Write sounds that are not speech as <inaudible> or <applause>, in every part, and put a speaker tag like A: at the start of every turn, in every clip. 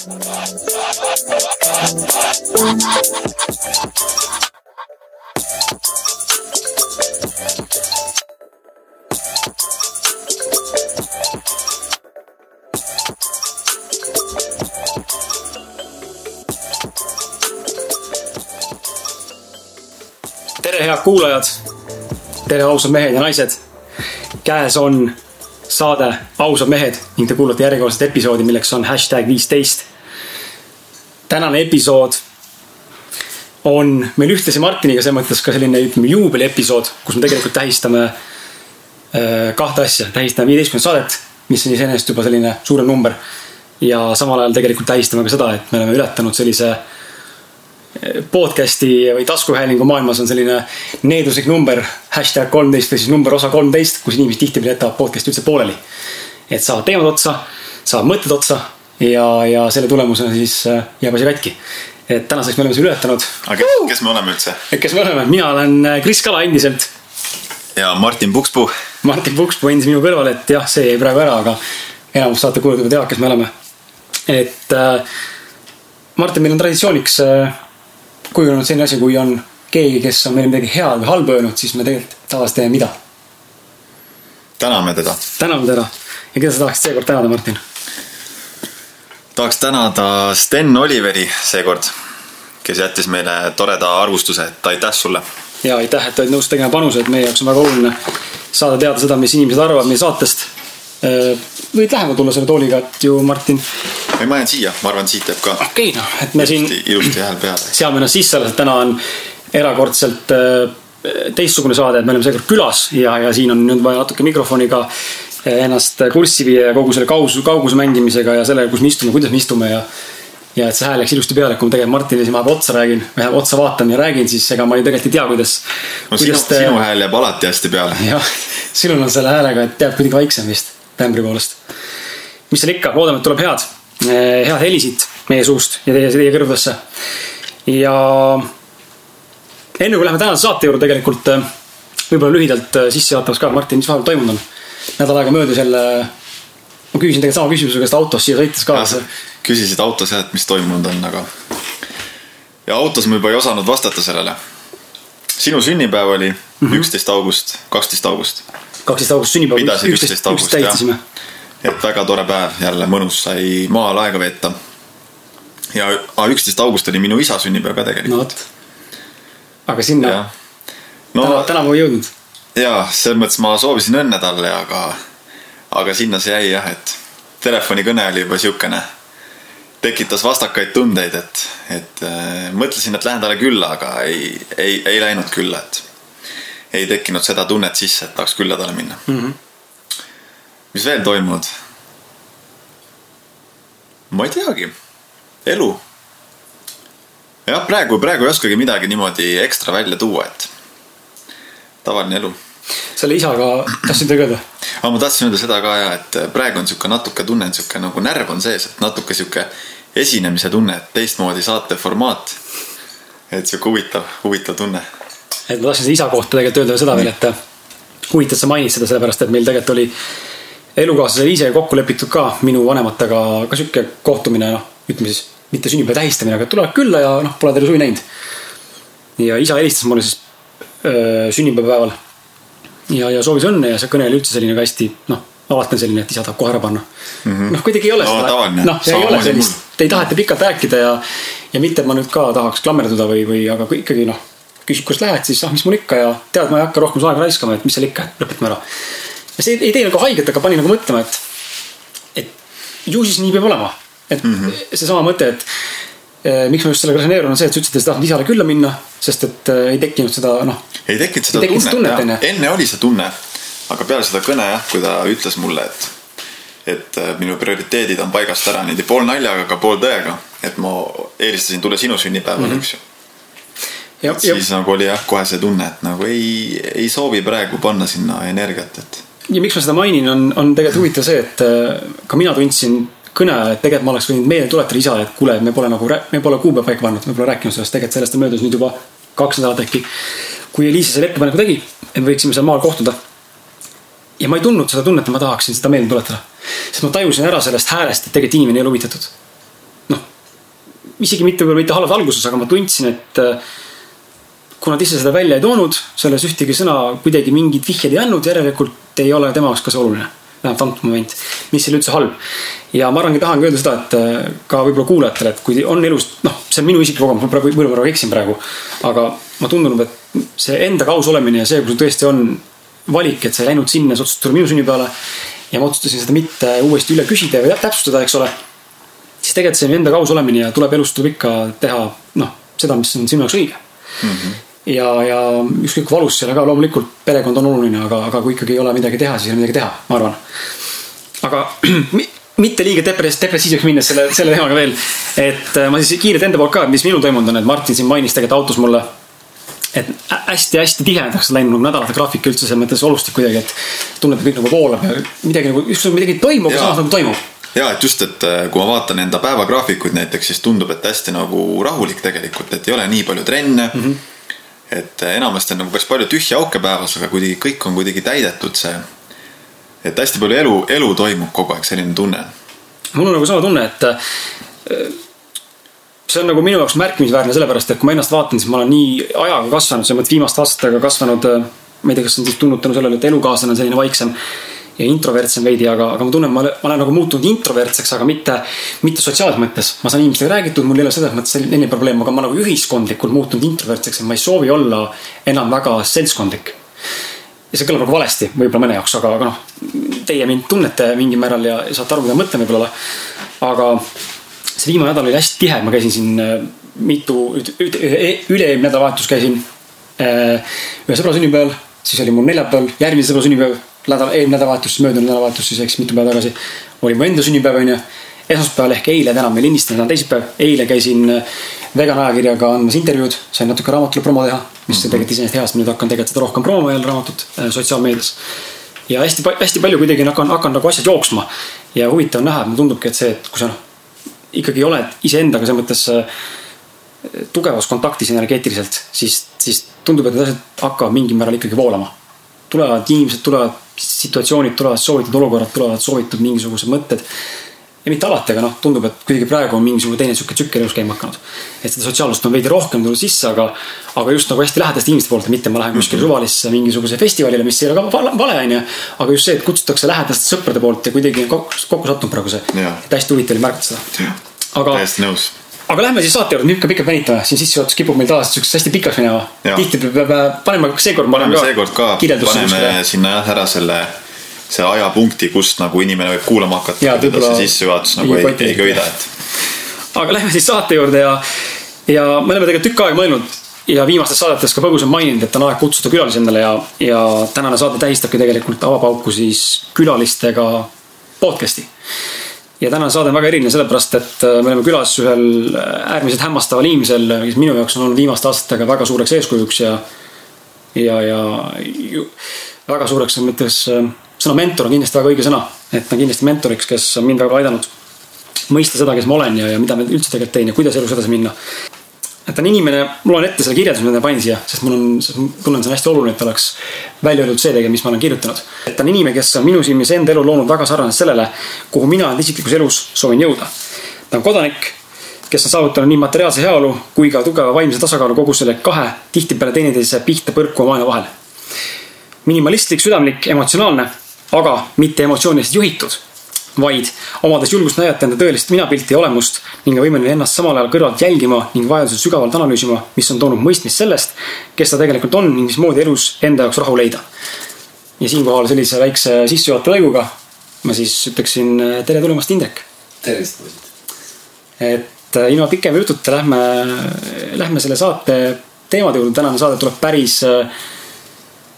A: tere, head kuulajad. tere, ausad mehed ja naised. käes on saade Ausad mehed ning te kuulate järjekordset episoodi, milleks on hashtag viisteist. Tänane episood on meil ühtlasi Martiniga selles mõttes ka selline, ütleme juubeliepisood, kus me tegelikult tähistame äh, kahte asja, tähistame viieteistkümnendat saadet, mis on iseenesest juba selline suurem number. ja samal ajal tegelikult tähistame ka seda, et me oleme ületanud sellise podcast'i või taskuhäälingu maailmas on selline needuslik number, hashtag kolmteist või siis number osa kolmteist, kus inimesed tihtipeale jätavad podcast'i üldse pooleli. et saavad teemad otsa, saavad mõtted otsa ja, ja selle tulemusena siis äh, jääb asi katki. et tänaseks me oleme selle ületanud.
B: aga kes, kes me oleme üldse?
A: kes me oleme, mina olen äh, Kris Kala endiselt,
B: ja Martin Pukspuu.
A: Martin Pukspuu endis minu kõrval, et jah, see jäi praegu ära, aga enamus saate kuulata juba teavad, kes me oleme. et äh, Martin, meil on traditsiooniks äh, kujunenud selline asi, kui on keegi, kes on meile midagi head või halba öelnud, siis me tegelikult tavaliselt teeme mida?
B: täname teda.
A: täname teda. ja keda sa tahaksid seekord tänada, Martin?
B: Tahaks tänada Sten Oliveri seekord, kes jättis meile toreda arvustuse, et aitäh sulle.
A: ja aitäh, et olid nõus tegema panuse, et meie jaoks on väga oluline saada teada seda, mis inimesed arvavad meie saatest. võid lähemale tulla selle tooliga, et ju Martin,
B: ei, ma jään siia, ma arvan, siit jääb ka
A: okei okay, noh, et me siin
B: ilusti, ilusti hääl peale.
A: seame ennast sisse alles, täna on erakordselt äh, teistsugune saade, et me oleme seekord külas ja, ja siin on nüüd vaja natuke mikrofoniga äh, ennast kurssi viia ja kogu selle kauguse, kauguse mängimisega ja sellega, kus me istume, kuidas me istume ja ja et see hääl läks ilusti peale, kui ma tegelikult siin vahepeal otsa räägin või otsa vaatan ja räägin, siis ega ma ju tegelikult ei tea, kuidas.
B: no sinu, sinu hääl jääb alati hästi peale. <laughs>
A: jah, sinul on selle häälega, et jääb kuidagi vaiksem vist tämbri poolest. mis seal ikka, loodame, et tuleb head, head helisid meie suust ja teie, teie kõrvadesse. ja enne kui läheme tänase saate juurde tegelikult äh, võib-olla lühidalt äh, sissejuhatavaks ka, Martin, mis vahepeal toimunud on? Nädal aega möödas jälle. ma küsisin tegelikult sama küsimuse käest autos siia sõites ka.
B: küsisid autos jah, et mis toimunud on, aga. ja autos ma juba ei osanud vastata sellele. sinu sünnipäev oli
A: Mhm.
B: üksteist august, kaksteist august.
A: kaksteist august sünnipäev.
B: pidasid üksteist august jah et väga tore päev, jälle mõnus, sai maal aega veeta. ja üksteist august oli minu isa sünnipäev ka
A: no
B: tegelikult
A: vot. aga sinna no.
B: no
A: tänavu ei jõudnud.
B: jaa, selles mõttes ma soovisin õnne talle, aga, aga sinna see jäi jah, et telefonikõne oli juba siukene, tekitas vastakaid tundeid, et, et äh, mõtlesin, et lähen talle külla, aga ei, ei, ei läinud külla, et ei tekkinud seda tunnet sisse, et tahaks külla talle minna mm. -hmm. mis veel toimunud? ma ei teagi, elu. jah, praegu, praegu ei oskagi midagi niimoodi ekstra välja tuua, et tavaline elu
A: selle isaga tahtsin teile öelda
B: aga ma tahtsin öelda seda ka ja, et praegu on sihuke natuke tunne, et sihuke nagu närv on sees, et natuke sihuke esinemise tunne, et teistmoodi saate formaat. et sihuke huvitav, huvitav tunne.
A: et ma tahtsin selle isa kohta tegelikult öelda seda veel, et huvitav, et sa mainid seda sellepärast, et meil tegelikult oli elukaaslasele ise kokku lepitud ka minu vanematega ka sihuke kohtumine, noh, ütleme siis mitte sünnipäeva tähistamine, aga tulevad külla ja noh, pole terve suvi näinud. ja isa helistas mulle siis sünnipäevapäeval ja, ja soovis õnne ja see kõne oli üldse selline ka hästi noh, alati on selline, et isa tahab kohe ära panna mm -hmm.. noh, kuidagi ei ole
B: No
A: seda
B: tavaline.
A: noh, ei ole sellist ei taheta pikalt rääkida ja, ja mitte, et ma nüüd ka tahaks klammerduda või, või aga ikkagi noh, küsid, kus lähed, siis ah, mis mul ikka ja tead, ma ei hakka rohkem aega raiskama, et mis seal ikka, lõpetame ära. ja see ei, tee nagu haiget, aga pani nagu mõtlema, et, et ju siis nii peab olema. et mm -hmm. seesama mõte, et miks ma just sellega resoneerun, on see, et sa ütlesid, et sa tahad isale külla minna, sest et eh, ei tekkinud seda noh,
B: ei tekkinud seda
A: Ei tekkinud
B: tunnet,
A: tunnet,
B: tunnet, enne oli see tunne, aga peale seda kõne jah, kui ta ütles mulle, et, et äh, minu prioriteedid on paigast ära niimoodi pool naljaga, aga pool tõega, et ma eelistasin tulla sinu sünnipäeval mm, -hmm. eks ju.
A: ja, ja
B: siis nagu oli jah, kohe see tunne, et nagu ei, ei soovi praegu panna sinna energiat, et
A: ja miks ma seda mainin, on, on tegelikult huvitav see, et ka mina tundsin kõne ajal, et tegelikult ma oleks võinud meelde tuletada isale, et kuule, me pole nagu, me pole kuupäeva paika pannud, me pole rääkinud sellest, tegelikult sellest on möödas nüüd juba kaks nädalat äkki. kui Eliise selle ettepaneku tegi, et me võiksime seal maal kohtuda. ja ma ei tundnud seda tunnet, et ma tahaksin seda meelde tuletada. sest ma tajusin ära sellest häälest, et tegelikult inimene ei ole huvitatud. noh, isegi mitte võib-olla mitte halvas alguses, aga ma tundsin, et äh, kuna ta ise seda välja ei toonud, selles ühtegi sõna kuidagi mingid vihjed ei andnud, järelikult ei ole tema jaoks ka see oluline. Vähemalt antud moment, mis ei ole üldse halb. ja ma arvangi, tahangi öelda seda, et äh, ka võib-olla kuulajatele, et kui on elus, noh, see on minu isiklik kogemus, ma praegu, ma eksin praegu. aga ma tundub, et see endaga aus olemine ja see, kui sul tõesti on valik, et sa ei läinud sinna, sa otsustasid tulla minu sünnipäevale. ja ma otsustasin seda mitte uuesti üle küsida või täpsustada, eks ole. siis tegelikult see endaga aus olemine ja tuleb elus tuleb ikka teha, noh, seda, mis on sinu jaoks õige mm. -hmm ja, ja ükskõik kui valus see ole ka, loomulikult perekond on oluline, aga, aga kui ikkagi ei ole midagi teha, siis ei ole midagi teha, ma arvan. aga <clears throat> mitte liiga depres-, depressiivseks minnes selle, selle teemaga veel. et äh, ma siis kiirelt enda poolt ka, mis minul toimunud on, et Martin siin mainis tegelikult autos mulle. et hästi-hästi tihedaks läinud nagu nädalate graafik üldse selles mõttes olustik kuidagi, et tunned, et kõik nagu voolab ja midagi nagu, ükskord midagi ei toimu, aga samas nagu toimub
B: ja et just, et äh, kui ma vaatan enda päevagraafikuid näiteks, siis tundub, et hästi nagu rahulik tegelikult, et ei ole nii palju trenne mm. -hmm et äh, enamasti on nagu päris palju tühja auke päevas, aga kuidagi kõik on kuidagi täidetud see. et hästi palju elu, elu toimub kogu aeg, selline tunne.
A: mul on nagu sama tunne, et äh, see on nagu minu jaoks märkimisväärne, sellepärast et kui ma ennast vaatan, siis ma olen nii ajaga kasvanud, selles mõttes viimaste aastatega kasvanud. Äh, ma ei tea, kas see on siis tulnud tänu sellele, et elukaaslane on selline vaiksem ja introvertsem veidi, aga, aga ma tunnen, ma olen, ma olen nagu muutunud introvertseks, aga mitte, mitte sotsiaalses mõttes. ma saan inimestega räägitud, mul ei ole selles mõttes selline probleem, aga ma nagu ühiskondlikult muutunud introvertseks ja ma ei soovi olla enam väga seltskondlik. ja see kõlab nagu valesti võib-olla mõne jaoks, aga, aga noh, teie mind tunnete mingil määral ja saate aru, mida ma mõtlen võib-olla. aga see viimane nädal oli hästi tihe, ma käisin siin äh, mitu, üle-eelmine nädalavahetus käisin äh, ühe sõbra sünnipäeval, siis oli mul neljapäeval järgmise sõbra sünnipäev nädal, eelmine nädalavahetus, möödunud nädalavahetus siis eks mitu päeva tagasi. oli mu enda sünnipäev onju. esmaspäeval ehk eile, täna me lindistame, täna on teisipäev. eile käisin äh, vegan ajakirjaga andmas intervjuud, sain natuke raamatule promo teha. mis mm -hmm. tegelikult iseenesest hea, sest ma nüüd hakkan tegelikult seda rohkem promoma jälle raamatut äh, sotsiaalmeedias. ja hästi, hästi palju kuidagi hakkan, hakkan nagu asjad jooksma. ja huvitav on näha, et mulle tundubki, et see, et kui sa noh, ikkagi oled iseendaga selles mõttes äh, tugevas kontaktis energeetiliselt, siis, siis tundub, et need asjad hakkavad mingil määral ikkagi voolama. tulevad inimesed, tulevad situatsioonid tulevad, soovitud olukorrad tulevad, soovitud mingisugused mõtted. ja mitte alati, aga noh, tundub, et kuidagi praegu on mingisugune teine sihuke tsükkel elus käima hakanud. et seda sotsiaalsust on veidi rohkem tulnud sisse, aga, aga just nagu hästi lähedaste inimeste poolt, mitte ma lähen kuskile mhm. suvalisse mingisuguse festivalile, mis ei ole ka vale, onju. aga just see, et kutsutakse lähedaste sõprade poolt ja kuidagi kokku, kokku sattunud praegu see. et hästi huvitav oli märgata seda.
B: aga. täiesti nõus
A: aga lähme siis saate juurde, nüüd ka pikalt venitame, siin sissejuhatus kipub meil taas siukseks hästi pikaks minema. tihti peab panema, seekord
B: paneme seekord ka, paneme sinna jah ära selle, selle ajapunkti, kust nagu inimene võib kuulama hakata. seda see sissejuhatus nagu ei, ei köida, et.
A: aga lähme siis saate juurde ja, ja me oleme tegelikult tükk aega mõelnud ja viimastes saadetes ka põgusalt maininud, et on aeg kutsuda külalisi endale ja, ja tänane saade tähistabki tegelikult avapauku siis külalistega podcast'i ja tänane saade on väga eriline sellepärast, et äh, me oleme külas ühel äh, äärmiselt hämmastaval inimesel, kes minu jaoks on olnud viimaste aastatega väga suureks eeskujuks ja, ja, ja ju, väga suureks mõttes äh, sõna mentor on kindlasti väga õige sõna. et ta on kindlasti mentoriks, kes on mind väga aidanud mõista seda, kes ma olen ja, ja mida ma üldse tegelikult teen ja kuidas elus edasi minna et on inimene, mul on ette selle kirjelduse, mida ma panin siia, sest mul on, tunnen, see on hästi oluline, et oleks välja öeldud see tegelikult, mis ma olen kirjutanud. et ta on inimene, kes on minu silmis enda elu loonud väga sarnaselt sellele, kuhu mina isiklikus elus soovin jõuda. ta on kodanik, kes on saavutanud nii materiaalse heaolu kui ka tugeva vaimse tasakaalu kogu selle kahe tihtipeale teineteise pihta põrkuva maailma vahel. minimalistlik, südamlik, emotsionaalne, aga mitte emotsioonidest juhitud vaid omades julgust näidata enda tõelist minapilti ja olemust ning on võimeline ennast samal ajal kõrvalt jälgima ning vajadusel sügavalt analüüsima, mis on toonud mõistmist sellest, kes ta tegelikult on ning mismoodi elus enda jaoks rahu leida. ja siinkohal sellise väikse sissejuhatava lõiguga ma siis ütleksin tere tulemast, Indrek.
C: tervist, poisid.
A: et äh, ilma pikema jututa lähme, lähme selle saate teemade juurde, tänane saade tuleb päris äh,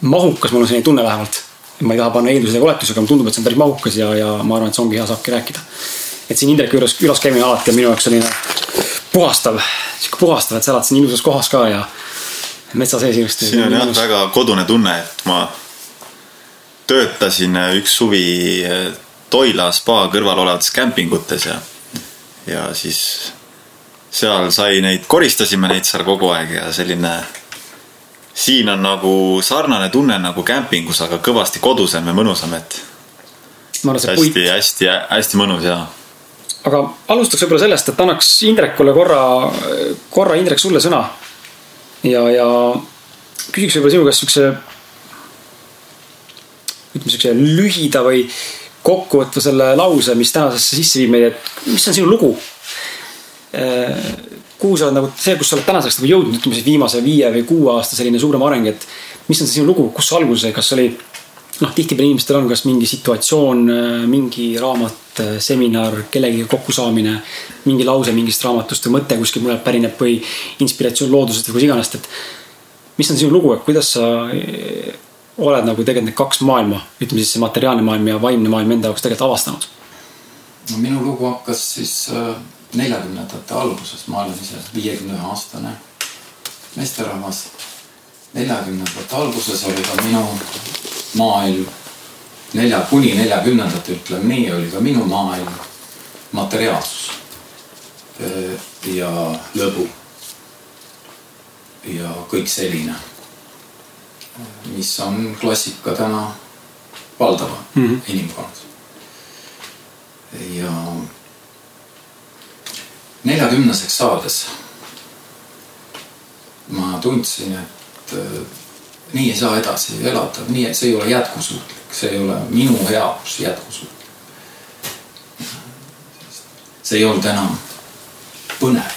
A: mahukas, mul on selline tunne vähemalt ma ei taha panna eeldusi ega oletusi, aga mulle tundub, et see on päris mahukas ja, ja ma arvan, et see ongi hea, saabki rääkida. et siin Indreku juures külas käimine alati on minu jaoks selline puhastav, sihuke puhastav, et sa elad siin ilusas kohas ka ja metsa sees ilusti.
B: siin on jah väga kodune tunne, et ma töötasin üks suvi Toila spa kõrval olevates kämpingutes ja, ja siis seal sai neid, koristasime neid seal kogu aeg ja selline siin on nagu sarnane tunne nagu kämpingus, aga kõvasti kodusam ja mõnusam, et. hästi, hästi, hästi mõnus ja.
A: aga alustaks võib-olla sellest, et annaks Indrekule korra, korra Indrek sulle sõna. ja, ja küsiks võib-olla sinu käest siukse, ütleme siukse lühida või kokkuvõtva selle lause, mis tänasesse sisse viib meid, et mis on sinu lugu? Kuhu sa oled nagu see, kus sa oled tänaseks nagu jõudnud, ütleme siis viimase viie või kuue aasta selline suurem areng, et mis on see sinu lugu, kus see alguse, kas oli noh, tihtipeale inimestel on kas mingi situatsioon, mingi raamat, seminar, kellegiga kokkusaamine, mingi lause mingist raamatust või mõte kuskilt mujalt pärineb või inspiratsioon loodusest või kus iganes, et mis on sinu lugu, et kuidas sa eh, oled nagu tegelikult need kaks maailma, ütleme siis see materiaalne maailm ja vaimne maailm enda jaoks tegelikult avastanud?
C: no minu lugu hakkas siis äh, neljakümnendate alguses, ma olen ise viiekümne ühe aastane meesterahvas. neljakümnendate alguses oli ka minu maailm, nelja, kuni neljakümnendate, ütleme nii, oli ka minu maailm materiaalsus ja lõbu. ja kõik selline, mis on klassika täna valdava mm -hmm. inimkonnas. ja neljakümneseks saades ma tundsin, et nii ei saa edasi elada, nii, see ei ole jätkusuutlik, see ei ole minu heaus jätkusuutlik. see ei olnud enam põnev.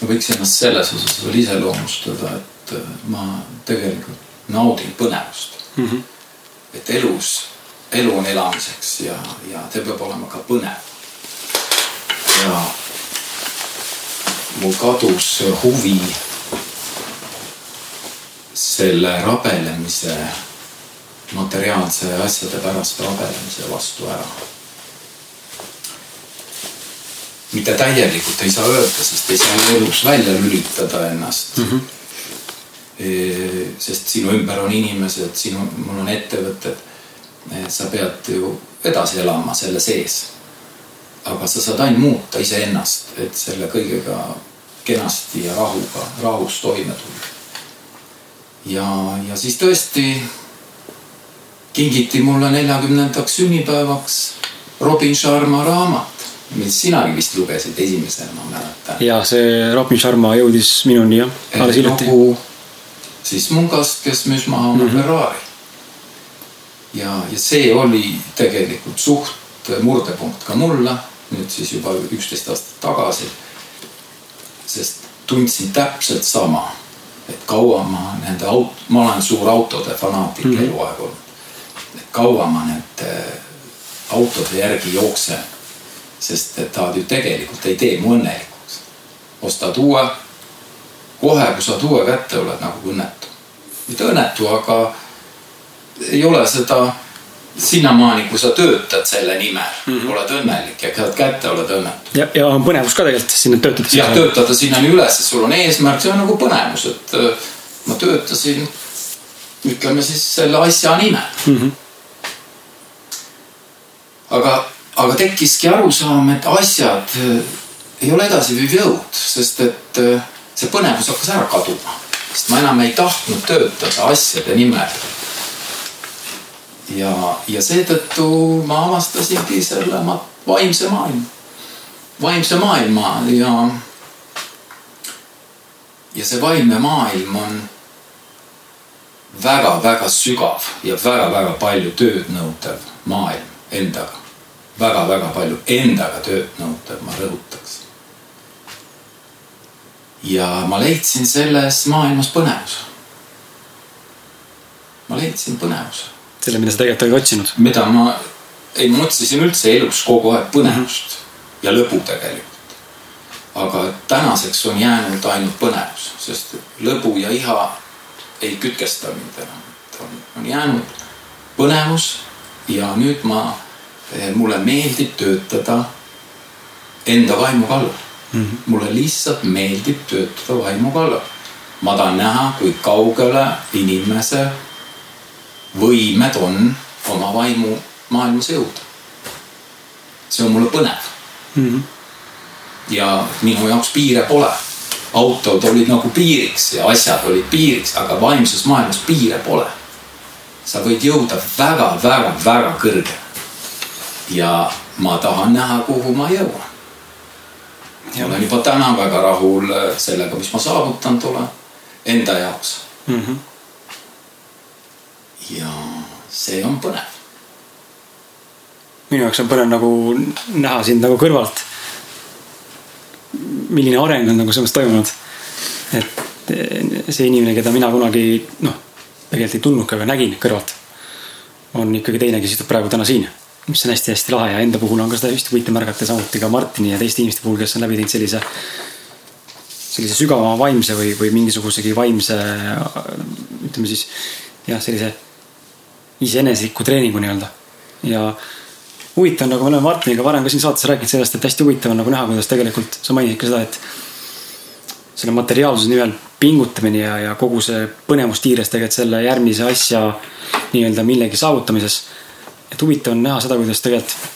C: ma võiks ennast selles osas veel iseloomustada, et äh, ma tegelikult naudin põnevust mm. -hmm. et elus, elu on elamiseks ja, ja ta peab olema ka põnev. ja mul kadus huvi selle rabelemise, materiaalse asjade pärast rabelemise vastu ära. mitte täielikult ei saa öelda, sest ei saa elus välja lülitada ennast mm. -hmm. sest sinu ümber on inimesed, sinu, mul on ettevõtted. sa pead ju edasi elama selle sees. Aga sa saad ainult muuta iseennast, et selle kõigega kenasti ja rahuga, rahus toime tulla ja, ja siis tõesti kingiti mulle neljakümnendaks sünnipäevaks Robin Sharma raamat, mis sinagi vist lugesid esimesena, ma mäletan.
A: ja see Robin Sharma jõudis minuni jah, alles hiljuti.
C: siis mungast, kes müüs maha oma mm -hmm. Ferrari. ja, ja see oli tegelikult suht murdepunkt ka mulle, nüüd siis juba üksteist aastat tagasi. sest tundsin täpselt sama et kaua ma nende aut-, ma olen suur autode fanaatik mm -hmm. eluaeg olnud. et kaua ma nende autode järgi jooksen. sest et nad ju tegelikult ei tee mu õnnelikuks. ostad uue, kohe kui saad uue kätte, oled nagu õnnetu. mitte õnnetu, aga ei ole seda sinnamaani, kui sa töötad selle nimel mm, -hmm. oled õnnelik ja saad kätte, oled õnnetu.
A: ja, ja on põnevus ka tegelikult sinna töötada.
C: jah, töötada sinnani üles, et sul on eesmärk, see on nagu põnevus, et äh, ma töötasin, ütleme siis selle asja nimel mm. -hmm. aga, aga tekkiski arusaam, et asjad äh, ei ole edasiviiv jõud, sest et äh, see põnevus hakkas ära kaduma, sest ma enam ei tahtnud töötada asjade nimel ja, ja seetõttu ma avastasingi selle ma, vaimse maailma, vaimse maailma ja. ja see vaimne maailm on väga-väga sügav ja väga-väga palju tööd nõudev maailm endaga väga,. väga-väga palju endaga tööd nõudev, ma rõhutaks. ja ma leidsin selles maailmas põnevuse. ma leidsin põnevuse
A: selle, mida sa tegelikult olid otsinud?
C: mida ma, ei ma otsisin üldse elus kogu aeg põnevust mm -hmm. ja lõbu tegelikult. aga tänaseks on jäänud ainult põnevus, sest lõbu ja iha ei kütkesta mind enam. on, on jäänud põnevus ja nüüd ma, eh, mulle meeldib töötada enda vaimu kallal mm. -hmm. mulle lihtsalt meeldib töötada vaimu kallal. ma tahan näha, kui kaugele inimese võimed on oma vaimu maailmas jõuda. see on mulle põnev mm. -hmm. ja minu jaoks piire pole. autod olid nagu piiriks ja asjad olid piiriks, aga vaimses maailmas piire pole. sa võid jõuda väga-väga-väga kõrgele. ja ma tahan näha, kuhu ma jõuan. olen juba täna väga rahul sellega, mis ma saavutanud olen enda jaoks mm. -hmm. Ja see on põnev.
A: minu jaoks on põnev nagu näha sind nagu kõrvalt. milline areng on nagu selles toimunud. et see inimene, keda mina kunagi noh, tegelikult ei tundnudki, aga nägin kõrvalt. on ikkagi teine, kes istub praegu täna siin mis on hästi-hästi lahe ja enda puhul on ka seda just huvitav märgata samuti ka Martini ja teiste inimeste puhul, kes on läbi teinud sellise, sellise sügavama vaimse või, või mingisugusegi vaimse, ütleme siis jah, sellise iseenesliku treeningu nii-öelda. ja huvitav on, nagu me oleme Martiniga varem ka siin saates rääkinud sellest, et hästi huvitav on nagu näha, kuidas tegelikult sa mainisid ka seda, et selle materiaalsuse nimel pingutamine ja, ja kogu see põnevustiires tegelikult selle järgmise asja nii-öelda millegi saavutamises et huvitav on näha seda, kuidas tegelikult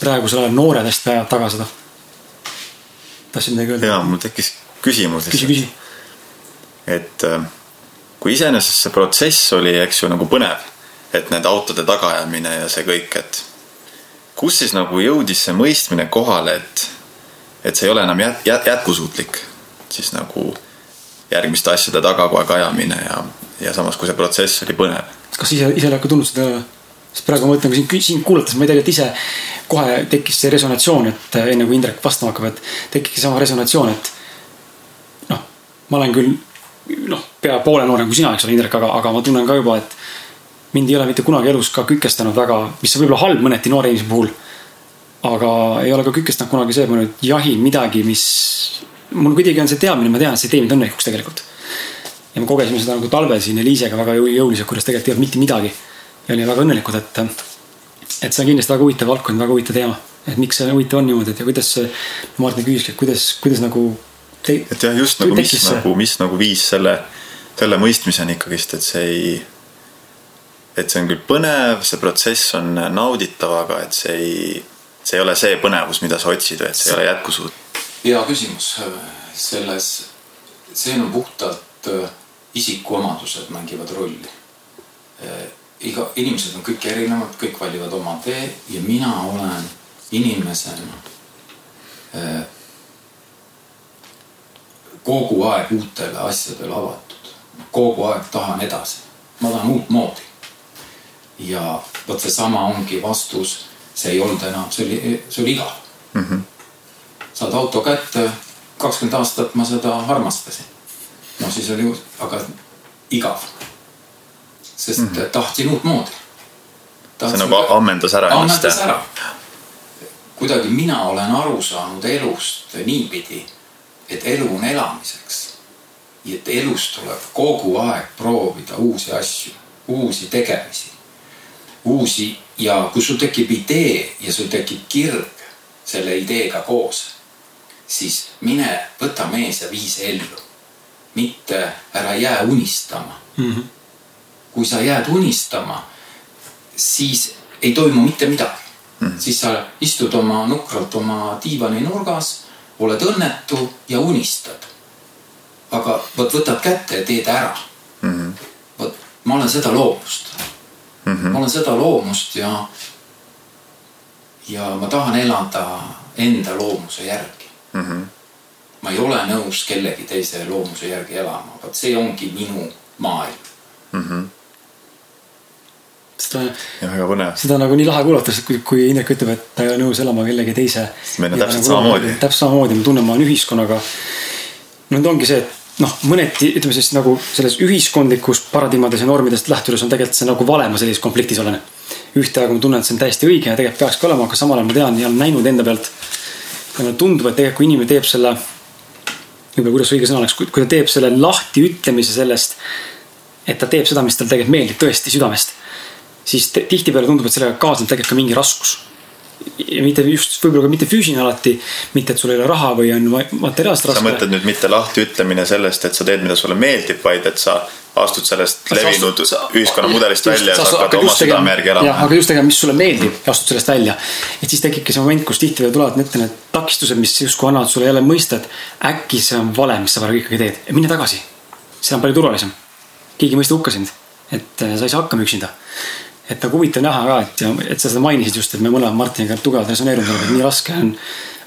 A: praegusel ajal noored hästi ajavad taga seda. tahtsid midagi öelda?
B: jaa, mul tekkis küsimus.
A: küsi, küsi.
B: et äh, kui iseenesest see protsess oli, eks ju, nagu põnev, et nende autode tagaajamine ja see kõik, et kus siis nagu jõudis see mõistmine kohale, et, et see ei ole enam jät-, jät-, jätkusuutlik siis nagu järgmiste asjade taga kogu aeg ajamine ja, ja samas, kui see protsess oli põnev.
A: kas ise, ise oled ka tundnud seda sest praegu ma mõtlen, kui sind, sind kuulates ma tegelikult ise kohe tekkis see resonatsioon, et enne kui Indrek vastama hakkab, et tekkis sama resonatsioon, et noh, ma olen küll noh, pea poole noorem kui sina, eks ole, Indrek, aga, aga ma tunnen ka juba, et mind ei ole mitte kunagi elus ka kükestanud väga, mis on võib-olla halb mõneti noore inimese puhul. aga ei ole ka kükestanud kunagi see, et ma nüüd jahin midagi, mis, mul kuidagi on see teadmine, ma tean, et see ei tee mind õnnelikuks tegelikult. ja me kogesime seda nagu talvel siin Eliisega väga jõuliselt, kuidas tegelikult ei olnud mitte midagi ja olime väga õnnelikud, et, et see on kindlasti väga huvitav valdkond, väga huvitav teema. et miks see huvitav on niimoodi, et ja kuidas see, Martin küsiski, et kuidas, kuidas nagu
B: te,. et jah, just nagu, mis see? nagu, mis nagu viis selle, selle mõistmiseni ikkagist, et see ei, et see on küll põnev, see protsess on nauditav, aga et see ei, see ei ole see põnevus, mida sa otsid või et see ei ole jätkusuutlik.
C: hea küsimus selles, see on puhtalt äh, isikuomadused mängivad rolli äh, iga, inimesed on kõik erinevad, kõik valivad oma tee ja mina olen inimesena äh, kogu aeg uutele asjadele avatud. Kogu aeg tahan edasi, ma tahan uutmoodi. ja vot seesama ongi vastus, see ei olnud enam, see oli, see oli igav mm. -hmm. saad auto kätte, kakskümmend aastat ma seda armastasin. no siis oli, aga igav sest mm -hmm. tahtsin uutmoodi.
B: see nagu ammendas ära
C: ennast. ammendas ära. kuidagi mina olen aru saanud elust niipidi, et elu on elamiseks. Et elus tuleb kogu aeg proovida uusi asju, uusi tegemisi, uusi ja kui sul tekib idee ja sul tekib kirg selle ideega koos, siis mine võta mees ja vii see ellu. mitte ära jää unistama mm. -hmm kui sa jääd unistama, siis ei toimu mitte midagi mm. -hmm. siis sa istud oma nukralt oma diivani nurgas, oled õnnetu ja unistad. Aga vot võtad kätte ja teed ära mm. -hmm. vot ma olen seda loomust mm. -hmm. ma olen seda loomust ja, ja ma tahan elada enda loomuse järgi mm. -hmm. ma ei ole nõus kellegi teise loomuse järgi elama, vot see ongi minu maailm mm. -hmm
A: seda, seda nagu nii lahe kuulata, sest kui, kui Indrek ütleb, et ta ei ole nõus elama kellegi teise.
B: meil on täpselt nagu, samamoodi.
A: täpselt samamoodi, ma tunnen, ma olen ühiskonnaga. Nüüd ongi see, et noh, mõneti ütleme siis nagu selles ühiskondlikus paradigmades ja normidest lähtudes on tegelikult see nagu vale, ma sellises konfliktis olen. ühtaegu ma tunnen, et see on täiesti õige ja tegelikult peakski olema, aga samal ajal ma tean ja olen näinud enda pealt. ja mulle tundub, et tegelikult kui inimene teeb selle, võib-olla kuidas õige sõna oleks, kui ta teeb selle lahti ütlemise sellest, et ta teeb seda, mis talle tegelikult meeldib tõesti südamest siis tihtipeale tundub, et sellega kaasneb tegelikult ka mingi raskus. Ja mitte just, võib-olla ka mitte füüsiline alati, mitte et sul ei ole raha või on materiaalselt
B: raske. sa mõtled nüüd mitte lahtiütlemine sellest, et sa teed, mida sulle meeldib, vaid et sa astud sellest sa levinud ühiskonnamudelist välja ja sa hakkad oma südame järgi elama.
A: jah, aga just tegema, mis sulle meeldib ja astud sellest välja. et siis tekibki see moment, kus tihtipeale tulevad ette need takistused, mis justkui annavad sulle jälle mõista, et äkki see on vale, mis sa praegu ikkagi teed. mine tagasi. see on palju turvalisem. keegi ei mõista hukka sind. et äh, sa ei saa hakkama üksinda et nagu huvitav näha ka, et et sa seda mainisid just, et me mõlemad Martiniga tugevalt resoneerume sellega, et nii raske on.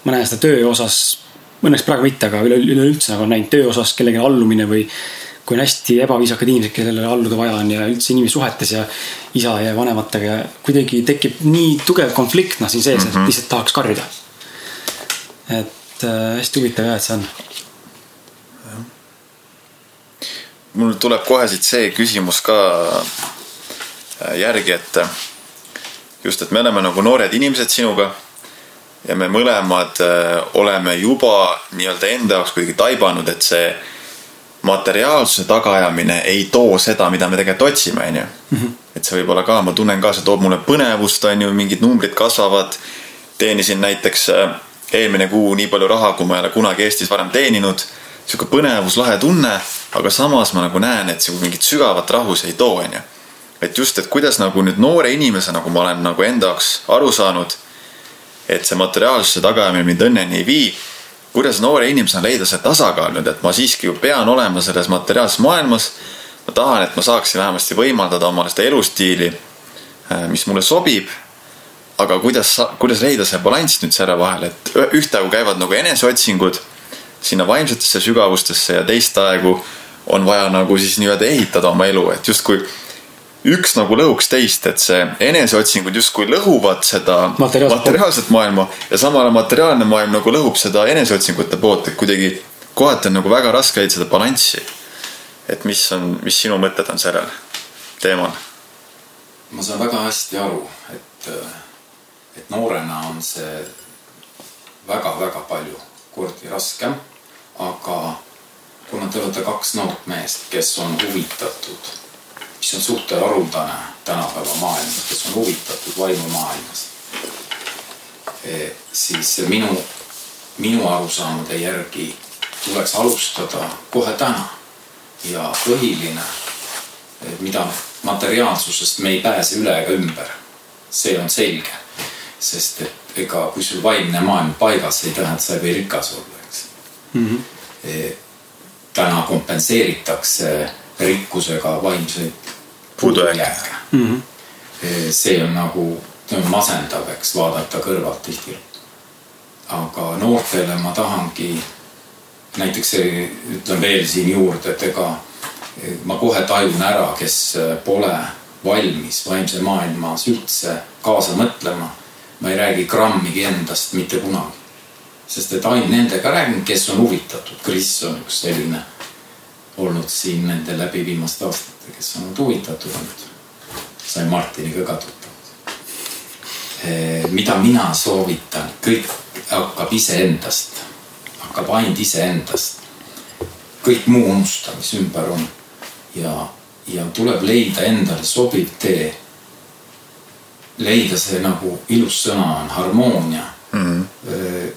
A: ma näen seda töö osas, õnneks praegu mitte, aga üle, üleüldse nagu näinud töö osas kellelegi allumine või kui on hästi ebaviisakad inimesed, kellele alluda vaja on ja üldse inimsuhetes ja isa ja vanematega ja kuidagi tekib nii tugev konflikt noh siin sees mm, -hmm. et lihtsalt tahaks karjuda. et äh, hästi huvitav jah, et see on.
B: mul tuleb kohe siit see küsimus ka järgi, et just, et me oleme nagu noored inimesed sinuga ja me mõlemad äh, oleme juba nii-öelda enda jaoks kuidagi taibanud, et see materiaalsuse tagaajamine ei too seda, mida me tegelikult otsime, onju. Mhm. et see võib olla ka, ma tunnen ka, see toob mulle põnevust, onju, mingid numbrid kasvavad. teenisin näiteks äh, eelmine kuu nii palju raha, kui ma ei ole kunagi Eestis varem teeninud. sihuke põnevus, lahe tunne, aga samas ma nagu näen, et see mingit sügavat rahu see ei too, onju. Et just, et kuidas nagu nüüd noore inimesena, nagu ma olen nagu enda jaoks aru saanud, et see materiaalsuse tagaajamine mind õnneni ei vii kuidas noore inimesena leida see tasakaal nüüd, et ma siiski ju pean olema selles materiaalses maailmas. ma tahan, et ma saaksin vähemasti võimaldada omale seda elustiili, äh, mis mulle sobib. aga kuidas, kuidas leida see balanss nüüd selle vahel, et ühtaegu käivad nagu eneseotsingud sinna vaimsetesse sügavustesse ja teist aegu on vaja nagu siis nii-öelda ehitada oma elu, et justkui üks nagu lõhuks teist, et see eneseotsingud justkui lõhuvad seda materiaalset, materiaalset maailma ja samal ajal materiaalne maailm nagu lõhub seda eneseotsingute poolt, et kuidagi kohati on nagu väga raske leida seda balanssi. et mis on, mis sinu mõtted on sellel teemal?
C: ma saan väga hästi aru, et, et noorena on see väga-väga palju kordi raskem, aga kuna te olete kaks noort meest, kes on huvitatud mis on suht haruldane tänapäeva maailmas, kes on huvitatud vaimumaailmas e,. siis minu, minu arusaamade järgi tuleks alustada kohe täna. ja põhiline, mida materiaalsusest me ei pääse üle ega ümber. see on selge, sest et ega kui sul vaimne maailm paigas, ei tähenda, sa ei või rikas olla, eks mm. -hmm. E, täna kompenseeritakse rikkusega vaimseid puudujääke mm. -hmm. see on nagu, see on masendav, eks vaadata kõrvalt tihti. aga noortele ma tahangi, näiteks ütlen veel siin juurde, et ega ma kohe tajun ära, kes pole valmis vaimse maailmas üldse kaasa mõtlema. ma ei räägi grammigi endast mitte kunagi. sest et ainult nendega räägin, kes on huvitatud. Kris on üks selline olnud siin nende läbi viimaste aastate, kes on olnud huvitatud olnud. sain Martiniga ka tuttavad. Eh, mida mina soovitan, kõik hakkab iseendast, hakkab ainult iseendast. kõik muu unusta, mis ümber on ja, ja tuleb leida endale sobiv tee. leida see nagu ilus sõna on harmoonia mm. -hmm.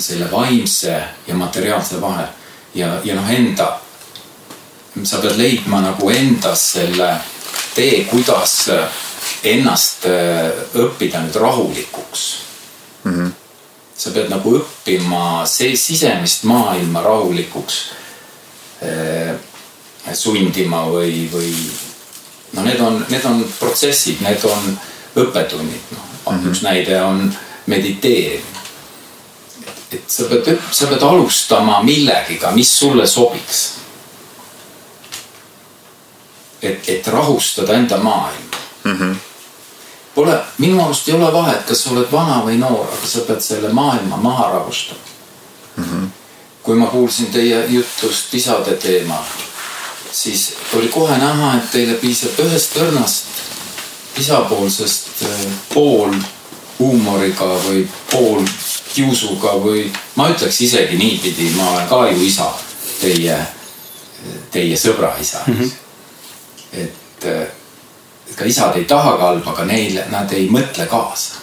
C: selle vaimse ja materiaalse vahel ja, ja noh, enda, sa pead leidma nagu endas selle tee, kuidas ennast äh, õppida nüüd rahulikuks mm. -hmm. sa pead nagu õppima see sisemist maailma rahulikuks eh, sundima või, või no need on, need on protsessid, need on õppetunnid, noh mm -hmm. üks näide on mediteerimine et sa pead, sa pead alustama millegiga, mis sulle sobiks. et, et rahustada enda maailma mm. -hmm. Pole, minu arust ei ole vahet, kas sa oled vana või noor, aga sa pead selle maailma maha rahustama mm. -hmm. kui ma kuulsin teie jutust isade teemal, siis oli kohe näha, et teile piisab ühest õrnast isapoolsest äh, pool huumoriga või pool kiusuga või ma ütleks isegi niipidi, ma olen ka ju isa, teie, teie sõbra isa mm. -hmm. et, et ka isad ei taha halba, aga neile, nad ei mõtle kaasa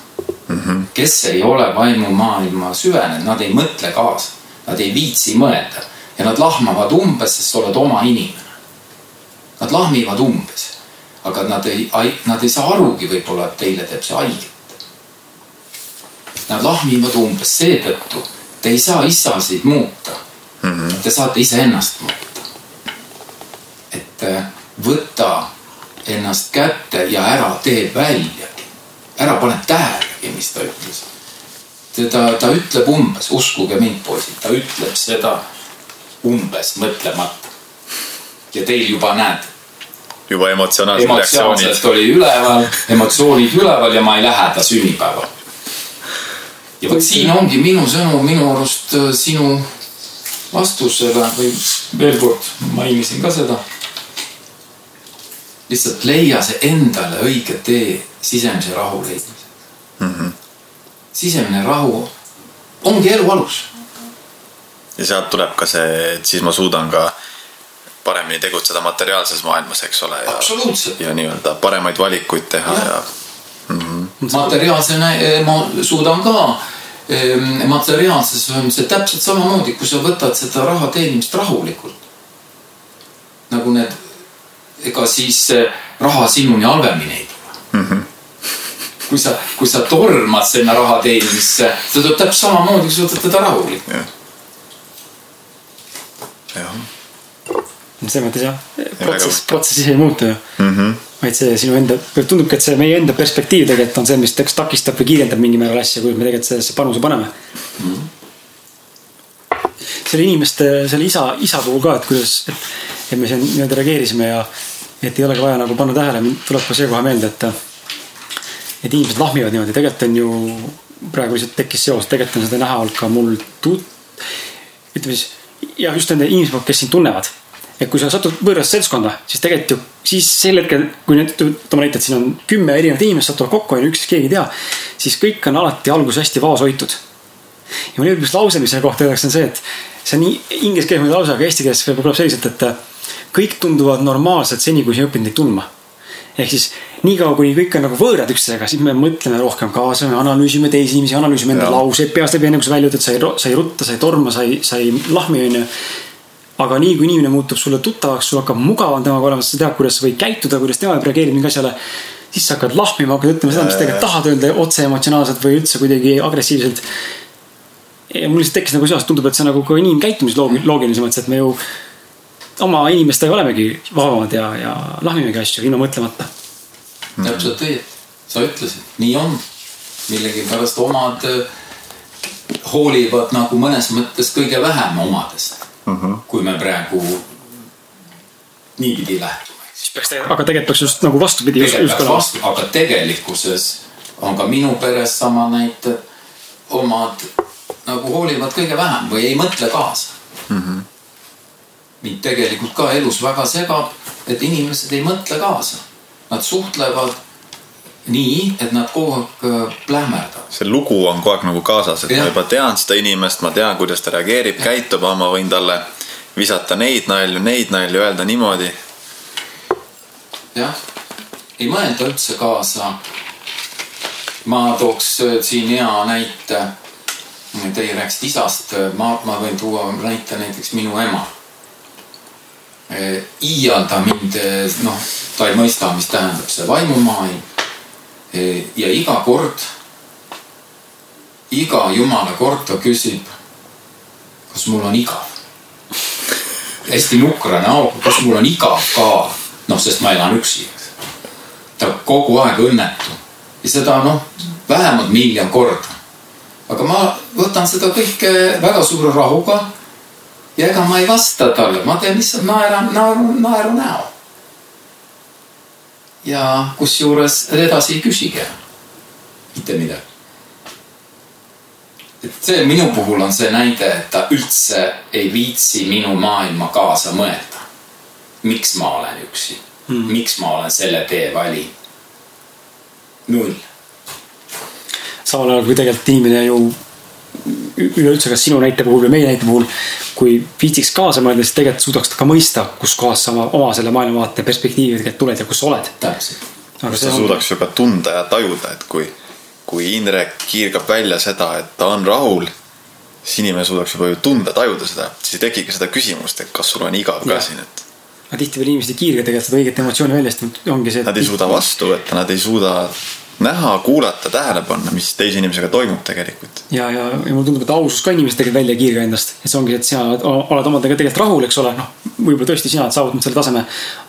C: mm. -hmm. kes ei ole vaimumaailma süvenenud, nad ei mõtle kaasa, nad ei viitsi mõelda ja nad lahmavad umbes, sest sa oled oma inimene. Nad lahmivad umbes, aga nad ei, nad ei saa arugi võib-olla, et teile teeb see haiget Nad lahmivad umbes seetõttu, te ei saa isasid muuta mm. -hmm. Te saate iseennast muuta. et äh, võta ennast kätte ja ära tee väljagi. ära pane tähelegi, mis ta ütles. ta, ta ütleb umbes, uskuge mind, poisid, ta ütleb seda umbes mõtlemata. ja teil juba näed.
B: juba emotsionaalsed reaktsioonid.
C: emotsionaalselt oli üleval, emotsioonid üleval ja ma ei lähe ta sünnipäeval. Ja vot siin ongi minu sõnum minu arust äh, sinu vastusele või veel kord mainisin ka seda. lihtsalt leia see endale õige tee sisemise rahu leidmiseks mm. -hmm. sisemine rahu ongi elu alus.
B: ja sealt tuleb ka see, et siis ma suudan ka paremini tegutseda materiaalses maailmas, eks ole.
C: absoluutselt.
B: ja nii-öelda paremaid valikuid teha ja, ja.
C: Mm -hmm. Materiaalsena ma suudan ka Ehm, materiaalses on see täpselt samamoodi, kui sa võtad seda raha teenimist rahulikult. nagu need, ega siis raha sinuni halvemini ei tule mm. -hmm. kui sa, kui sa tormad sinna raha teenimisse, ta tuleb täpselt samamoodi, kui sa võtad teda rahulikult.
B: jah.
A: selles mõttes jah, protsess, protsessis ei muutu ju mm. -hmm vaid see sinu enda, tundubki, et see meie enda perspektiiv tegelikult on see, mis takistab või kiirendab mingil määral asja, kuidas me tegelikult sellesse panuse paneme mm. -hmm. selle inimeste, selle isa, isa puhul ka, et kuidas, et, me siin nii-öelda reageerisime ja et ei olegi vaja nagu panna tähele, tuleb ka see kohe meelde, et et inimesed lahmivad niimoodi, tegelikult on ju praegu lihtsalt tekkis seos, tegelikult on seda näha olnud ka mul tut-, ütleme siis ja just nende inimeste poolt, kes sind tunnevad et kui sa satud võõrasse seltskonda, siis tegelikult ju, siis sel hetkel, kui nüüd ütleme näite, et siin on kümme erinevat inimest satuvad kokku ja üksteist keegi ei tea, siis kõik on alati alguses hästi vaoshoitud. ja mul üks lause, mis selle kohta öeldakse, on see, et see on nii inglise keeles muidu lause, aga eesti keeles võib-olla selliselt, et kõik tunduvad normaalsed seni, kui sa ei õppinud neid tundma. ehk siis niikaua, kuni kõik on nagu võõrad üksteisega, siis me mõtleme rohkem kaasa, me analüüsime teisi inimesi, analüüsime enda lauseid peast läbi, enne kui sa välja ütled, sa ei, sa ei rutta, sa ei torma, sa ei, sa ei lahmi, onju aga nii kui inimene muutub sulle tuttavaks, sul hakkab mugavam temaga olema, sa tead, kuidas sa võid käituda, kuidas tema reageerib mingi asjale. siis sa hakkad lahmima, hakkad ütlema seda, mis tegelikult tahad öelda otse emotsionaalselt või üldse kuidagi agressiivselt. mul lihtsalt tekkis nagu seos, tundub, et see on nagu ka inimkäitumis loogiline mõttes, et me ju oma inimestega olemegi vabamad ja, ja lahmimegi asju ilma mõtlemata
C: mm.. täpselt õieti, sa ütlesid, nii on. millegipärast omad hoolivad nagu mõnes mõttes kõige vähem omadest mm, -hmm. kui me praegu niipidi lähtume.
A: siis peaks tegelikult, aga tegelikult peaks just nagu vastupidi.
C: Vastu, aga tegelikkuses on ka minu peres sama näited, omad nagu hoolivad kõige vähem või ei mõtle kaasa mm. -hmm. mind tegelikult ka elus väga segab, et inimesed ei mõtle kaasa. Nad suhtlevad nii, et nad kogu aeg äh, plähmerdavad.
B: see lugu on kogu aeg nagu kaasas, et ja. ma juba tean seda inimest, ma tean, kuidas ta reageerib, käitub, ma võin talle visata neid nalju, neid nalju, öelda niimoodi.
C: jah, ei mõelda üldse kaasa. ma tooks äh, siin hea näite. Teie rääkisite isast, ma, ma võin tuua näite näiteks minu ema. Äh, iial ta mind, noh, ta ei mõista, mis tähendab see vaimumaailm ja iga kord, iga jumala kord ta küsib, kas mul on igav. hästi nukrane auk, kas mul on igav ka, noh, sest ma elan üksi, ta kogu aeg õnnetu ja seda noh, vähemalt miljon korda. aga ma võtan seda kõike väga suure rahuga. ja ega ma ei vasta talle, ma teen lihtsalt naeran, naeru, naeru näo ja kusjuures edasi ei küsigi enam mitte midagi. et see minu puhul on see näide, et ta üldse ei viitsi minu maailma kaasa mõelda. miks ma olen üksi hmm., miks ma olen selle tee valinud? null.
A: samal ajal kui tegelikult inimene ju üleüldse, kas sinu näite puhul või meie näite puhul, kui viitsiks kaasa mõelda, siis tegelikult suudaks ka mõista, kuskohast sa oma, oma selle maailmavaate perspektiivi tegelikult tuled ja kus sa oled.
C: täpselt.
B: sa suudaks ju ka tunda ja tajuda, et kui, kui Indrek kiirgab välja seda, et ta on rahul, siis inimene suudaks juba ju tunda, tajuda seda, siis ei tekigi seda küsimust, et kas sul on igav ka siin, et.
A: aga tihtipeale inimesed ei kiirga tegelikult seda õiget emotsiooni väljast, ongi see.
B: Nad ei suuda vastu võtta, nad ei suuda näha, kuulata, tähele panna, mis teise inimesega toimub tegelikult.
A: ja, ja, ja mulle tundub, et ausus ka inimesed tegelikult välja ei kiirga endast, et see ongi, et sina oled omadega tegelikult rahul, eks ole, noh, võib-olla tõesti sina oled saavutanud selle taseme.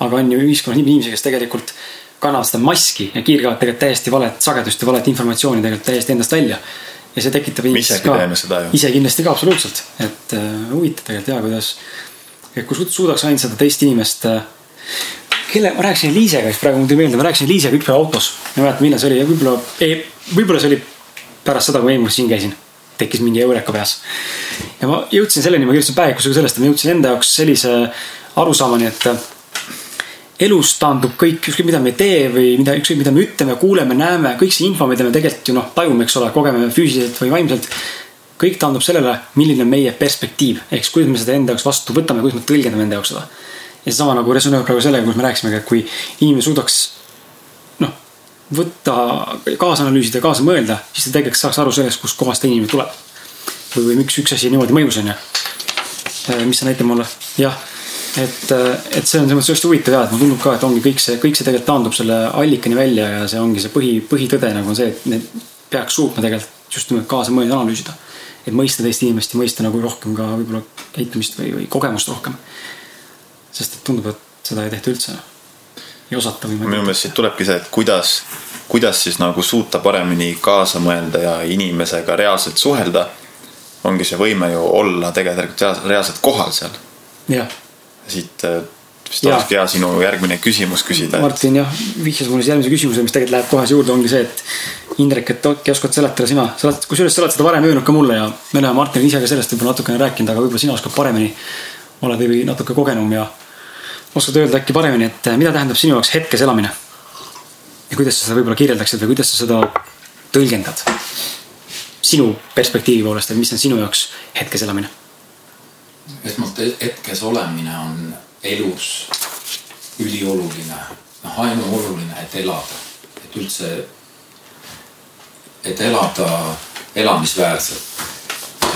A: aga on ju ühiskonnas nii inimesi, kes tegelikult kannavad seda maski ja kiirgavad tegelikult täiesti valet sagedust ja valet informatsiooni tegelikult täiesti endast välja. ja see tekitab
B: seda ju.
A: ise kindlasti ka absoluutselt, et äh, huvitav tegelikult ja kuidas, et kui suudaks ainult seda teist inimest äh, kelle, ma rääkisin Liisega, siis praegu mul tuli meelde, ma rääkisin Liisega ükspäev autos. ma ei mäleta, millal see oli võib-olla, võib-olla see oli pärast seda, kui eelmine kord siin käisin. tekkis mingi eureka peas. ja ma jõudsin selleni, ma kirjutasin päevikusega sellest, et ma jõudsin enda jaoks sellise arusaamani, et elus taandub kõik, ükskõik mida me ei tee või mida, ükskõik mida me ütleme, kuuleme, näeme, kõik see info, mida me tegelikult ju noh, tajume, eks ole, kogeme füüsiliselt või vaimselt. kõik taandub sellele, milline on meie perspektiiv, ehk siis kuidas me seda enda jaoks vastu võtame, kuidas me tõlgendame enda jaoks seda. Ja seesama nagu resoneerub praegu sellega, kus me rääkisimegi, et kui inimene suudaks noh, võtta, kaasa analüüsida, kaasa mõelda, siis ta tegelikult saaks aru sellest, kustkohast inimene tuleb. või, või miks üks asi niimoodi mõjus on ju. mis sa näitad mulle? jah et, et see on selles mõttes hästi huvitav ja, et mulle tundub ka, et ongi kõik see, kõik see tegelikult taandub selle allikani välja ja see ongi see põhi, põhitõde nagu on see, et need peaks suutma tegelikult just nimelt kaasa mõelda, analüüsida. et mõista teist inimest ja mõista nagu rohkem ka võib-olla käitumist või, või kogemust rohkem. Sest et tundub, et seda ei tehta üldse. ei osata või.
B: minu meelest siit tulebki see, et kuidas, kuidas siis nagu suuta paremini kaasa mõelda ja inimesega reaalselt suhelda. ongi see võime ju olla tegelikult reaalselt kohal seal.
A: jah
B: siit äh, vist olekski hea sinu järgmine küsimus küsida.
A: Martin jah, vihjas mulle järgmise küsimuse, mis tegelikult läheb kohe siia juurde, ongi see, et Indrek, et äkki oskad seletada sina, sa oled, kusjuures sa oled seda varem öelnud ka mulle ja me oleme Martin ise ka sellest võib-olla natukene rääkinud, aga võib-olla sina oskad paremini. oled või natuke kogenum ja oskad öelda äkki paremini, et äh, mida tähendab sinu jaoks hetkes elamine? ja kuidas sa seda võib-olla kirjeldaksid või kuidas sa seda tõlgendad? sinu perspektiivi poolest, et mis on sinu jaoks hetkes elamine?
C: esmalt hetkes olemine on elus ülioluline, noh ainuoluline, et elada, et üldse, et elada elamisväärselt.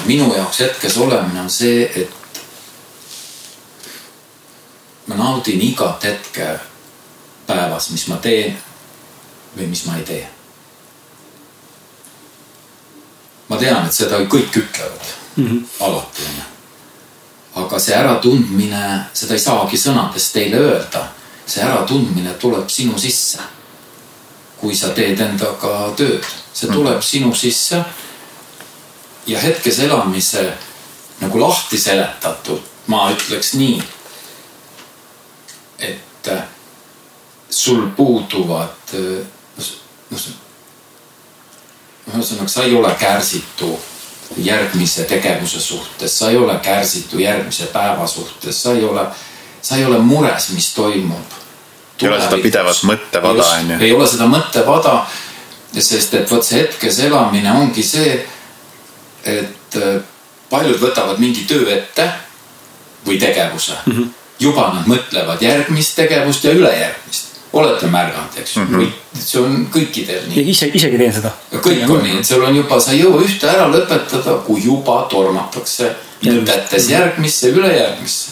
C: minu jaoks hetkes olemine on see, et ma naudin igat hetke päevas, mis ma teen või mis ma ei tee. ma tean, et seda kõik ütlevad mm -hmm. alati onju aga see äratundmine, seda ei saagi sõnades teile öelda. see äratundmine tuleb sinu sisse. kui sa teed endaga tööd, see tuleb sinu sisse. ja hetkes elamise nagu lahti seletatud, ma ütleks nii. Et äh, sul puuduvad, noh, ühesõnaga, sa ei ole kärsitu järgmise tegevuse suhtes, sa ei ole kärsitu järgmise päeva suhtes, sa ei ole, sa ei ole mures, mis toimub.
B: ei ole seda pidevat mõttevada, on ju.
C: ei ole seda mõttevada, sest et vot see hetkes elamine ongi see, et äh, paljud võtavad mingi töö ette või tegevuse mm. -hmm. Juba nad mõtlevad järgmist tegevust ja ülejärgmist olete märganud, eks ju mm -hmm., see on kõikidel nii.
A: ise, isegi teen seda.
C: kõik on nii, et sul on juba, sa ei jõua ühte ära lõpetada, kui juba tormatakse mõtetes järgmisse, ülejärgmisse.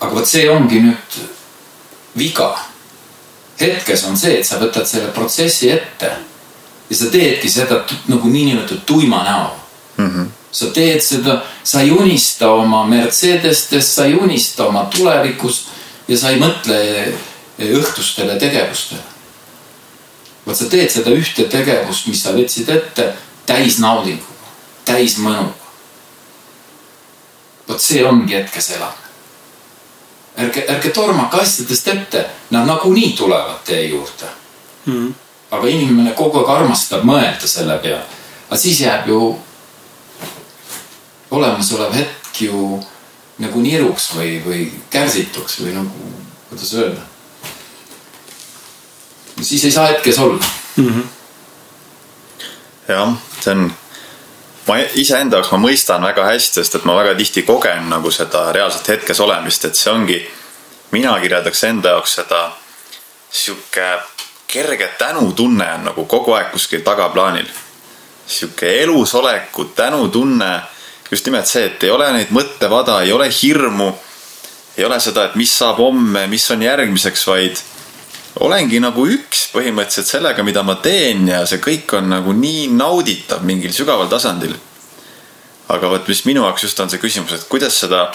C: aga vot see ongi nüüd viga. hetkes on see, et sa võtad selle protsessi ette ja sa teedki seda nagu niinimetatud tuima näo mm. -hmm sa teed seda, sa ei unista oma Mercedestest, sa ei unista oma tulevikust ja sa ei mõtle õhtustele tegevustele. vot sa teed seda ühte tegevust, mis sa võtsid ette täis naudinguga, täis mõnuga. vot see ongi hetkes elamine. ärge, ärge tormake asjadest ette, nad nagunii tulevad teie juurde mm.. aga inimene kogu aeg armastab mõelda selle peale, aga siis jääb ju olemasolev hetk ju nagu niruks või, või kärsituks või nagu, kuidas öelda siis ei saa hetkes olla mm. -hmm.
B: jah, see on, ma iseenda jaoks ma mõistan väga hästi, sest et ma väga tihti kogen nagu seda reaalselt hetkes olemist, et see ongi, mina kirjeldaks enda jaoks seda sihuke kerge tänutunne on nagu kogu aeg kuskil tagaplaanil. sihuke elusoleku tänutunne, just nimelt see, et ei ole neid mõttevada, ei ole hirmu, ei ole seda, et mis saab homme, mis on järgmiseks, vaid olengi nagu üks põhimõtteliselt sellega, mida ma teen ja see kõik on nagu nii nauditav mingil sügaval tasandil. aga vot, mis minu jaoks just on see küsimus, et kuidas seda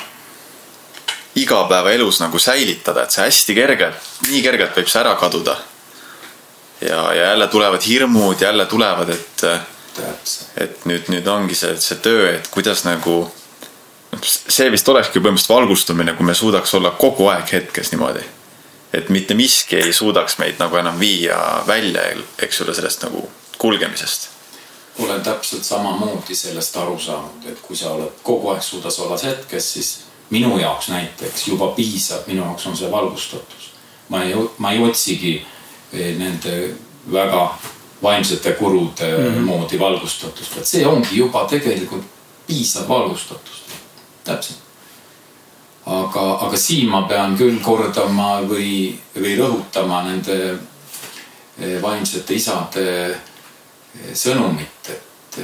B: igapäevaelus nagu säilitada, et see hästi kergelt, nii kergelt võib see ära kaduda. ja, ja jälle tulevad hirmud, jälle tulevad, et, et nüüd, nüüd ongi see, see töö, et kuidas nagu. see vist olekski põhimõtteliselt valgustumine, kui me suudaks olla kogu aeg hetkes niimoodi. et mitte miski ei suudaks meid nagu enam viia välja, eks ole, sellest nagu kulgemisest
C: olen täpselt samamoodi sellest aru saanud, et kui sa oled kogu aeg suudas olla hetkes, siis minu jaoks näiteks juba piisab, minu jaoks on see valgustatus. ma ei, ma ei otsigi eh, nende väga vaimsete kurude mm -hmm. moodi valgustatust, et see ongi juba tegelikult piisav valgustatus. täpselt. aga, aga siin ma pean küll kordama või, või rõhutama nende eh, vaimsete isade eh, sõnumit, et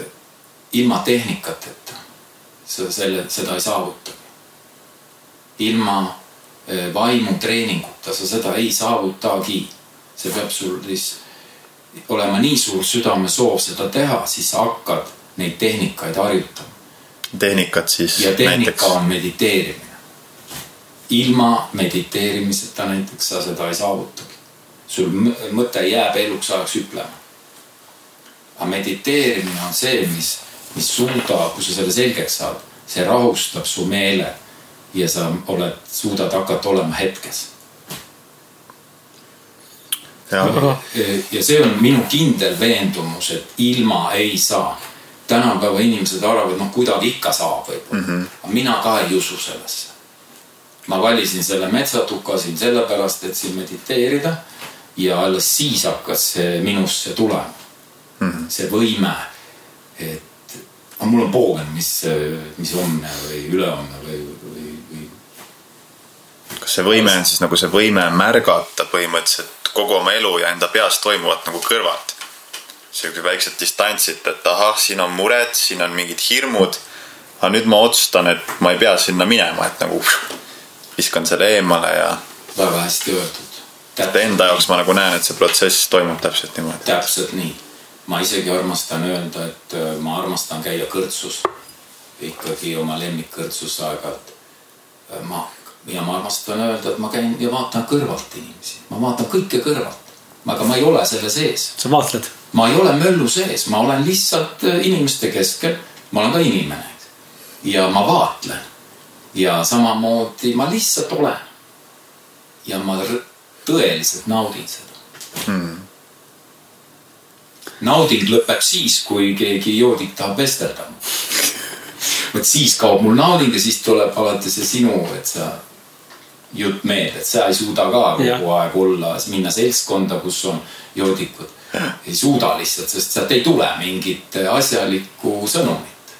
C: ilma tehnikateta sa selle, seda ei saavuta. ilma eh, vaimutreeninguta sa seda ei saavutagi. see peab sul siis olema nii suur südamesoov seda teha, siis sa hakkad neid tehnikaid harjutama.
B: tehnikat siis
C: ja tehnika
B: näiteks
C: on mediteerimine. ilma mediteerimiseta näiteks sa seda ei saavutagi. sul mõ- mõte jääb eluks ajaks hüplema. aga mediteerimine on see, mis, mis suudab, kui sa selle selgeks saad, see rahustab su meele ja sa oled, suudad hakata olema hetkes.
B: jah,
C: ja see on minu kindel veendumus, et ilma ei saa. tänapäeva inimesed arvavad, noh kuidagi ikka saab võib-olla mm. -hmm. aga mina ka ei usu sellesse. ma valisin selle metsatuka siin sellepärast, et siin mediteerida ja alles siis hakkas see minusse tulema mm. -hmm. see võime, et aga mul on poogen, mis, mis homne või ülehomme või, või, või
B: kas see võime on siis nagu see võime märgata põhimõtteliselt kogu oma elu ja enda peas toimuvat nagu kõrvalt. siuke väiksed distantsid, et ahah, siin on mured, siin on mingid hirmud. aga nüüd ma otsustan, et ma ei pea sinna minema, et nagu viskan selle eemale ja
C: väga hästi öeldud.
B: et enda jaoks ma nagu näen, et see protsess toimub täpselt niimoodi.
C: täpselt nii. ma isegi armastan öelda, et äh, ma armastan käia kõrtsus. ikkagi oma lemmikkõrtsus aeg-ajalt. ma, ja ma armastan öelda, et ma käin ja vaatan kõrvalt inimesi, ma vaatan kõike kõrvalt. aga ma ei ole selle sees,
A: sa vaatled.
C: ma ei ole möllu sees, ma olen lihtsalt äh, inimeste keskel. ma olen ka inimene. ja ma vaatlen. ja samamoodi ma lihtsalt olen. ja ma tõeliselt naudin seda nauding lõpeb siis, kui keegi joodik tahab vestelda. <laughs> vot siis kaob mul nauding ja siis tuleb alati see sinu, et sa jutt meelde, et sa ei suuda ka kogu aeg olla, minna seltskonda, kus on joodikud. ei suuda lihtsalt, sest sealt ei tule mingit asjalikku sõnumit.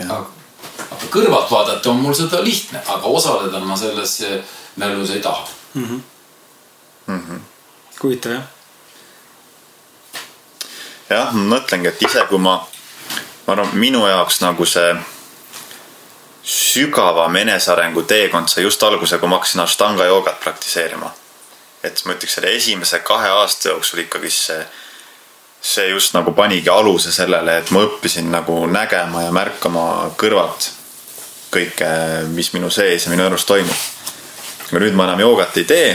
C: aga aga kõrvalt vaadata on mul seda lihtne, aga osaleda ma selles mällus ei taha.
A: huvitav jah.
B: jah, ma mõtlengi, et ise kui ma, ma arvan, minu jaoks nagu see sügavam enesearengu teekond sai just alguse, kui ma hakkasin Ashtanga joogat praktiseerima. et ma ütleks, selle esimese kahe aasta jooksul ikkagi see, see just nagu panigi aluse sellele, et ma õppisin nagu nägema ja märkama kõrvalt kõike, mis minu sees ja minu elus toimub. aga nüüd ma enam joogat ei tee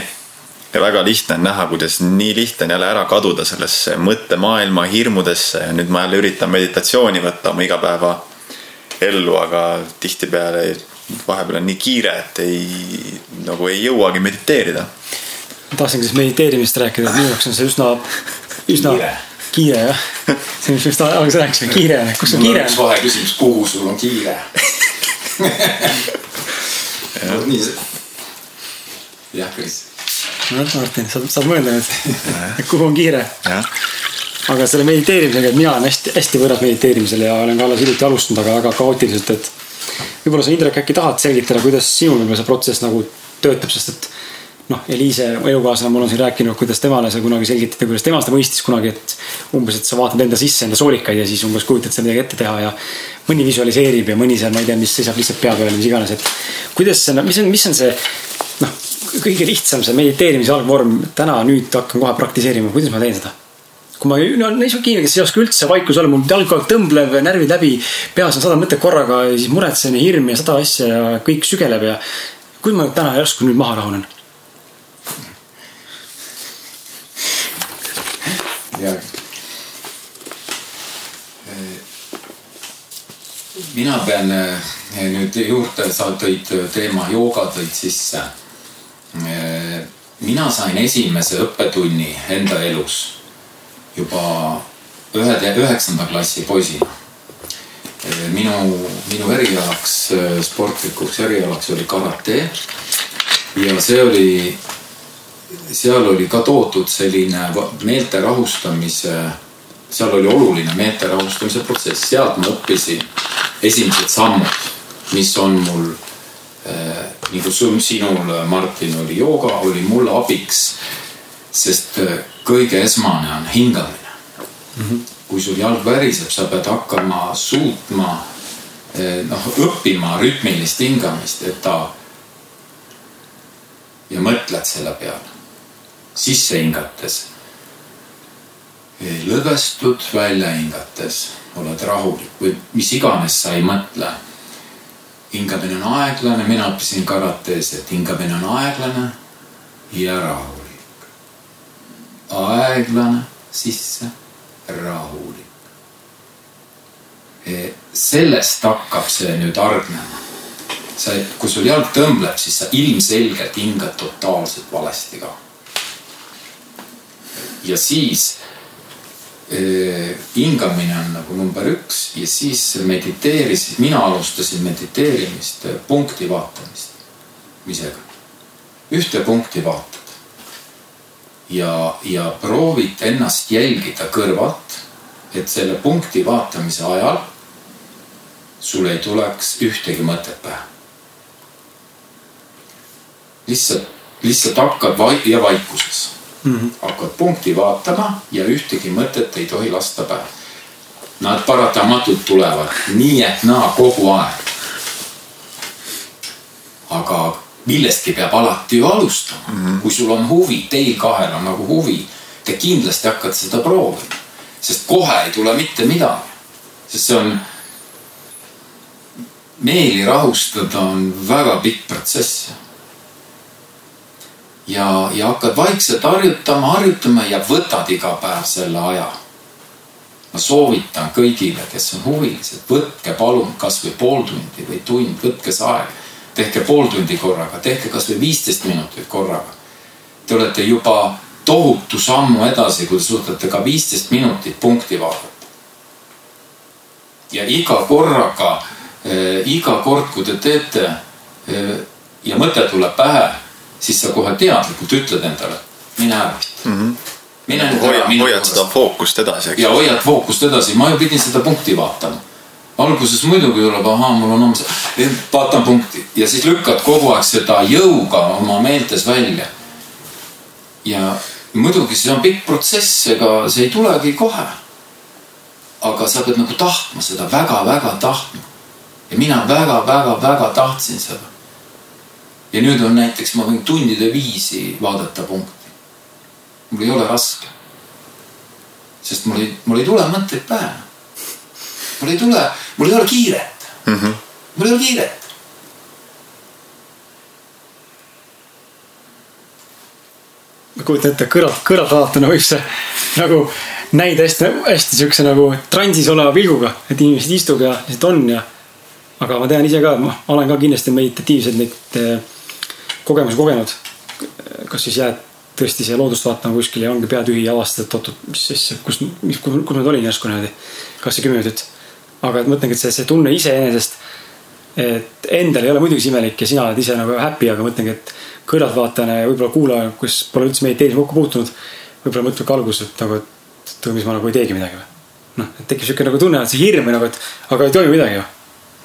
B: ja väga lihtne on näha, kuidas nii lihtne on jälle ära kaduda sellesse mõttemaailma hirmudesse ja nüüd ma jälle üritan meditatsiooni võtta oma igapäeva ellu, aga tihtipeale vahepeal on nii kiire, et ei, nagu ei jõuagi mediteerida.
A: ma tahtsingi siis mediteerimisest rääkida, et minu jaoks on see üsna, üsna
C: Kiire.
A: kiire jah. see, mis me just alguses rääkisime, kiire on, kus see
C: mul on
A: kiire
C: üks
A: on?
C: vaheküsimus, kuhu sul on kiire? <laughs> nii see. jah, Kris.
A: noh, Martin, sa saad mõelda nüüd, kuhu on kiire.
B: jah,
A: aga selle mediteerimisega, mina olen hästi, hästi võõras mediteerimisele ja olen ka alles hiljuti alustanud, aga väga kaootiliselt, et võib-olla sa, Indrek, äkki tahad selgitada, kuidas sinul võib-olla see protsess nagu töötab, sest et noh, Eliise elukaaslane mul on siin rääkinud, kuidas temale sa kunagi selgitati, kuidas tema seda mõistis kunagi, et umbes, et sa vaatad enda sisse, enda soolikaid ja siis umbes kujutad seal midagi ette teha ja mõni visualiseerib ja mõni seal, ma ei tea, mis seisab lihtsalt pea peal, mis iganes, et kuidas see, mis on, mis on see noh, kõige lihtsam see mediteerimise algvorm, täna nüüd hakkan kohe praktiseerima, kuidas ma teen seda? Kui ma, no niisugune inimene, kes ei oska üldse vaikus olla, mul jalg kogu aeg tõmblev, närvid läbi, peas on sada mõtet korraga ja siis muretsen ja hirm ja sada asja ja kõik sügeleb ja. kuidas ma täna järsku nüüd maha rahunen?
C: ja mina pean eh, nüüd juurde, sa tõid teema jooga tõid sisse. Mina sain esimese õppetunni enda elus juba ühe, üheksanda klassi poisina. Minu, minu erialaks, sportlikuks erialaks oli karate ja see oli, seal oli ka toodud selline meelte rahustamise seal oli oluline meelte rahustamise protsess, sealt ma õppisin esimesed sammud, mis on mul äh, nagu sinul, Martin, oli jooga, oli mulle abiks. Sest äh, kõige esmane on hingamine mm. -hmm. kui sul jalg väriseb, sa pead hakkama suutma äh, noh, õppima rütmilist hingamist, et ta ja mõtled selle peale sisse hingates lõdvestud välja hingates, oled rahulik või mis iganes sa ei mõtle. hingamine on aeglane, mina õppisin karates, et hingamine on aeglane ja rahulik. Aeglane sisse, rahulik. E, sellest hakkab see nüüd hargnema. sa, kui sul jalg tõmbleb, siis sa ilmselgelt hingad totaalselt valesti ka. ja siis hingamine on nagu number üks ja siis mediteeris, mina alustasin mediteerimist punkti vaatamisega. ühte punkti vaatad. Ja, ja proovid ennast jälgida kõrvalt, et selle punkti vaatamise ajal sul ei tuleks ühtegi mõtet pähe. lihtsalt, lihtsalt hakkad vai- ja vaikuses mm. -hmm. hakkad punkti vaatama ja ühtegi mõtet ei tohi lasta pähe. Nad paratamatult tulevad nii ehk naa kogu aeg. aga millestki peab alati ju alustama mm, -hmm. kui sul on huvi, teil kahel on nagu huvi, te kindlasti hakkate seda proovima, sest kohe ei tule mitte midagi, sest see on meeli rahustada on väga pikk protsess ja, ja hakkad vaikselt harjutama, harjutama ja võtad iga päev selle aja. ma soovitan kõigile, kes on huvilised, võtke palun kasvõi pool tundi või tund, võtke see aeg. Tehke pool tundi korraga, tehke kasvõi viisteist minutit korraga. Te olete juba tohutu sammu edasi, kui te suudate ka viisteist minutit punkti vaadata. ja iga korraga äh,, iga kord, kui te teete äh, ja mõte tuleb pähe siis sa kohe teadlikult ütled endale, mine ära mm. -hmm. mine nüüd
B: ära. hoiad seda fookust edasi, eks.
C: ja hoiad fookust edasi, ma ju pidin seda punkti vaatama. Alguses muidugi tuleb, ahaa, mul on homme see, vaatan punkti ja siis lükkad kogu aeg seda jõuga oma meeltes välja. ja muidugi see on pikk protsess, ega see ei tulegi kohe. aga sa pead nagu tahtma seda väga-väga tahtma. ja mina väga-väga-väga tahtsin seda ja nüüd on näiteks, ma võin tundide viisi vaadata punkti. mul ei ole raske. sest mul ei, mul ei tule mõtteid pähe. Mul ei tule, mul ei ole kiiret mm. -hmm. mul ei ole kiiret.
A: ma kujutan ette, kõrvalt, kõrvalt vaadatuna võib see nagu näida hästi, hästi siukse nagu transis oleva pilguga, et inimesed istuvad ja lihtsalt on ja. aga ma tean ise ka, ma olen ka kindlasti meditatiivseid neid eh, kogemusi kogenud. kas siis jääd tõesti siia loodust vaatama kuskile ja ongi pea tühi ja avastad, et oot-oot, mis siis, kus, mis, kus ma olin järsku niimoodi. kas see kümme minutit. Aga et mõtlengi, et see, see tunne iseenesest, et endal ei ole muidugi imelik ja sina oled ise nagu happy, aga mõtlengi, et kõrvaltvaatajana ja võib-olla kuulaja, kes pole üldse mediteerimisega kokku puutunud. võib-olla mõtleb ka alguses, et nagu, et mis ma nagu ei teegi midagi või. noh, et tekib sihuke nagu tunne, et see hirm nagu, et aga ei toimu midagi ju.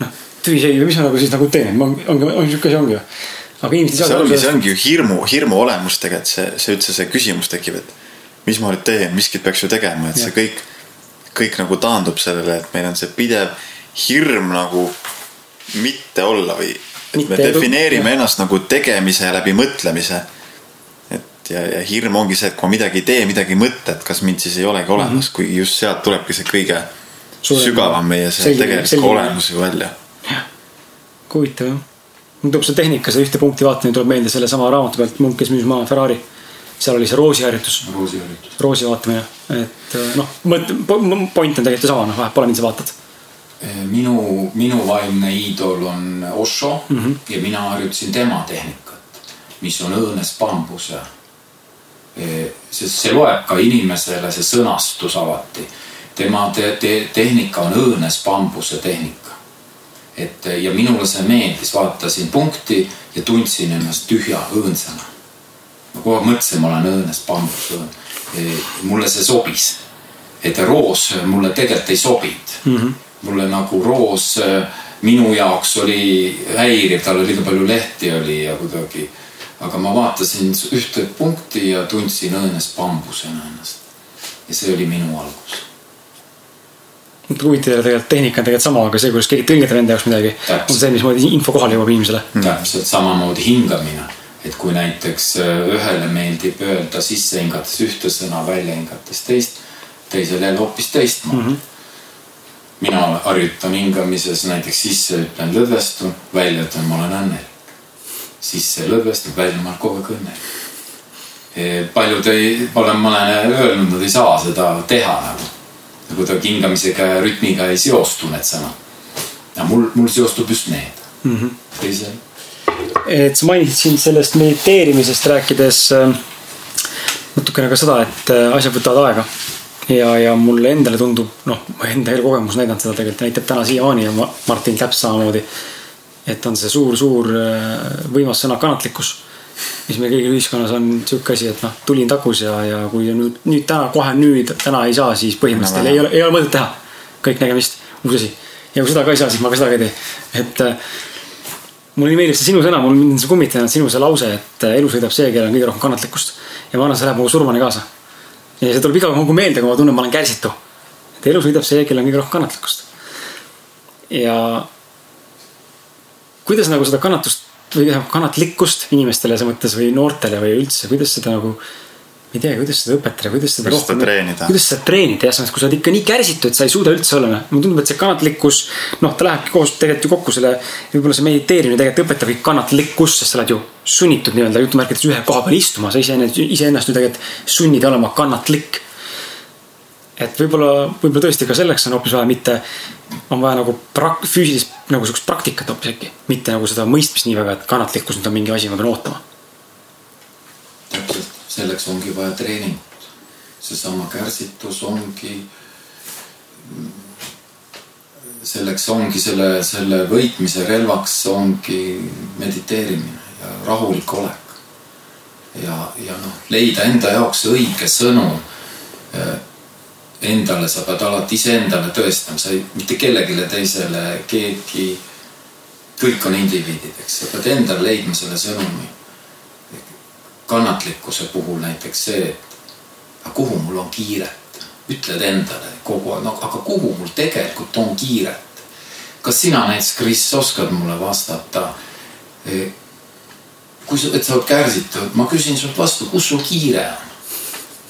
A: noh, tühi see, mis ma nagu siis nagu teen, ongi, ongi sihuke asi ongi ju
B: aga inimesed ei saa. see ongi, see ongi ju hirmu, hirmu olemus tegelikult see, see üldse see küsimus tekib, et mis ma nüüd teen, miskit peaks ju tegema, et ja. see kõik, kõik nagu taandub sellele, et meil on see pidev hirm nagu mitte olla või. et mitte me defineerime ja. ennast nagu tegemise läbi mõtlemise. et ja, ja hirm ongi see, et kui ma midagi ei tee, midagi ei mõtle, et kas mind siis ei olegi olemas mm, -hmm. kuigi just sealt tulebki see kõige Suurem, sügavam meie see tegelik olemus ju välja.
A: jah, huvitav jah. mul tuleb see tehnika, see ühte punkti vaatamine tuleb meelde sellesama raamatu pealt, Munk, kes müüs maha Ferrari. seal oli see roosiharjutus.
C: roosiharjutus.
A: roosi vaatamine, et noh, mõt-, point on tegelikult ju sama, noh, vahet pole, mida sa vaatad
C: minu, minu vaimne iidol on Osho mm -hmm. ja mina harjutasin tema tehnikat, mis on õõnes bambuse. sest see loeb ka inimesele, see sõnastus alati. tema te, te, tehnika on õõnes bambuse tehnika. et ja minule see meeldis, vaatasin punkti ja tundsin ennast tühja õõnsana. ma kogu aeg mõtlesin, ma olen õõnes bambus õõn. Mulle see sobis, et roos mulle tegelikult ei sobinud mm. -hmm mulle nagu roos äh, minu jaoks oli häiriv, tal oli liiga palju lehti oli ja kuidagi. aga ma vaatasin ühte punkti ja tundsin õõnes bambusena ennast. ja see oli minu algus.
A: huvitav tegelikult tehnika on tegelikult sama, aga see, kuidas keegi tõlgendab enda jaoks midagi, on see, mismoodi info kohale jõuab inimesele.
C: täpselt samamoodi hingamine, et kui näiteks äh, ühele meeldib öelda sisse hingates ühte sõna, välja hingates teist, teisele jälle hoopis teistmoodi mm. -hmm mina harjutan hingamises näiteks sisse ütlen lõdvestun, välja ütlen, ma olen õnnelik. sisse lõdvestun, välja ma olen kogu aeg õnnelik. E, paljud ei, olen, ma olen öelnud, nad ei saa seda teha nagu. kuidagi hingamisega ja rütmiga ei seostu need sõnad. aga mul, mul seostub just need mm -hmm. teisel.
A: Et sa mainisid siin sellest mediteerimisest rääkides äh, natukene ka seda, et äh, asjad võtavad aega ja, ja mulle endale tundub, noh, enda elukogemus näidanud seda tegelikult näitab täna siiamaani ja Martin täpselt samamoodi. et on see suur-suur äh, võimas sõna kannatlikkus, mis meil kõigil ühiskonnas on sihuke asi, et noh, tulin takus ja, ja kui nüüd, nüüd täna, kohe nüüd, täna ei saa, siis põhimõtteliselt no, ei ole, ei ole mõtet teha. kõik nägemist, uus asi. ja kui seda ka ei saa, siis ma ka seda ka ei tee, et äh, mulle nii meeldib see sinu sõna, mul mind see kummitanud, sinu see lause, et äh, elu sõidab see, kellel on kõige rohkem kannatlikkust. ja ma arvan, see läheb mu surmani kaasa ja see tuleb iga kord meelde, kui ma tunnen, ma olen kärsitu. et elu sõidab see, kellel on kõige rohkem kannatlikkust. ja kuidas nagu seda kannatust või kannatlikkust inimestele selles mõttes või noortele või üldse, kuidas seda nagu ei tea, kuidas seda õpetada, kuidas seda
B: kuidas rohkem,
A: kuidas seda treenida, jah, kui sa oled ikka nii kärsitu, et sa ei suuda üldse olla, noh. mulle tundub, et see kannatlikkus, noh, ta lähebki koos tegelikult ju kokku selle, võib-olla see mediteerimine tegelikult õpetabki kannatlikkust, sest sa oled ju sunnitud nii-öelda jutumärkides ühe koha peal istuma, sa iseennast, iseennast ju tegelikult sunnid olema kannatlik. et võib-olla, võib-olla tõesti ka selleks on hoopis vaja mitte, on vaja nagu prak-, füüsilist nagu sihukest praktikat hoopis äkki, mitte nagu seda mõistmist nii väga, et kannatlikkus nüüd on mingi asi, ma pean ootama
C: selleks ongi vaja treeningut. seesama kärsitus ongi, selleks ongi selle, selle võitmise relvaks ongi mediteerimine ja rahulik olek. ja, ja noh, leida enda jaoks õige sõnum endale, sa pead alati iseendale tõestama, sa ei, mitte kellelegi teisele, keegi, kõik on indiviidid, eks, sa pead endale leidma selle sõnumi kannatlikkuse puhul näiteks see, et aga kuhu mul on kiiret, ütled endale kogu aeg, no aga kuhu mul tegelikult on kiiret. kas sina näiteks, Kris, oskad mulle vastata? E, kui sa, et sa oled kärsitud, ma küsin sult vastu, kus sul kiire on?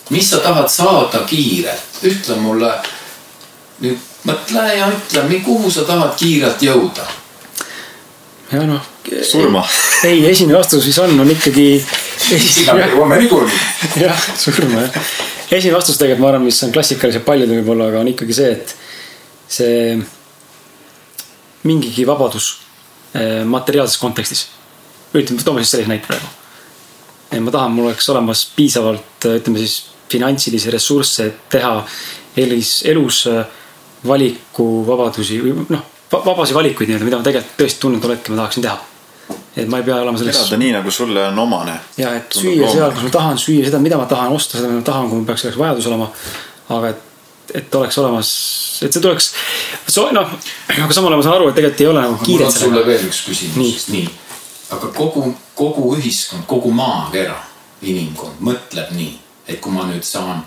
C: mis sa tahad saada kiirelt, ütle mulle nüüd mõtle ja ütle, kuhu sa tahad kiirelt jõuda
A: ja noh.
B: Surma.
A: ei, esimene vastus, mis on, on ikkagi.
C: sinna me jõuame niikuinii.
A: jah, surma jah. esimene vastus tegelikult ma arvan, mis on klassikalised paljudel võib-olla, aga on ikkagi see, et see mingigi vabadus eh, materiaalses kontekstis. ütleme, toome siis sellise näite praegu. ma tahan, mul oleks olemas piisavalt, ütleme siis finantsilisi ressursse, et teha elus, elus valikuvabadusi või noh vabasid valikuid nii-öelda, mida ma tegelikult tõesti tunnen tol hetkel ma tahaksin teha. Et ma ei pea olema selleks.
B: elada nii, nagu sulle on omane.
A: ja, et süüa seal, kus ma tahan, süüa seda, mida ma tahan, osta seda, mida ma tahan, kui mul peaks selleks vajadus olema. aga et, et oleks olemas, et see tuleks, noh, aga samal ajal ma saan aru, et tegelikult ei ole nagu kiiret.
C: mul on sulle veel üks küsimus, nii, nii., aga kogu, kogu ühiskond, kogu maakera, inimkond mõtleb nii, et kui ma nüüd saan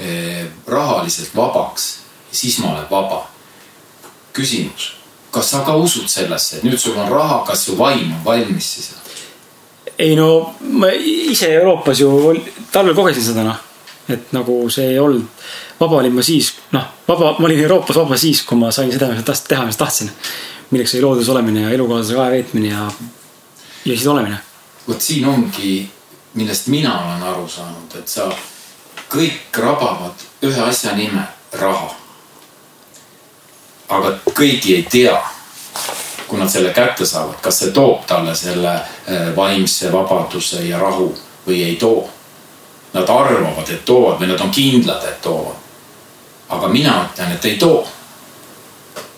C: eh, rahaliselt vabaks, siis ma olen vaba küsimus, kas sa ka usud sellesse, et nüüd sul on raha, kas su vaim on valmis siis?
A: ei no ma ise Euroopas ju talvel kogesin seda noh. et nagu see ei olnud, vaba olin ma siis, noh, vaba, ma olin Euroopas vaba siis, kui ma sain seda, mis ma tahtsin teha, mis tahtsin. milleks oli loodus olemine ja elukaaslasega aja veetmine ja, ja siis olemine.
C: vot siin ongi, millest mina olen aru saanud, et sa kõik rabavad ühe asja nime, raha. Aga kõigi ei tea, kui nad selle kätte saavad, kas see toob talle selle eh, vaimse vabaduse ja rahu või ei too. Nad arvavad, et toovad või nad on kindlad, et toovad. aga mina ütlen, et ei too.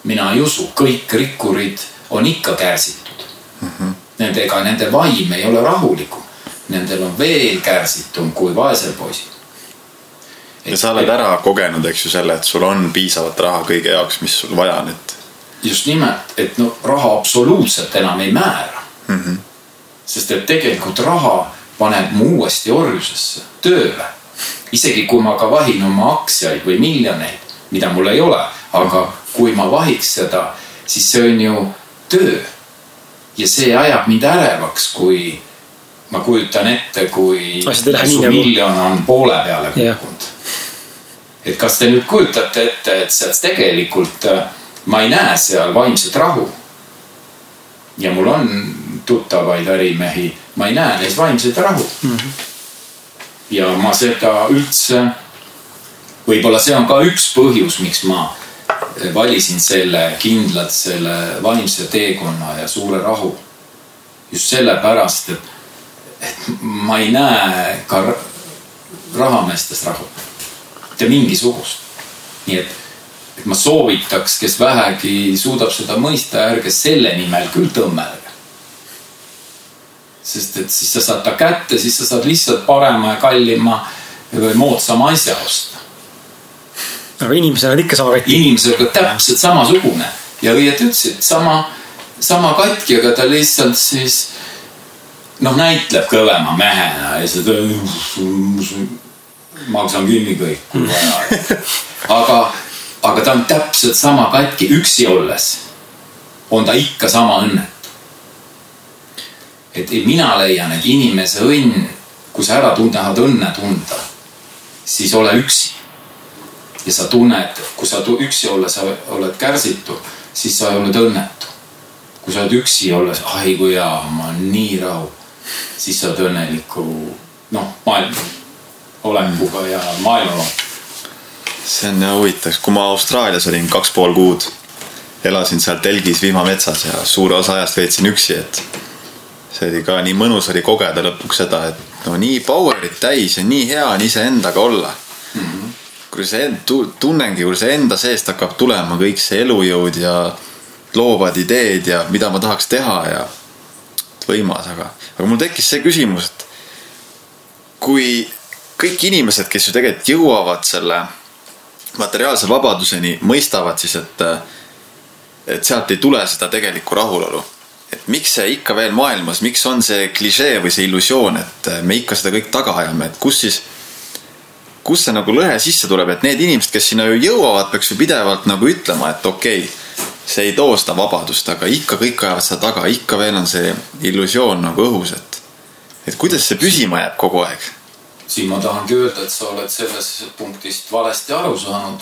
C: mina ei usu, kõik rikkurid on ikka kärsitud mm. -hmm. Nendega, nende vaim ei ole rahulikum. Nendel on veel kärsitum kui vaesel poisil.
B: Ja sa oled ära kogenud, eks ju, selle, et sul on piisavalt raha kõige jaoks, mis sul vaja on, et
C: just nimelt, et no raha absoluutselt enam ei määra mm. -hmm. sest et tegelikult raha paneb mu uuesti orjusesse, tööle. isegi kui ma ka vahin oma aktsiaid või miljoneid, mida mul ei ole, aga kui ma vahiks seda, siis see on ju töö. ja see ajab mind ärevaks, kui ma kujutan ette, kui su
A: nagu-
C: miljon on poole peale kukkunud et kas te nüüd kujutate ette, et sealt tegelikult äh, ma ei näe seal vaimset rahu. ja mul on tuttavaid ärimehi, ma ei näe neis vaimset rahu mm. -hmm. ja ma seda üldse, võib-olla see on ka üks põhjus, miks ma valisin selle kindlalt selle vaimse teekonna ja suure rahu. just sellepärast, et, et ma ei näe ka ra- rahameestes rahu mitte mingisugust. nii et, et ma soovitaks, kes vähegi suudab seda mõista, ärge selle nimel küll tõmmelge. sest et siis sa saad ta kätte, siis sa saad lihtsalt parema ja kallima või moodsama asja osta.
A: aga inimesena oled ikka sama katki.
C: inimesega täpselt samasugune ja õieti ütlesid, sama, sama katki, aga ta lihtsalt siis noh, näitleb kõvema mehena ja seda maksan kinni kõik, kui vaja. aga, aga ta on täpselt sama katki, üksi olles on ta ikka sama õnnetu. et mina leian, et inimese õnn, kui sa ära tahad õnne tunda, siis ole üksi. ja sa tunned, kui sa üksi olles sa oled kärsitu, siis sa oled õnnetu. kui sa oled üksi olles, ai kui hea, ma olen nii rahul, siis sa oled õnneliku noh, maailma olekuga ja maailma
B: see on jah huvitav, kui ma Austraalias olin kaks pool kuud, elasin seal telgis vihmametsas ja suure osa ajast veetsin üksi, et see oli ka nii mõnus oli kogeda lõpuks seda, et no nii power'it täis ja nii hea on iseendaga olla mm. -hmm. kui see tunnengi, kui see enda seest hakkab tulema kõik see elujõud ja loovad ideed ja mida ma tahaks teha ja võimas, aga, aga mul tekkis see küsimus, et kui kõik inimesed, kes ju tegelikult jõuavad selle materiaalse vabaduseni, mõistavad siis, et, et sealt ei tule seda tegelikku rahulolu. et miks see ikka veel maailmas, miks on see klišee või see illusioon, et me ikka seda kõik taga ajame, et kus siis, kus see nagu lõhe sisse tuleb, et need inimesed, kes sinna ju jõuavad, peaks ju pidevalt nagu ütlema, et okei okay, see ei too seda vabadust, aga ikka kõik ajavad seda taga, ikka veel on see illusioon nagu õhus, et, et kuidas see püsima jääb kogu aeg
C: siin ma tahangi öelda, et sa oled sellest punktist valesti aru saanud.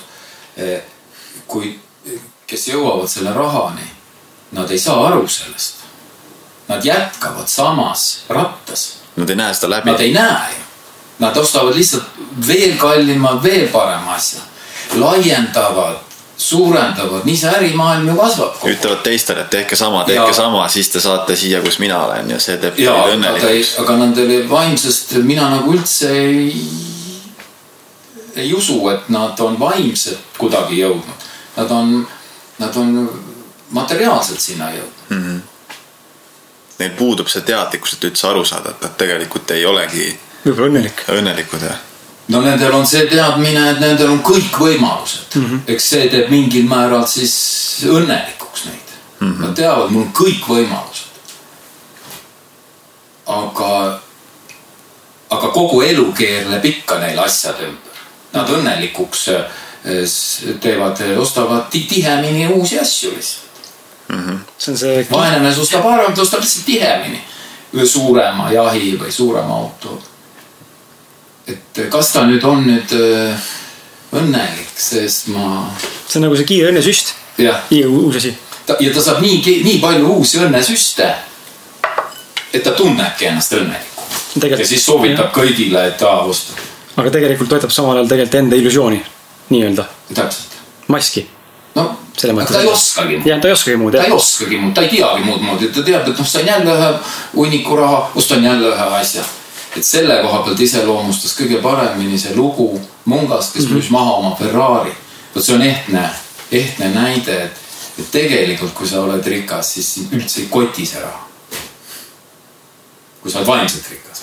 C: kui, kes jõuavad selle rahani, nad ei saa aru sellest. Nad jätkavad samas rattas.
B: Nad ei näe seda läbi.
C: Nad ei näe ju. Nad ostavad lihtsalt veel kallima, veel parema asja. laiendavad, suurendavad, nii see ärimaailm ju kasvab.
B: ütlevad teistele, et tehke sama, tehke
C: Ja-
B: sama, siis te saate siia, kus mina olen ja see teeb
C: ja,
B: teid õnnelikuks.
C: aga nendele vaimsest mina nagu üldse ei, ei usu, et nad on vaimselt kuidagi jõudnud. Nad on, nad on materiaalselt sinna jõudnud.
B: Neil puudub see teadlikkus, et üldse aru saada, et nad tegelikult ei olegi
A: võib-olla õnnelik.
B: õnnelikud ja
C: no nendel on see teadmine, et nendel on kõik võimalused mm. -hmm. eks see teeb mingil määral siis õnnelikuks neid mm. -hmm. Nad teavad, mul on kõik võimalused. aga, aga kogu elu keerleb ikka neil asjade ümber. Nad õnnelikuks eh, teevad, ostavad ti- tihemini uusi asju lihtsalt.
A: see on see
C: vaene mees ostab harvemalt, ostab lihtsalt tihemini. või suurema jahi või suurema auto. Et kas ta nüüd on nüüd äh, õnnelik, sest ma.
A: see on nagu see kiire õnnesüst. iga uus asi.
C: ja ta saab nii, nii palju uusi õnnesüste, et ta tunnebki ennast õnnelikuna. ja siis soovitab jah. kõigile, et aa, osta.
A: aga tegelikult toetab samal ajal tegelikult enda illusiooni, nii-öelda.
C: täpselt.
A: maski
C: no selles mõttes. ta ei oskagi
A: muud. jah, ta ei oskagi muud,
C: jah. ta ei oskagi muud, ta ei teagi muud moodi, ta teab, et noh, sain jälle ühe hunniku raha, ostan jälle ühe asja. Et selle koha pealt iseloomustas kõige paremini see lugu Mungast, kes müüs mm -hmm. maha oma Ferrari. vot see on ehtne, ehtne näide, et, et tegelikult, kui sa oled rikas, siis sind üldse ei koti see raha. kui sa oled vaimselt rikas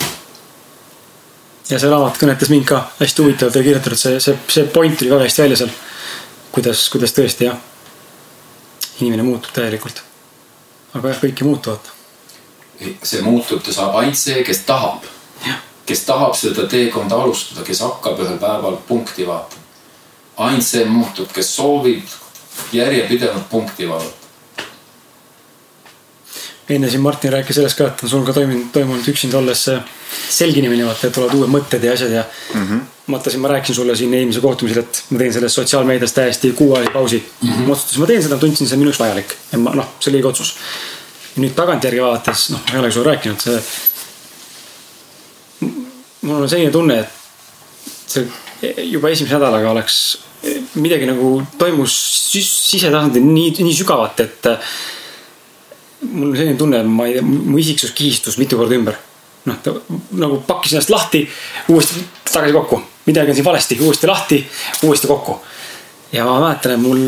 A: ja see raamat kõnetas mind ka hästi huvitavalt ja kirjutatud, see, see, see point tuli väga hästi välja seal kuidas, kuidas tõesti jah, inimene muutub täielikult. aga jah, kõik ei muutu, vaata.
C: see muutub, ta saab ainult see, kes tahab. Kes tahab seda teekonda alustada, kes hakkab ühel päeval punkti vaatama. ainult see muutub, kes soovib järjepidevalt punkti vaadata
A: enne siin Martin rääkis sellest ka, et on sul ka toimunud, toimunud üksinda olles selginemine, vaata, et tulevad uued mõtted ja asjad ja mm. -hmm. mõtlesin, ma rääkisin sulle siin eelmisel kohtumisel, et ma teen sellest sotsiaalmeedias täiesti kuuajalise pausi mm. -hmm. ma otsustasin, ma teen seda, tundsin, see on minu jaoks vajalik ja ma noh, see oli õige otsus. nüüd tagantjärgi vaadates, noh, ma ei olegi sulle rääkinud, see. Mul on selline tunne, et see juba esimese nädalaga oleks midagi nagu toimus sisetasandil nii, nii sügavalt, et mul on selline tunne, ma ei tea, mu isiksus kihistus mitu korda ümber. noh, ta nagu pakkis ennast lahti, uuesti tagasi kokku, midagi on siin valesti, uuesti lahti, uuesti kokku. ja ma mäletan, et mul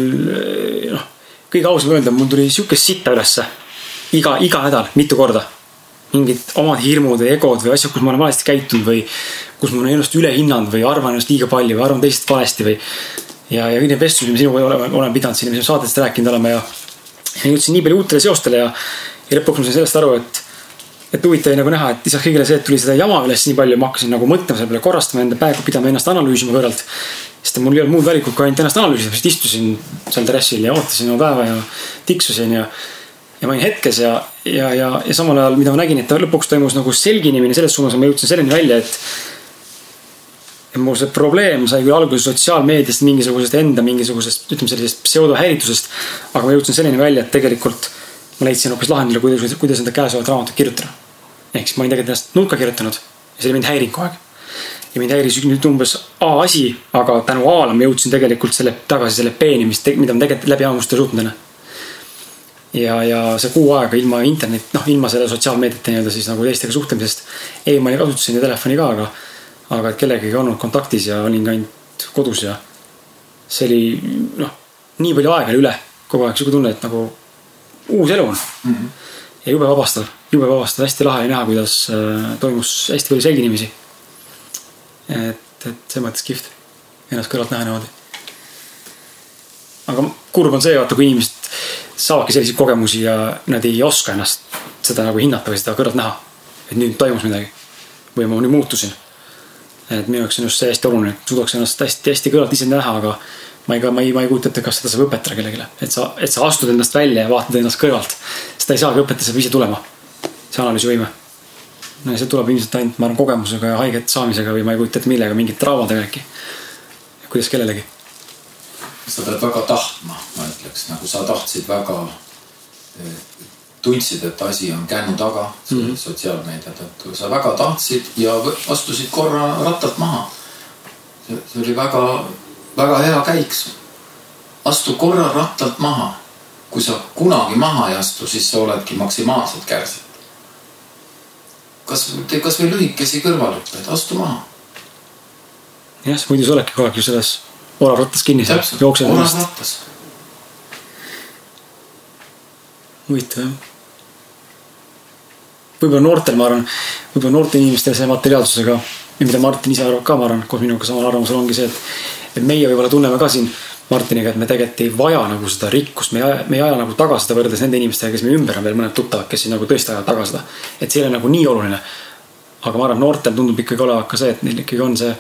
A: noh, kõige ausam öelda, mul tuli sihuke sitta ülesse iga, iga nädal mitu korda. Mingid omad hirmud või egod või asjad, kus ma olen valesti käitunud või kus ma olen ennast üle hinnanud või arvan ennast liiga palju või arvan teisest valesti või. ja, ja kõik need vestlused, mis sinuga olen, olen pidanud siin, mis me saatest rääkinud oleme ja ja jõudsin nii palju uutele seostele ja, ja lõpuks ma sain sellest aru, et, et huvitav oli nagu näha, et lisaks kõigele see, et tuli seda jama üles nii palju, ma hakkasin nagu mõtlema selle peale, korrastama enda päevi, pidama ennast analüüsima kõrvalt. sest mul ei olnud muud valikut, kui ainult ennast analüüsida, lihtsalt istusin seal terrassil ja ootasin oma päeva ja tiksusin ja. Ja ma olin hetkes ja, ja, ja, ja samal ajal, mida ma nägin, et lõpuks toimus nagu selginemine selles suunas, ma jõudsin selleni välja, et ja mu see probleem sai küll alguse sotsiaalmeediast, mingisugusest enda mingisugusest, ütleme sellisest pseudohäiritusest. aga ma jõudsin selleni välja, et tegelikult ma leidsin hoopis lahendile, kuidas, kuidas enda käesolevat raamatut kirjutada. ehk siis ma olin tegelikult ennast nurka kirjutanud ja see oli mind häirinud kogu aeg. ja mind häiris nüüd umbes A asi, aga tänu A-le ma jõudsin tegelikult selle tagasi selle B-ni, mis, mida ma tegelikult läbi hammustada suutnud enne ja, ja see kuu aega ilma internet, noh ilma selle sotsiaalmeediata nii-öelda siis nagu teistega suhtlemisest. emaili kasutasin ja telefoni ka, aga aga et kellegagi olnud kontaktis ja olin ka ainult kodus ja see oli noh, nii palju aega oli üle kogu aeg sihuke tunne, et nagu uus elu on mm. -hmm. ja jube vabastav, jube vabastav, hästi lahe näha, kuidas äh, toimus hästi palju selginemisi. et, et selles mõttes kihvt ennast kõrvalt näha niimoodi. aga kurb on see, vaata, kui inimesed saavadki selliseid kogemusi ja nad ei oska ennast seda nagu hinnata või seda kõrvalt näha. et nüüd toimus midagi või ma nüüd muutusin et minu jaoks on just see hästi oluline, et suudaks ennast hästi-hästi kõrvalt ise näha, aga ma ei, ma ei, ma ei kujuta ette, kas seda saab õpetada kellelegi, et sa, et sa astud endast välja ja vaatad ennast kõrvalt. seda ei saagi õpetada, see peab ise tulema. see analüüsivõime. no ja see tuleb ilmselt ainult, ma arvan, kogemusega ja haiget saamisega või ma ei kujuta ette millega, mingite traumadega äkki. kuidas kellelegi.
C: Sa pead väga tahtma, ma ütleks, nagu sa tahtsid väga tundsid, et asi on kännu taga mm -hmm. sotsiaalmeedia tõttu. sa väga tahtsid ja astusid korra rattalt maha. see oli väga, väga hea käik. astu korra rattalt maha. kui sa kunagi maha ei astu, siis sa oledki maksimaalselt kärsinud. kas, tee kasvõi lühikesi kõrvalhüppeid, astu maha.
A: jah, muidu sa oledki kogu aeg ju selles oravrattas kinni.
C: täpselt, oravrattas
A: huvitav jah võib-olla noortel, ma arvan, võib-olla noorte inimestel see materiaalsusega ja mida Martin ise arvab ka, ma arvan, koos minuga samal arvamusel ongi see, et, et meie võib-olla tunneme ka siin Martiniga, et me tegelikult ei vaja nagu seda rikkust, me ei aja, me ei aja nagu taga seda võrreldes nende inimestega, kes meie ümber on veel mõned tuttavad, kes siis nagu tõesti ajavad taga seda. et see ei ole nagu nii oluline. aga ma arvan, noortel tundub ikkagi olevat ka see, et neil ikkagi on see,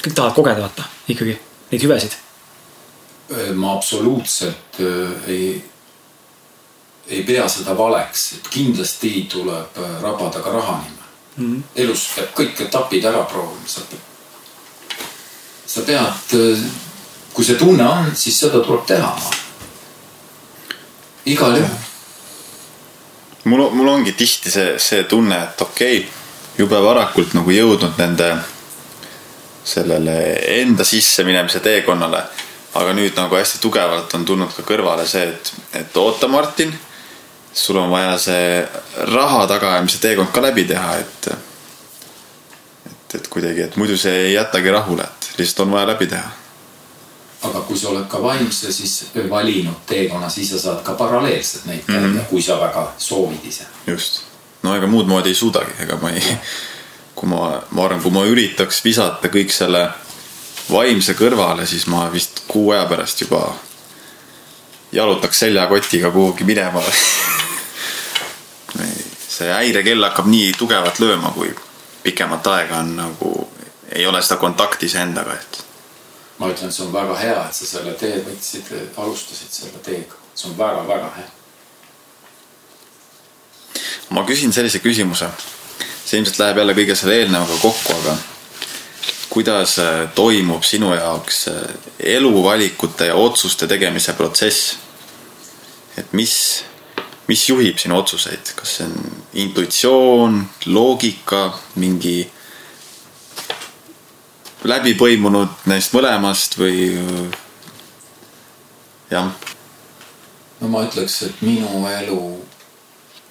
A: kõik tahavad kogeda, vaata ikkagi neid hüvesid.
C: ma absoluutselt äh, ei ei pea seda valeks, et kindlasti tuleb äh, rabada ka raha nimel mm. -hmm. elus peab kõik etapid ära proovima, sa pead, sa pead, kui see tunne on, siis seda tuleb teha. igal juhul.
B: mul, mul ongi tihti see, see tunne, et okei okay,, jube varakult nagu jõudnud nende sellele enda sisseminemise teekonnale. aga nüüd nagu hästi tugevalt on tulnud ka kõrvale see, et, et oota, Martin sul on vaja see raha tagaajamise teekond ka läbi teha, et et, et kuidagi, et muidu see ei jätagi rahule, et lihtsalt on vaja läbi teha.
C: aga kui sa oled ka vaimse, siis valinud teekonna, siis sa saad ka paralleelselt neid mm, -hmm. kui sa väga soovid ise.
B: just, no ega muud moodi ei suudagi, ega ma ei, kui ma, ma arvan, kui ma üritaks visata kõik selle vaimse kõrvale, siis ma vist kuu aja pärast juba jalutaks seljakotiga kuhugi minema <laughs> see häirekell hakkab nii tugevalt lööma, kui pikemat aega on nagu, ei ole seda kontakti iseendaga, et.
C: ma ütlen, see on väga hea, et sa selle tee võtsid, alustasid selle teega, see on väga-väga hea.
B: ma küsin sellise küsimuse, see ilmselt läheb jälle kõige selle eelnevaga kokku, aga kuidas äh, toimub sinu jaoks äh, eluvalikute ja otsuste tegemise protsess? et mis mis juhib sinu otsuseid, kas see on intuitsioon, loogika, mingi läbi põimunud neist mõlemast või jah?
C: no ma ütleks, et minu elu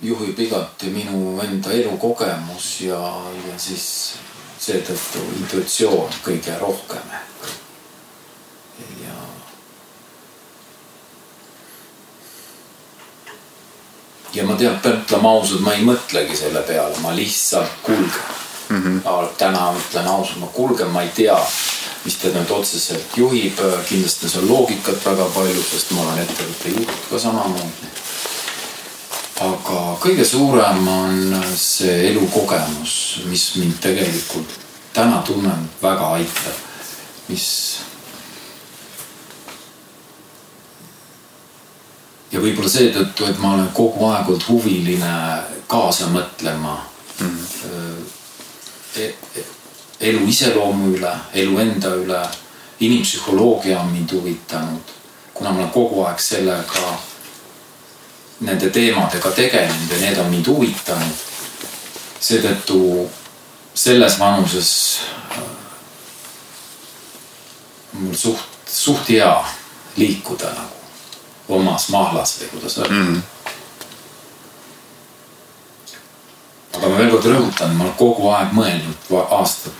C: juhib igati minu enda elukogemus ja, ja siis seetõttu intuitsioon kõige rohkem ehk ja ma tean, pean ütlema ausalt, ma ei mõtlegi selle peale, ma lihtsalt kulgen mm. -hmm. täna ütlen ausalt, ma kulgen, ma ei tea, mis teda nüüd otseselt juhib, kindlasti on seal loogikat väga palju, sest ma olen ettevõtte juht ka samamoodi. Aga kõige suurem on see elukogemus, mis mind tegelikult täna tunnen väga aitab, mis ja võib-olla seetõttu, et ma olen kogu aeg olnud huviline kaasa mõtlema mm. -hmm. elu iseloomu üle, elu enda üle, inimpsühholoogia on mind huvitanud, kuna ma olen kogu aeg sellega, nende teemadega tegelenud ja need on mind huvitanud. seetõttu selles vanuses äh, mul suht, suht hea liikuda nagu omas mahlas või kuidas öelda mm.. aga ma veel kord rõhutan, ma olen kogu aeg mõelnud aastad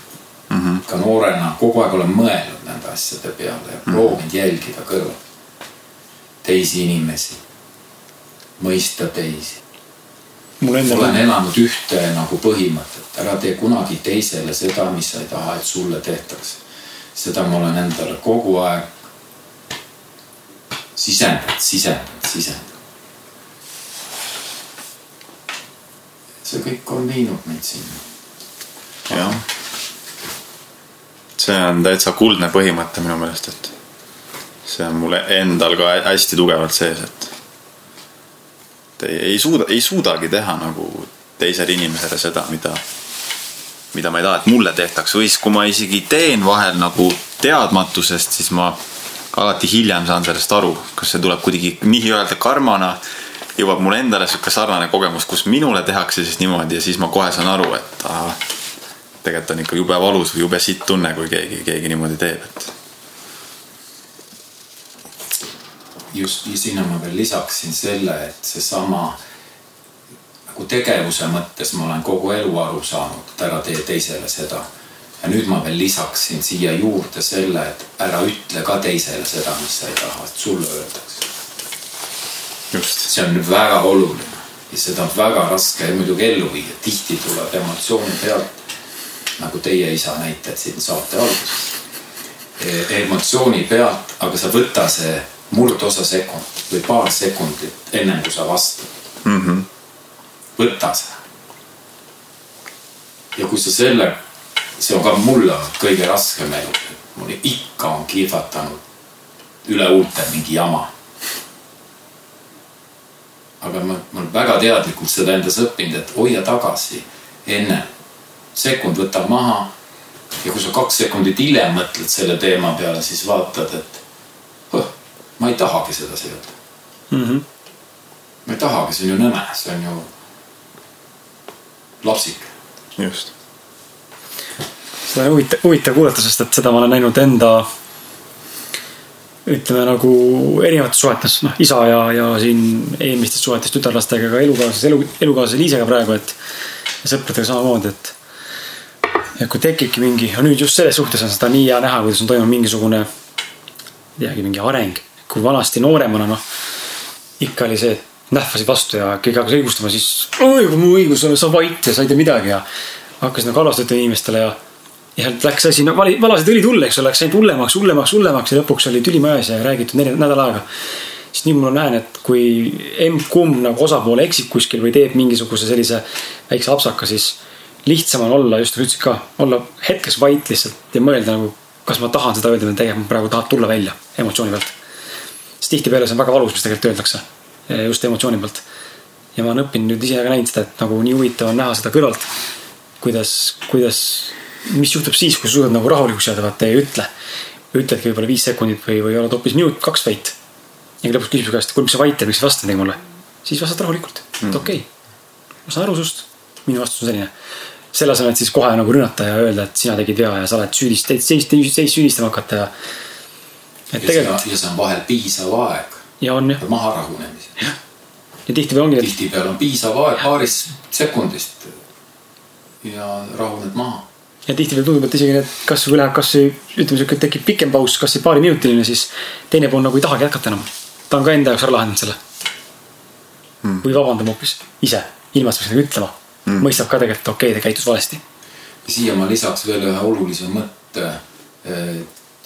C: mm, -hmm. ka noorena kogu aeg olen mõelnud nende asjade peale ja mm -hmm. proovinud jälgida kõrvalt teisi inimesi, mõista teisi. olen elanud ühte nagu põhimõtet, ära tee kunagi teisele seda, mis sa ei taha, et sulle tehtakse. seda ma olen endale kogu aeg sisendad, sisendad, sisendad. see kõik on viinud meid sinna.
B: jah. see on täitsa kuldne põhimõte minu meelest, et see on mul endal ka hästi tugevalt sees, et et ei, ei suuda, ei suudagi teha nagu teisele inimesele seda, mida, mida ma ei taha, et mulle tehtaks või siis, kui ma isegi teen vahel nagu teadmatusest, siis ma alati hiljem saan sellest aru, kas see tuleb kuidagi nii-öelda karmana, jõuab mulle endale sihuke sarnane kogemus, kus minule tehakse siis niimoodi ja siis ma kohe saan aru, et ahah, tegelikult on ikka jube valus või jube sitt tunne, kui keegi, keegi niimoodi teeb, et.
C: Just, sinna ma veel lisaksin selle, et seesama nagu tegevuse mõttes ma olen kogu elu aru saanud, et ära tee teisele seda ja nüüd ma veel lisaksin siia juurde selle, et ära ütle ka teisele seda, mis sa ei taha, et sulle öeldakse. see on väga oluline ja seda on väga raske muidugi ellu viia, tihti tuleb emotsiooni pealt, nagu teie isa näited siin saate alguses e. emotsiooni pealt, aga sa võta see murdosa sekundit või paar sekundit ennem kui sa vastad mm. -hmm. võta see. ja kui sa selle see on ka mulle kõige raskem elus, et mul ikka on kihvatanud üle huulte mingi jama. aga ma, ma olen väga teadlikult seda endas õppinud, et hoia tagasi enne. sekund võtab maha. ja kui sa kaks sekundit hiljem mõtled selle teema peale, siis vaatad, et ma ei tahagi sedasi öelda
A: mm. -hmm.
C: ma ei tahagi, see on ju nõme, see on ju lapsik.
B: just.
A: seda on huvitav, huvitav kuulata, sest et seda ma olen näinud enda ütleme nagu erinevates suhetes, noh isa ja, ja siin eelmistes suhetes tütarlastega, ka elukaaslase, elu, elukaaslase Liisega praegu, et. sõpradega samamoodi, et. et kui tekibki mingi, nüüd just selles suhtes on seda nii hea näha, kuidas on toimunud mingisugune. ei teagi, mingi areng, kui vanasti nooremana noh. ikka oli see, et nähvasid vastu ja keegi hakkas õigustama, siis. oi, kui mu õigus on, sa vait ja sa ei tea midagi ja. hakkasid nagu halvasti ütlema inimestele ja ja läks asi, no vali, valasid õli tulle, eks ole, läks ainult hullemaks, hullemaks, hullemaks ja lõpuks oli tüli majas ja räägitud nädal aega. siis nüüd on näen, et kui emb-kumb nagu osapool eksib kuskil või teeb mingisuguse sellise väikse apsaka, siis lihtsam on olla, just nagu ütlesid ka, olla hetkeks vait lihtsalt ja mõelda nagu, kas ma tahan seda öelda või tegelikult praegu tahab tulla välja emotsiooni pealt. Sest tihtipeale see on väga valus, mis tegelikult öeldakse, just emotsiooni pealt. ja ma olen õppinud nüüd ise ka näinud seda, et nagu nii huvitav on näha seda kõrvalt, kuidas, kuidas mis juhtub siis, kui sa suudad nagu rahulikuks jääda, vaata ei ütle. ütledki võib-olla viis sekundit või, või oled hoopis minut, kaks vait. ja lõpuks küsib su käest, kuule, mis sa vait teed, miks sa vastad mulle? siis vastad rahulikult, et mm. okei okay,, ma saan aru sust, minu vastus on selline. selle asemel, et siis kohe nagu rünnata ja öelda, et sina tegid vea ja sa oled süüdist-, seis süüdistama hakata ja.
C: Et tegelikult. ja see on vahel piisav aeg.
A: ja on jah.
C: maha rahunemiseks.
A: ja tihtipeale ongi.
C: tihtipeale on piisav aeg paarist sekundist. ja rahuned maha
A: ja tihtipeale tundub, et isegi need kasvõi läheb kasvõi ütleme sihuke tekib pikem paus, kasvõi paariminutiline, siis teine pool nagu ei tahagi jätkata enam. ta on ka enda jaoks ära lahendanud selle hmm.. või vabandab hoopis ise, ilma et sa peaks nagu ütlema hmm.. mõistab ka tegelikult, okei okay,, ta käitus valesti.
C: siia ma lisaks veel ühe olulise mõtte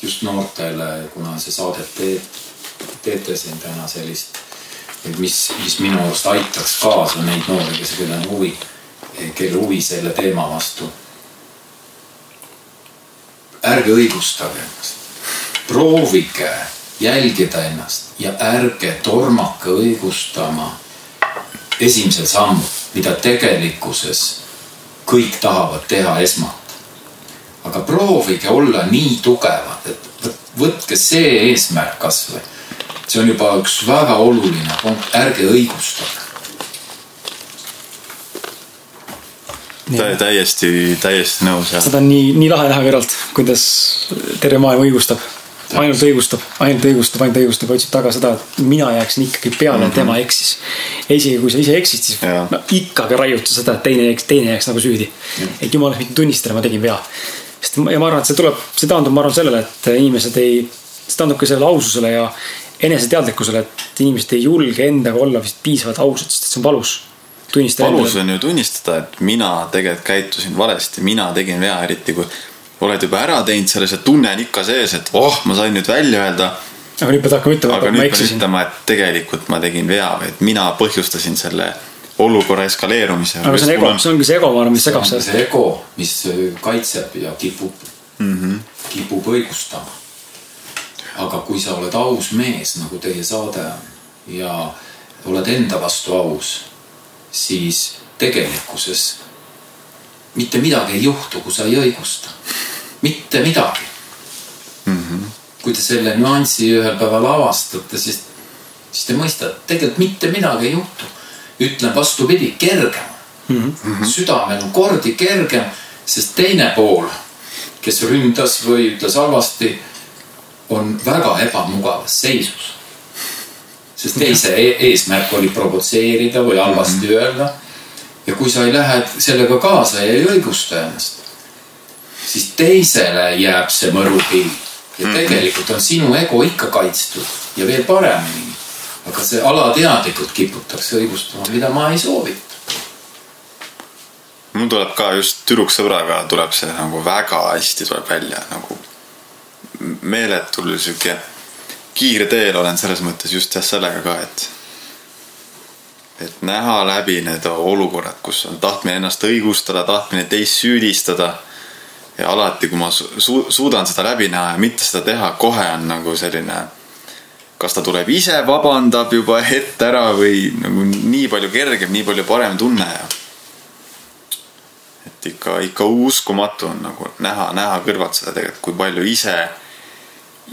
C: just noortele, kuna see saadet teeb, teete siin täna sellist, mis, mis minu arust aitaks kaasa neid noori, kes, kellel on huvi, kelle huvi selle teema vastu ärge õigustage ennast. proovige jälgida ennast ja ärge tormake õigustama esimesel sammul, mida tegelikkuses kõik tahavad teha esmalt. Aga proovige olla nii tugevad, et võtke see eesmärk kasvõi. see on juba üks väga oluline punkt, ärge õigustage
B: täiesti, täiesti nõus jah.
A: seda on nii, nii lahe näha kõrvalt, kuidas terve maailm õigustab. ainult õigustab, ainult õigustab, ainult õigustab otsib taga seda, et mina jääksin ikkagi peale mm, -hmm. tema eksis. ja isegi kui sa ise eksid, siis ja. no ikkagi raiud sa seda, et teine, teine jääks nagu süüdi mm. -hmm. et jumal, mitte tunnistada, ma tegin vea. Sest ja ma arvan, et see tuleb, see taandub, ma arvan sellele, et inimesed ei, see taandubki sellele aususele ja eneseteadlikkusele, et inimesed ei julge endaga olla vist piisavalt ausad, sest et see on valus
B: valus on ju tunnistada, et mina tegelikult käitusin valesti, mina tegin vea, eriti kui oled juba ära teinud selle, see tunne on ikka sees, et oh, ma sain nüüd välja öelda.
A: aga nüüd pead hakkama ütlema,
B: et ma eksisin. ütlema, et tegelikult ma tegin vea või et mina põhjustasin selle olukorra eskaleerumise.
A: aga see on ego, see ongi see ego, ma arvan, mis segab
C: seda. see ego, mis kaitseb ja kipub mm, -hmm. kipub õigustama. aga kui sa oled aus mees, nagu teie saade on ja oled enda vastu aus siis tegelikkuses mitte midagi ei juhtu, kui sa ei õigusta. mitte midagi mm. -hmm. kui te selle nüansi ühel päeval avastate, siis, siis te mõistate, tegelikult mitte midagi ei juhtu. Ütlen vastupidi, kergem mm. -hmm. südamel on kordi kergem, sest teine pool, kes ründas või ütles halvasti, on väga ebamugavas seisus sest teise e eesmärk oli provotseerida või halvasti mm -hmm. öelda. ja kui sa ei lähe sellega kaasa ja ei õigusta ennast, siis teisele jääb see mõrupill ja mhm. tegelikult on sinu ego ikka kaitstud ja veel paremini. Aga see alateadlikult kiputakse õigustama, mida ma ei soovita
B: mul tuleb ka just tüdruksõbraga tuleb see nagu väga hästi tuleb välja nagu meeletul sihuke kiirteel olen selles mõttes just jah sellega ka, et et näha läbi need olukorrad, kus on tahtmine ennast õigustada, tahtmine teist süüdistada. ja alati, kui ma su suudan seda läbi näha ja mitte seda teha, kohe on nagu selline kas ta tuleb ise, vabandab juba ette ära või nagu nii palju kergem, nii palju parem tunne ja. et ikka, ikka uskumatu on nagu näha, näha kõrvalt seda tegelikult, kui palju ise,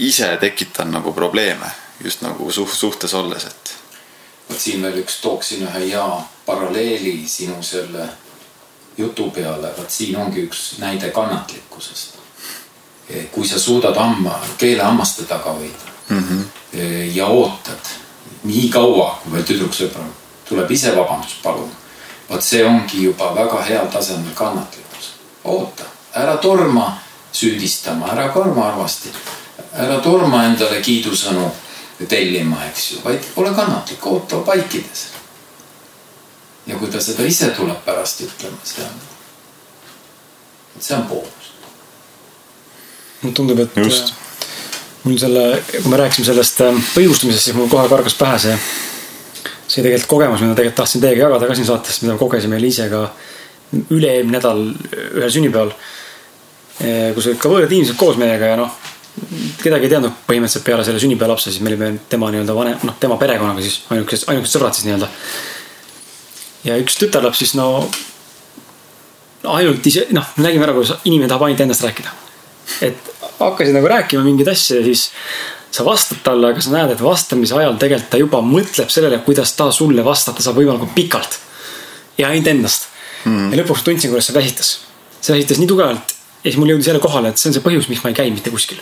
B: ise tekitan nagu probleeme just nagu suht-, suhtes olles, et.
C: vot siin veel üks, tooksin ühe hea paralleeli sinu selle jutu peale, vot siin ongi üks näide kannatlikkusest. kui sa suudad hamma, keele hammaste taga hoida mm -hmm. ja ootad nii kaua, kui veel tüdruksõbra tuleb ise vabandust paluma. vot see ongi juba väga heal tasemel kannatlikkus. oota, ära torma süüdistama, ära torma armasti, ära torma endale kiidusõnu tellima, eks ju, vaid ole kannatlik, oota vaikides. ja kui ta seda ise tuleb pärast ütlema, see on, see on boonus.
A: mulle tundub, et Just mul selle, kui me rääkisime sellest ähm, õigustamisest, siis mul kohe kargas pähe see, see tegelikult kogemus, mida tegelikult tahtsin teiega jagada ka siin saates, mida me kogesime Liisega üle-eelmine nädal ühel sünnipäeval. kus olid ka võõrad inimesed koos meiega ja noh, kedagi ei teadnud põhimõtteliselt peale selle sünnipäevalapse, siis me olime tema nii-öelda vanem, noh, tema perekonnaga siis ainukesed, ainukesed sõbrad siis nii-öelda. ja üks tütarlaps siis no ainult ise, noh, nägime ära, kuidas inimene tahab ainult endast rääkida. et hakkasid nagu rääkima mingeid asju ja siis sa vastad talle, aga sa näed, et vastamise ajal tegelikult ta juba mõtleb sellele, kuidas ta sulle vastata saab võimalikult pikalt. ja ainult endast mm.. ja lõpuks tundsin, kuidas see väsitas. see väsitas nii tugevalt ja siis mul jõudis jälle kohale, et see on see põhjus, miks ma ei käi mitte kuskil.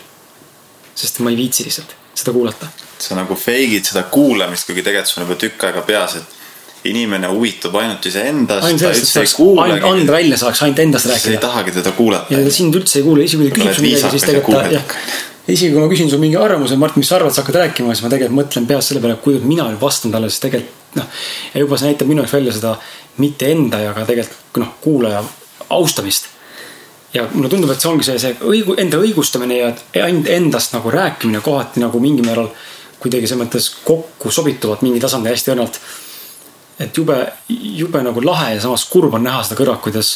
A: sest ma ei viitsi lihtsalt seda kuulata.
B: sa nagu fake'id seda kuulamist, kuigi tegelikult sul on juba tükk aega peas, et inimene huvitub ainult iseendast.
A: ainult sellest, et saaks ainult anda välja saaks, ainult endast rääkida. sa
B: ei tahagi teda kuulata.
A: ja sind üldse ei kuule, isegi kui ta küsib sul midagi, siis tegelikult ta jah. isegi kui ma küsin sul mingi arvamuse, Mart, mis sa arvad, sa hakkad rääkima, siis ma tegelikult mõtlen peas selle peale, kuidas mina vastan talle, sest tegelikult noh. ja juba see näitab minu jaoks välja seda mitte enda ja ka tegelikult noh, kuulaja austamist. ja mulle tundub, et see ongi see, see õigu-, enda õigustamine ja ainult endast nagu rääkimine kohati nagu mingil määral kuidagi selles mõttes kokku sobituvad mingi tasandil hästi õrnalt et jube, jube nagu lahe ja samas kurb on näha seda kõrvalt, kuidas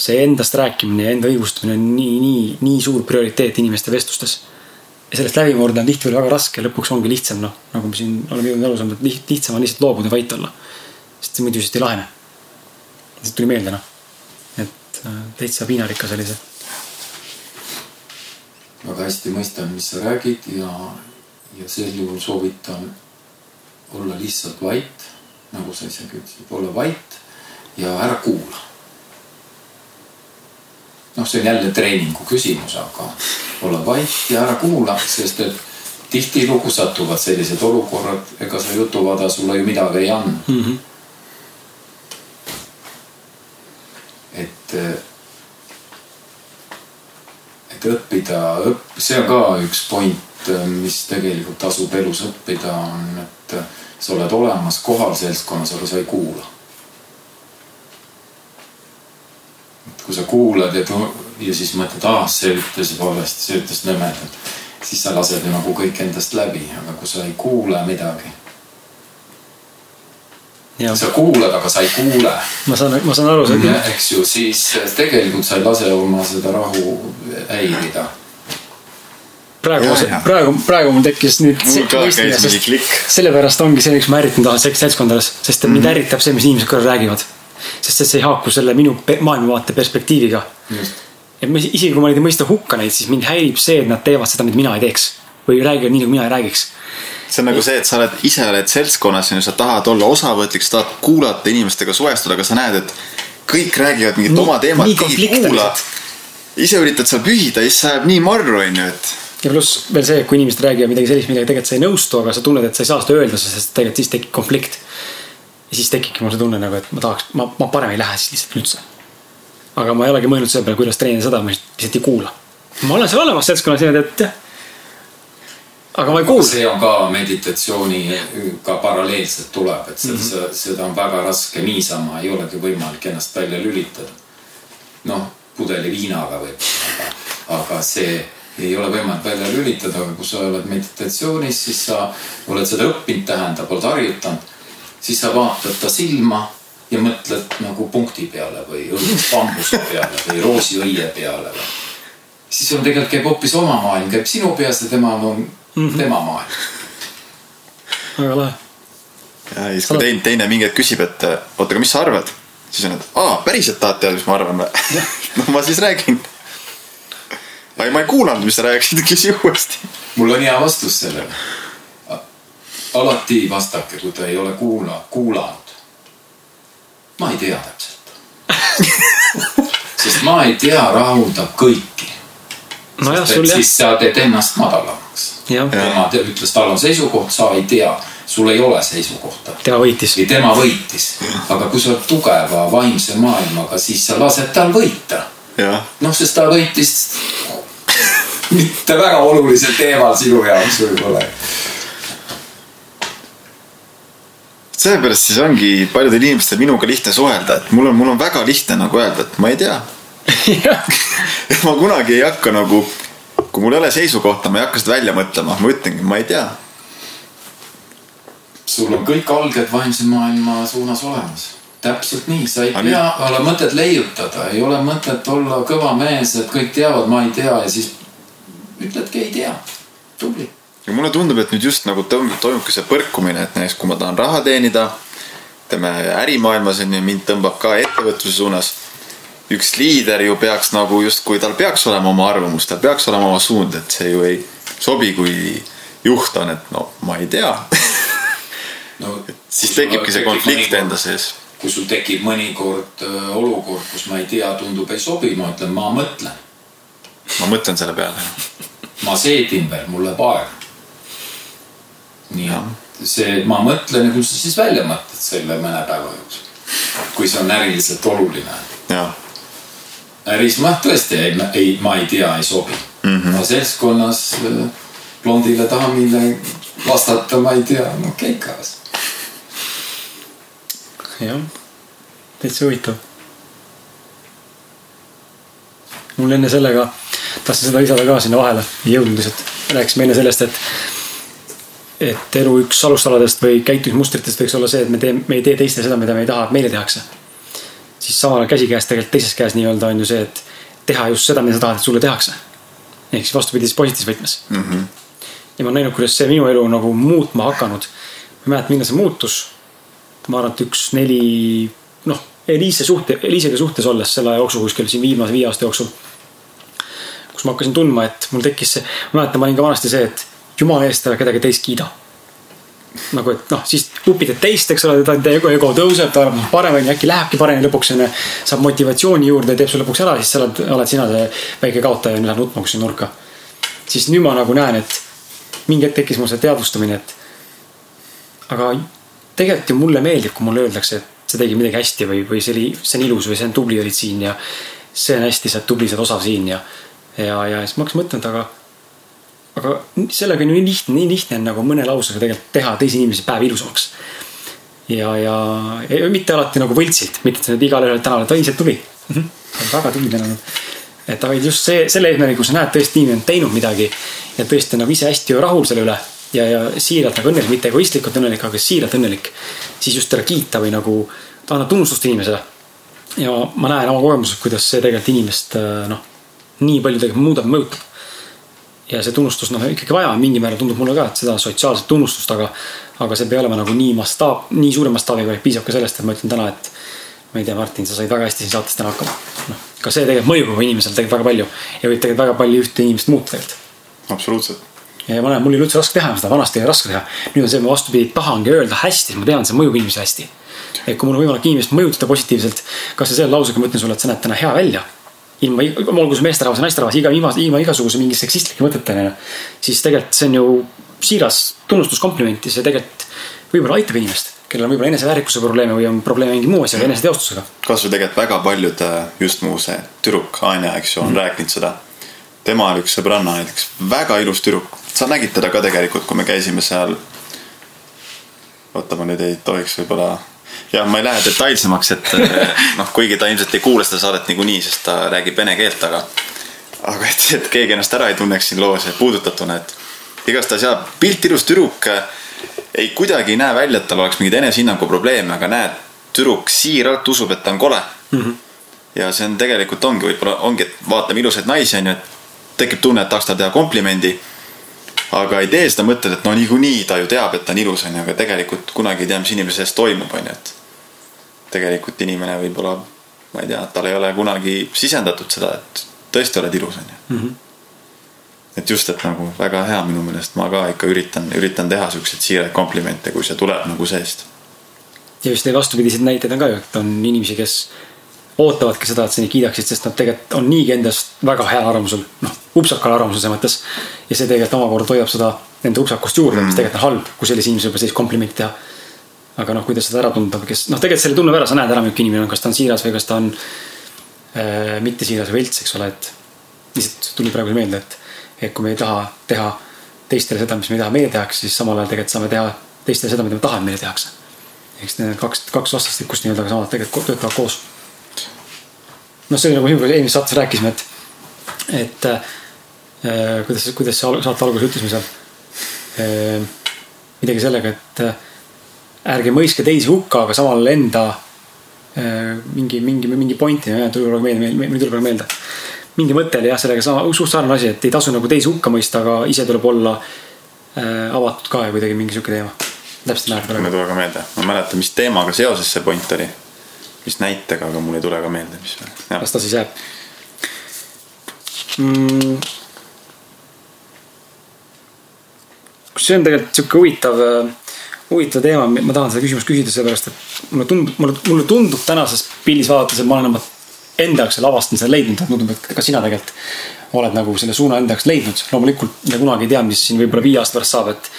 A: see endast rääkimine ja enda õigustamine on nii, nii, nii suur prioriteet inimeste vestlustes. ja sellest läbi murda on tihtipeale väga raske, lõpuks ongi lihtsam, noh, nagu me siin oleme jõudnud aru saama, et lihtsam on lihtsalt loobuda, vait olla. sest see muidu lihtsalt ei lahene. lihtsalt tuli meelde, noh. et äh, täitsa piinarikas oli see.
C: väga hästi mõistan, mis sa räägid ja, ja sel juhul soovitan olla lihtsalt vait nagu sa isegi ütlesid, olla vait ja ära kuula. noh, see on jälle treeningu küsimus, aga olla vait ja ära kuula, sest et tihtilugu satuvad sellised olukorrad, ega see jutuvada sulle ju midagi ei anna mm. -hmm. et, et õppida, õpp-, see on ka üks point, mis tegelikult tasub elus õppida, on, et sa oled olemas kohal seltskonnas, aga sa ei kuula. kui sa kuulad ja, ja siis mõtled, ah, see ütles valesti, see ütles nõmedalt, siis sa lased ju nagu kõik endast läbi, aga kui sa ei kuule midagi. sa kuulad, aga sa ei kuule.
A: ma saan, ma saan aru.
C: eks ju, siis tegelikult sa ei lase oma seda rahu häirida
A: praegu, praegu, praegu mul tekkis nüüd sellepärast ongi see, miks ma ärritan tahan seltskondades, sest mm -hmm. mind mhm. ärritab see, mis inimesed kõrval räägivad. sest see ei haaku selle minu maailmavaate perspektiiviga. et ma isegi, kui ma neid ei mõista hukka neid, siis mind häirib see, et nad teevad seda, mida mina ei teeks. või räägivad nii, nagu mina ei räägiks
B: see on nagu see, et sa oled, ise oled seltskonnas ja sa tahad olla osavõtlik, sa tahad kuulata inimestega suhestuda, aga sa näed, et kõik räägivad mingit oma teemat, keegi ei kuula. ise üritad seal pühida ja siis ajab nii marru, onju, et
A: ja pluss veel see, kui inimesed räägivad midagi sellist, millega tegelikult sa ei nõustu, aga sa tunned, et sa ei saa seda öelda, sest tegelikult siis tekib konflikt. ja siis tekibki mul see tunne nagu, et ma tahaks, ma, ma parem ei lähe siis lihtsalt üldse. aga ma ei olegi mõelnud selle peale, kuidas treenida seda, ma lihtsalt ei kuula. ma olen seal olemas seltskonnas niimoodi, et jah. aga ma ei kuula.
C: see on ka meditatsiooniga paralleelselt tuleb, et seda mm, -hmm. seda on väga raske niisama, ei olegi võimalik ennast välja lülitada. noh, pudeli viinaga võib-olla, aga, aga see ei ole võimalik välja lülitada, aga kui sa oled meditatsioonis, siis sa oled seda õppinud, tähendab, oled harjutanud. siis sa vaatad ta silma ja mõtled nagu punkti peale või bambuste peale või roosiõie peale või. siis on tegelikult käib hoopis oma maailm, käib sinu peas ja temal on mm, -hmm. tema maailm.
A: väga lahe.
B: ja siis, kui teine, teine mingi hetk küsib, et oota, aga mis sa arvad? siis on, et aa, päriselt tahad teada, mis ma arvan või? <laughs> no ma siis räägin. Aga ma ei kuulanud, mis sa rääkisid, <laughs> küsi uuesti.
C: mul on hea vastus sellele. alati vastake, kui te ei ole kuula, kuulanud. ma ei tea täpselt <laughs> sest ma ei tea rahuldab kõiki
A: nojah, sul jah.
C: siis sa teed ennast madalamaks. tema ütles, tal on seisukoht, sa ei tea, sul ei ole seisukohta.
A: tema võitis.
C: või tema võitis, aga kui sa oled tugeva vaimse maailmaga, siis sa lased tal võita. noh, sest ta võitis mitte väga olulisel teemal sinu jaoks võib-olla.
B: Seepärast siis ongi paljudel inimestel minuga lihtne suhelda, et mul on, mul on väga lihtne nagu öelda, et ma ei tea. Et <laughs> ma kunagi ei hakka nagu, kui mul ei ole seisukohta, ma ei hakka seda välja mõtlema, ma ütlengi, ma ei tea.
C: sul on kõik alged vaimse maailma suunas olemas. Täpselt nii, sa ei pea, ole mõtet leiutada, ei ole mõtet olla kõva mees, et kõik teavad, ma ei tea ja siis ütledki ei tea. tubli.
B: ja mulle tundub, et nüüd just nagu toimubki see põrkumine, et näiteks kui ma tahan raha teenida, ütleme ärimaailmas on ju, mind tõmbab ka ettevõtluse suunas üks liider ju peaks nagu justkui, tal peaks olema oma arvamus, tal peaks olema oma suund, et see ju ei sobi, kui juht on, et no ma ei tea no,. <laughs> siis tekibki see konflikt enda sees.
C: kui sul tekib mõnikord äh, olukord, kus ma ei tea, tundub ei sobi, ma ütlen, ma mõtlen.
B: ma mõtlen selle peale. <laughs>
C: ma seedin veel, mul läheb aega. nii et see, ma mõtlen ja küll sa siis välja mõtled selle mõne päeva jooksul. kui see on äriliselt oluline.
B: jah
C: äris ma tõesti ei, ei, ma ei tea, ei sobi mm. -hmm. no seltskonnas äh, blondile daamile vastata, ma ei tea, no keikas.
A: jah, täitsa huvitav. mul enne sellega, tahtsin seda lisada ka sinna vahele, lihtsalt. rääkisime enne sellest, et, et elu üks alustaladest või käitumismustritest võiks olla see, et me teeme, me ei tee teistele seda, mida me ei taha, et meile tehakse siis samal ajal käsikäes tegelikult teises käes nii-öelda on ju see, et teha just seda, mida sa tahad, et sulle tehakse. ehk siis vastupidises positiivses võtmes mm. -hmm. ja ma olen näinud, kuidas see minu elu nagu muutma hakanud. ma ei mäleta, millal see muutus. ma arvan, et üks neli, noh, Eliise suhte, Eliisega suhtes olles selle aja jooksul kuskil siin viimase viie aasta jooksul. Kus ma hakkasin tundma, et mul tekkis see, ma mäletan, ma olin ka vanasti see, et jumala eest ära kedagi teist kiida nagu, et noh, siis upitad teist, eks ole, ta ego, ego tõuseb, ta arvab paremini, äkki lähebki paremini lõpuks onju. saab motivatsiooni juurde, teeb su lõpuks ära, siis sa oled, oled sina see väike kaotaja ja läheb nutma kuskile nurka. siis nüüd ma nagu näen, et mingi hetk tekkis mul see teadvustamine, et aga tegelikult ju mulle meeldib, kui mulle öeldakse, et sa tegid midagi hästi või, või see oli, see on ilus või see on tubli olid siin ja see on hästi, sa oled tubli, sa oled osav siin ja, ja, ja siis ma hakkasin mõtlema, et aga aga sellega on ju nii lihtne, nii lihtne on nagu mõne lausega tegelikult teha teise inimese päev ilusamaks. ja, ja, ja mitte alati nagu võltsilt, mitte igale ühele tänavale, et oi, see tuli mm. -hmm. väga tubli täna. et aga just see, selle eesmärgi, kui sa näed tõesti inimene on teinud midagi ja tõesti nagu ise hästi rahul selle üle ja, ja siiralt nagu õnnelik, mitte egoistlikult õnnelik, aga siiralt õnnelik. siis just teda kiita või nagu anda tunnustust inimesele. ja ma näen oma kogemusest, kuidas see tegelikult inimest noh, nii palju tegelikult muudab, mõjutab ja see tunnustus, noh ikkagi vaja on mingil määral tundub mulle ka, et seda sotsiaalset tunnustust, aga. aga see ei pea olema nagu nii mastaap, nii suure mastaabiga, vaid piisab ka sellest, et ma ütlen täna, et. ma ei tea, Martin, sa said väga hästi siin saates täna hakkama. noh, ka see tegelikult mõjub juba inimesele tegelikult väga palju ja võib tegelikult väga palju ühte inimest muuta tegelikult.
B: absoluutselt.
A: ja ma näen, mul oli üldse raske teha, seda vanasti oli raske teha. nüüd on see, ma vastupidi tahangi öelda hästi, ma tean, see mõjub inimesele hästi. et kui mul on võimalik inimest mõjutada positiivselt, kasvõi selle lausega ma ütlen sulle, et sa näed täna hea välja ilma, olgu see meesterahvas või naisterahvas, iga, ilma, ilma igasuguse mingi seksistlike mõtetena. siis tegelikult see on ju siiras tunnustus, kompliment ja see tegelikult võib-olla aitab inimest, kellel on võib-olla eneseväärikuse probleeme või on probleeme mingi muu asjaga, eneseteostusega.
B: kasvõi tegelikult väga paljud, äh, just mu see tüdruk Anja, eks ju, on mm -hmm. rääkinud seda. tema oli üks sõbranna näiteks, väga ilus tüdruk, sa nägid teda ka tegelikult, kui me käisime seal. oota, ma nüüd ei tohiks võib-olla jah, ma ei lähe detailsemaks, et noh, kuigi ta ilmselt ei kuula seda saadet niikuinii, sest ta räägib vene keelt, aga. aga et, et keegi ennast ära ei tunneks siin loos puudutatuna, et igastahes jah, pilt ilus tüdruk. ei kuidagi näe välja, et tal oleks mingeid enesehinnangu probleeme, aga näed, tüdruk siiralt usub, et ta on kole mm. -hmm. ja see on tegelikult ongi võib-olla ongi, et vaatame ilusaid naisi on ju, et tekib tunne, et tahaks talle teha komplimendi. aga ei tee seda mõtted, et no niikuinii ta ju teab, et ta on ilus, onju, aga tegelikult kunagi ei tea, mis inimese sees toimub, onju, et tegelikult inimene võib-olla, ma ei tea, tal ei ole kunagi sisendatud seda, et tõesti oled ilus, onju. et just, et nagu väga hea minu meelest, ma ka ikka üritan, üritan teha siukseid siiraid komplimente, kui see tuleb nagu seest.
A: ja just neid vastupidiseid näiteid on ka ju, et on inimesi, kes ootavadki seda, et sa neid kiidaksid, sest nad tegelikult on niigi endast väga heal arvamusel, noh, upsakal arvamusel selles mõttes. ja see tegelikult omakorda hoiab seda nende upsakust juurde mm., mis tegelikult on halb, kui sellise inimese juba sellist komplimenti teha. Aga noh, kuidas seda ära tunda, kes noh, tegelikult selle tunneb ära, sa näed ära, milline inimene on, kas ta on siiras või kas ta on äh, mitte siiras või vilts, eks ole, et. lihtsalt tuli praegu meelde, et, et kui me ei taha teha teistele seda, mis me ei taha meile tehakse, siis samal ajal tegelikult saame teha teistele seda, mida me tahame, meile tehakse. eks need kaks, kaks vastastikust nii-öelda, samad tegelikult töötavad koos noh, see oli nagu Hugo eelmises saates rääkisime, et, et äh, kuidas, kuidas see saate alguses ütlesime seal äh,. midagi sellega, et äh, ärge mõistke teisi hukka, aga samal enda äh, mingi, mingi, mingi pointi, tuli praegu meelde, mul tuli praegu meelde. mingi mõte oli jah, sellega sama, suht sarnane asi, et ei tasu nagu teisi hukka mõista, aga ise tuleb olla äh, avatud ka ja kuidagi mingi sihuke teema. täpselt ei mäleta
B: praegu. mul ei tule ka meelde, ma ei mäleta, mis teemaga seoses see point oli mis näitega, aga mul ei tule ka meelde, mis.
A: las ta siis jääb mm.. see on tegelikult sihuke huvitav, äh, huvitav teema, ma tahan seda küsimust küsida, sellepärast et mulle tundub, mulle, mulle tundub tänases pildis vaadates, et ma olen oma enda jaoks selle avastanud, selle leidnud, tundub, et ka sina tegelikult oled nagu selle suuna enda jaoks leidnud. loomulikult me kunagi ei tea, mis siin võib-olla viie aasta pärast saab, et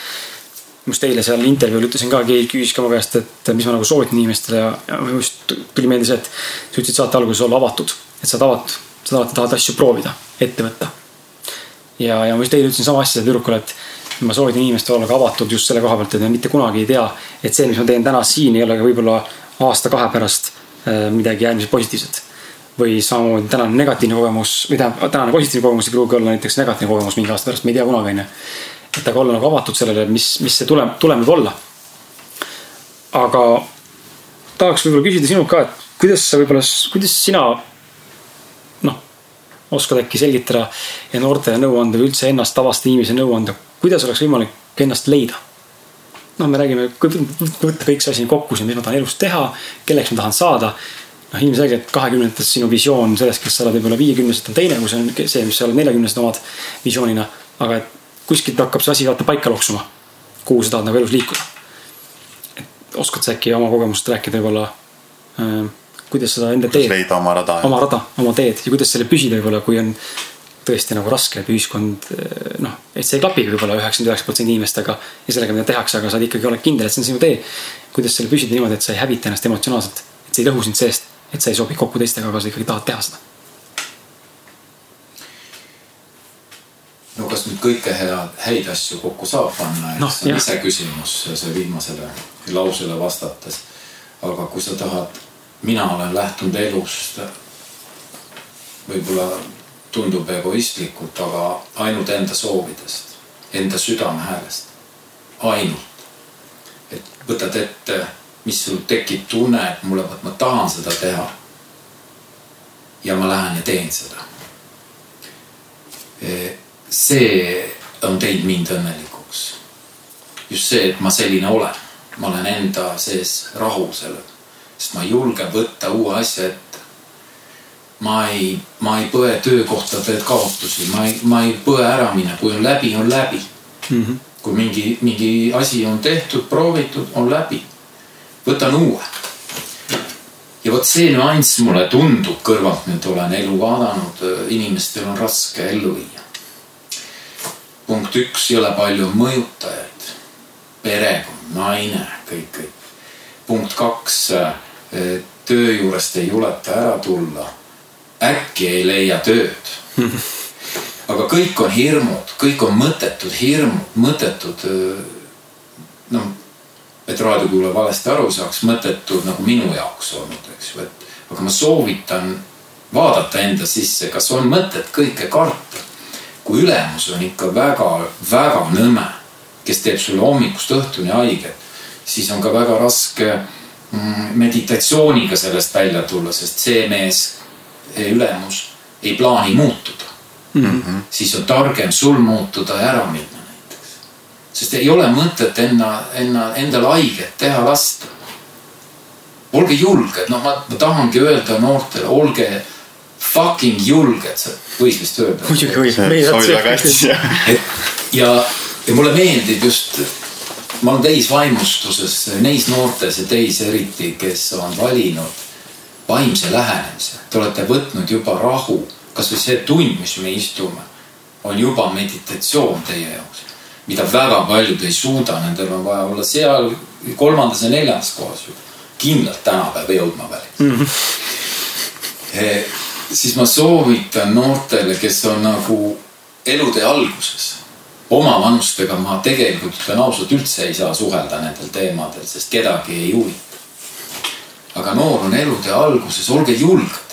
A: just eile seal intervjuul ütlesin ka, keegi küsis ka mu käest, et mis ma nagu soovitan inimestele ja, ja just tuli meelde see, et sa ütlesid saate alguses olla avatud, et sa oled avatud, sa alati tahad asju proovida, ette võtta. ja, ja ma just eile ütlesin sama asja tüdrukule, et ma soovitan inimestele olla ka avatud just selle koha pealt, et me mitte kunagi ei tea, et see, mis ma teen täna siin, ei ole ka võib-olla aasta-kahe pärast äh, midagi äärmiselt positiivset. või samamoodi tänane negatiivne kogemus või tähendab, tänane positiivne kogemus ei pruugi olla näiteks negatiivne kogemus mingi aasta pärast, me ei tea kunagi, onju et aga olla nagu avatud sellele, mis, mis see tulem, tulem võib olla. aga tahaks võib-olla küsida sinult ka, et kuidas sa võib-olla, kuidas sina noh, oskad äkki selgitada ja noortele nõu anda või üldse ennast tavasta inimese nõu anda, kuidas oleks võimalik ennast leida? noh, me räägime, võtta kõik see asi kokku siin, mis ma tahan elus teha, kelleks ma tahan saada noh, ilmselgelt kahekümnendates sinu visioon sellest, kes sa oled võib-olla viiekümneselt on teine, kui see on see, mis sa oled neljakümnesed omad visioonina. aga et kuskilt hakkab see asi vaata paika loksuma, kuhu sa tahad nagu elus liikuda. oskad sa äkki oma kogemust rääkida võib-olla äh,, kuidas seda enda teed.
B: leida oma rada.
A: oma rada, oma teed ja kuidas selle püsida võib-olla, kui on tõesti nagu raske, et ühiskond äh, noh, et see ei klapi võib-olla üheksakümmend üheksa protsenti inimestega ja sellega, mida tehakse, aga sa ikkagi oled kindel, et see on sinu tee. kuidas selle püsida niimoodi, et sa ei hävita ennast emotsionaalselt, et see ei lõhu sind seest, et sa ei sobi kokku teistega, aga sa ikkagi tahad teha seda
C: no kas nüüd kõike head, häid asju kokku saab panna, et no, see on iseküsimus, see viimasele lausele vastates. aga kui sa tahad, mina olen lähtunud elust võib-olla tundub egoistlikult, aga ainult enda soovidest, enda südamehäälest, ainult. et võtad ette, mis sul tekib tunne, et mulle, vot ma tahan seda teha. ja ma lähen ja teen seda e see on teinud mind õnnelikuks. just see, et ma selline olen, ma olen enda sees rahul sellega, sest ma julgen võtta uue asja ette. Ma ei, ma ei põe töökohtade kaotusi, ma ei, ma ei põe äramine, kui on läbi, on läbi mm. -hmm. kui mingi, mingi asi on tehtud, proovitud, on läbi. võtan uue ja vot see nüanss mulle tundub kõrvalt nüüd olen elu vaadanud, inimestel on raske ellu viia punkt üks, jõle palju mõjutajaid. perekond, naine, kõik, kõik. punkt kaks, eh, töö juurest ei juleta ära tulla. Äkki ei leia tööd. <laughs> aga kõik on hirmud, kõik on mõttetud hirmud, mõttetud noh, et raadiokuulaja valesti aru saaks, mõttetud nagu minu jaoks olnud, eks ju, et aga ma soovitan vaadata enda sisse, kas on mõtet kõike karta kui ülemus on ikka väga-väga nõme, kes teeb sulle hommikust õhtuni haiget, siis on ka väga raske mm, meditatsiooniga sellest välja tulla, sest see mees, ülemus ei plaani muutuda mm. -hmm. siis on targem sul muutuda ja ära minna näiteks. sest ei ole mõtet enna, enna, endale haiget teha lasta. olge julged, noh, ma, ma tahangi öelda noortele, olge fucking julged, sa võis vist öelda.
A: muidugi võib.
B: sobib väga hästi <laughs>
C: ja, ja mulle meeldib just, ma olen täis vaimustuses neis noortes ja teis eriti, kes on valinud vaimse lähenemise. Te olete võtnud juba rahu, kasvõi see tund, mis me istume, on juba meditatsioon teie jaoks mida väga paljud ei suuda, nendel on vaja olla seal kolmandas ja neljandas kohas ju. kindlalt tänapäeva jõudma veel mm. -hmm. E, siis ma soovitan noortele, kes on nagu elutee alguses, oma vanustega ma tegelikult ütlen ausalt, üldse ei saa suhelda nendel teemadel, sest kedagi ei huvita. Aga noor on elutee alguses, olge julged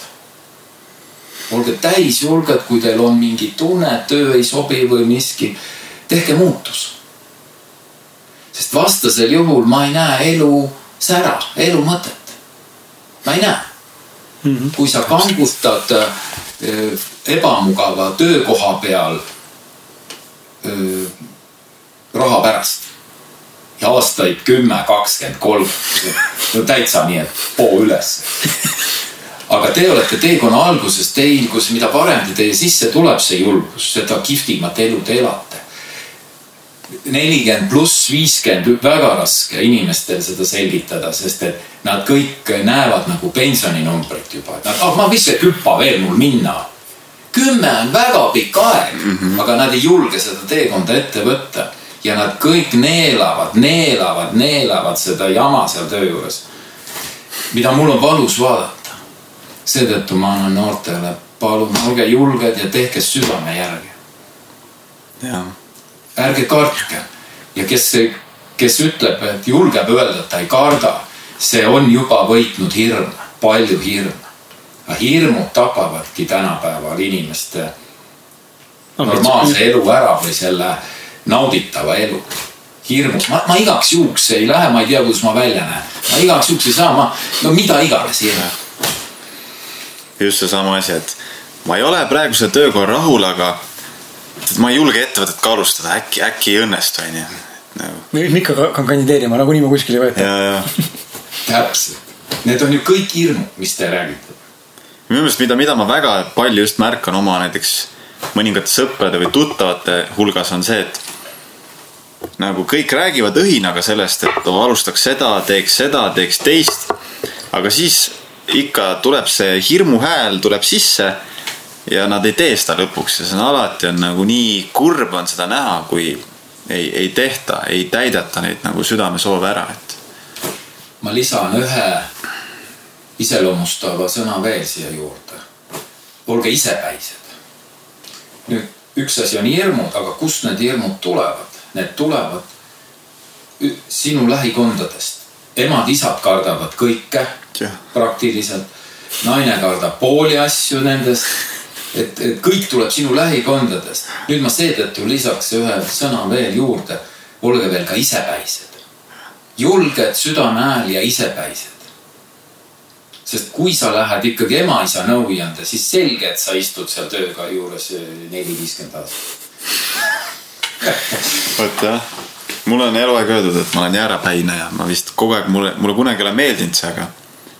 C: olge täisjulged, kui teil on mingi tunne, töö ei sobi või miski tehke muutus. sest vastasel juhul ma ei näe elu sära, elu mõtet. ma ei näe mm. -hmm. kui sa kangutad äh, ebamugava töökoha peal öö, äh, raha pärast ja aastaid kümme, kakskümmend, kolmkümmend, no täitsa nii, et poo üles. Aga te olete teekonna alguses teil, kus mida varem te teie sisse tuleb see julgus, seda kihvtimat elu te elate. nelikümmend pluss viiskümmend, väga raske inimestel seda selgitada, sest et nad kõik näevad nagu pensioninumbrit juba, et nad, ah ma vist ei hüppa veel mul minna. kümme on väga pikk aeg mm, -hmm. aga nad ei julge seda teekonda ette võtta ja nad kõik neelavad, neelavad, neelavad seda jama seal töö juures. mida mul on valus vaadata. seetõttu ma annan noortele, palun olge julged ja tehke südame järgi. ärge kartke. ja kes, kes ütleb, et julgeb öelda, et ta ei karda, see on juba võitnud hirme, palju hirme. hirmud tapavadki tänapäeval inimeste normaalse elu ära või selle nauditava elu hirmud, ma, ma igaks juhuks ei lähe, ma ei tea, kuidas ma välja näen. ma igaks juhuks ei saa, ma, no mida iganes hirm.
B: just seesama asi, et ma ei ole praeguse tööga rahul, aga et ma ei julge ettevõtet ka alustada, äkki, äkki ei õnnestu, onju.
A: Me ikka hakkan kandideerima, nagunii ma kuskile ei võeta. <laughs>
C: täpselt, need on ju kõik hirmud, mis te räägite.
B: minu meelest, mida, mida ma väga palju just märkan oma näiteks mõningate sõprade või tuttavate hulgas on see, et nagu kõik räägivad õhinaga sellest, et alustaks seda, teeks seda, teeks teist. aga siis ikka tuleb see hirmuhääl tuleb sisse ja nad ei tee seda lõpuks ja see on alati on nagu nii kurb on seda näha, kui ei, ei tehta, ei täideta neid nagu südamesoove ära, et.
C: ma lisan ühe iseloomustava sõna veel siia juurde. olge isepäised. nüüd üks asi on hirmud, aga kust need hirmud tulevad? Need tulevad sinu lähikondadest. emad-isad kardavad kõike praktiliselt. naine kardab pooli asju nendest et, et kõik tuleb sinu lähikondadest. nüüd ma seetõttu lisaks ühe sõna veel juurde. olge veel ka isepäised. julged südame hääl ja isepäised. sest kui sa lähed ikkagi ema-isa nõuande, siis selge, et sa istud seal tööga juures neli, viiskümmend aastat.
B: Vot jah, mulle on eluaeg öeldud, et ma olen jäärapäine ja ma vist kogu aeg mulle, mulle kunagi ei ole meeldinud see, aga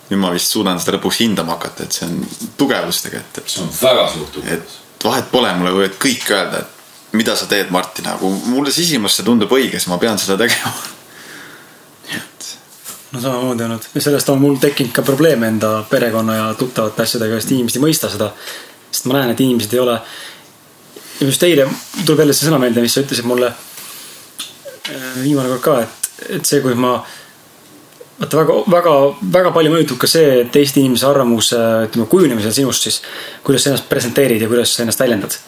B: nüüd ma vist suudan seda lõpuks hindama hakata, et see on tugevus tegelikult, et.
C: see on väga suur tugevus.
B: et vahet pole, mulle võivad kõik öelda, et mida sa teed, Martin, nagu mulle sisimas see tundub õige, siis ma pean seda tegema. et.
A: no samamoodi olnud ja sellest on mul tekkinud ka probleeme enda perekonna ja tuttavate asjadega, sest inimesed ei mõista seda. sest ma näen, et inimesed ei ole. Just eile tuleb jälle see sõna meelde, mis sa ütlesid mulle äh, viimane kord ka, et, et see, kui ma vaata väga, väga, väga palju mõjutab ka see, et Eesti inimese arvamuse, ütleme, kujunemisel sinust siis. kuidas sa ennast presenteerid ja kuidas sa ennast väljendad.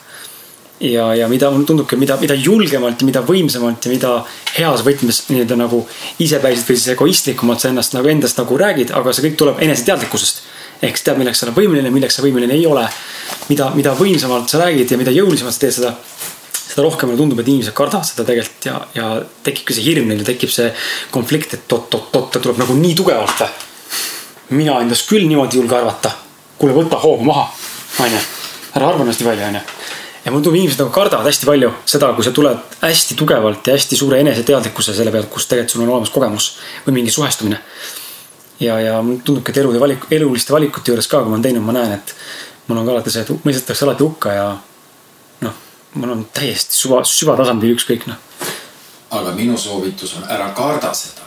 A: ja, ja mida tundubki, mida, mida julgemalt ja mida võimsamalt ja mida heas võtmes nii-öelda nagu isepäiselt või siis egoistlikumalt sa ennast nagu endast nagu räägid, aga see kõik tuleb eneseteadlikkusest. Ehk sa tead, milleks sa oled võimeline, milleks sa võimeline ei ole. mida, mida võimsamalt sa räägid ja mida jõulisemalt sa teed seda seda rohkem mulle tundub, et inimesed kardavad seda tegelikult ja, ja tekibki see hirm neil ja tekib see konflikt, et oot-oot-oot, ta tuleb nagu nii tugevalt. mina endast küll niimoodi ei julge arvata. kuule, võta hoogu maha, onju. ära arva ennast nii palju, onju. ja mulle tundub, inimesed nagu kardavad hästi palju seda, kui sa tuled hästi tugevalt ja hästi suure eneseteadlikkuse selle pealt, kus tegelikult sul on olemas kogemus või mingi suhestumine. Ja, ja tundubki, et elude valik, eluliste valikute juures ka, kui ma olen teinud, ma näen, et mul on ka alati see, et mõistetakse alati hukka ja noh, mul on täiesti süva, süvatasandil ükskõik noh.
C: aga minu soovitus on ära karda seda.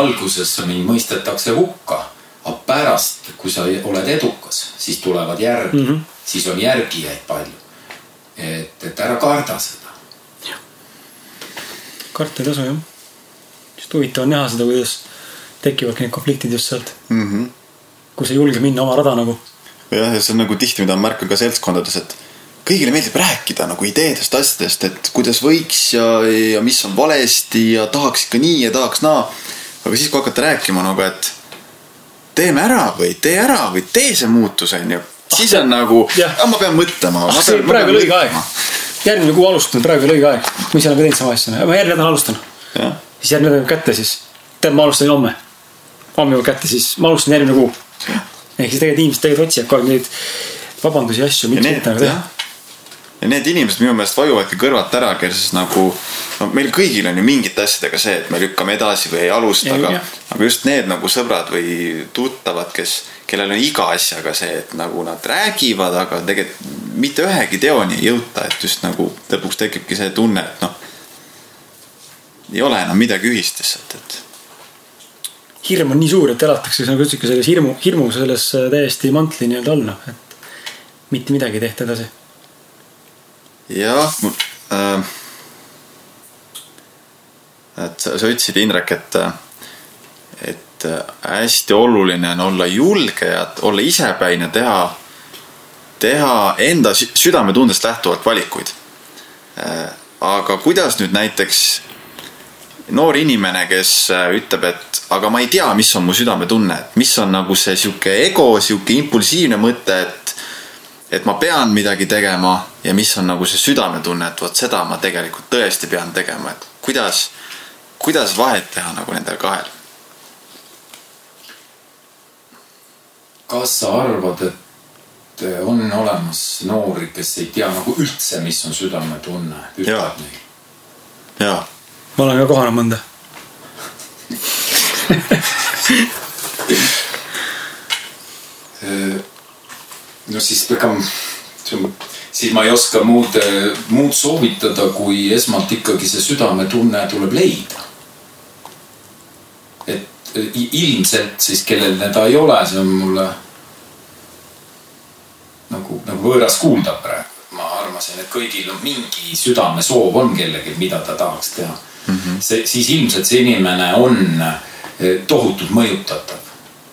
C: alguses mind mõistetakse hukka, aga pärast, kui sa oled edukas, siis tulevad järgi mm, -hmm. siis on järgijaid palju. et, et ära karda seda.
A: karta ei tasu jah. just huvitav on näha seda, kuidas tekivadki need konfliktid just sealt mm. -hmm. kus ei julge minna oma rada nagu
B: jah, ja see on nagu tihti, mida ma märkan ka seltskondades, et kõigile meeldib rääkida nagu ideedest, asjadest, et kuidas võiks ja, ja mis on valesti ja tahaks ikka nii ja tahaks naa. aga siis, kui hakata rääkima nagu, et teeme ära või tee ära või tee see muutus, onju. siis on nagu, ma pean mõtlema.
A: ah, see praegu on õige aeg. järgmine kuu alustan, praegu on õige aeg. ma ise olen ka teinud sama asja, ma järgmine nädal alustan. siis järgmine nädal kätte siis. tead, ma alustasin homme. Jõuab kätte, siis ma alustan järgmine kuu. Ehk siis tegelikult inimesed tegelikult otsivad kogu aeg neid vabandusi asju, miks mitte nagu teha.
B: Ja need inimesed minu meelest vajuvadki kõrvalt ära, kes nagu, no meil kõigil on ju mingite asjadega see, et me lükkame edasi või ei alusta, aga, aga just need nagu sõbrad või tuttavad, kes, kellel on iga asjaga see, et nagu nad räägivad, aga tegelikult mitte ühegi teoni ei jõuta, et just nagu lõpuks tekibki see tunne, et noh, ei ole enam midagi ühist lihtsalt, et
A: hirm on nii suur, et elatakse nagu ütlesite, selles hirmu, hirmu selles äh, täiesti mantli nii-öelda all, noh, et mitte midagi ei tehta edasi.
B: jah äh,, et sa, sa ütlesid, Indrek, et, et hästi oluline on olla julge ja olla isepäine, teha, teha enda südametundest lähtuvalt valikuid äh,. aga kuidas nüüd näiteks noor inimene, kes äh, ütleb, et aga ma ei tea, mis on mu südametunne, et mis on nagu see sihuke ego, sihuke impulsiivne mõte, et et ma pean midagi tegema ja mis on nagu see südametunne, et vot seda ma tegelikult tõesti pean tegema, et kuidas, kuidas vahet teha nagu nendel kahel?
C: kas sa arvad, et on olemas noori, kes ei tea nagu üldse, mis on südametunne, neile?
B: jaa
A: ma olen ka kohanud mõnda
C: no siis ega, siis ma ei oska muud, muud soovitada, kui esmalt ikkagi see südametunne tuleb leida. et ilmselt siis, kellel teda ei ole, see on mulle nagu, nagu võõras kuulda praegu. ma arvasin, et kõigil on mingi südamesoov on kellelgi, mida ta tahaks teha mm. -hmm. see, siis ilmselt see inimene on eh, tohutult mõjutatav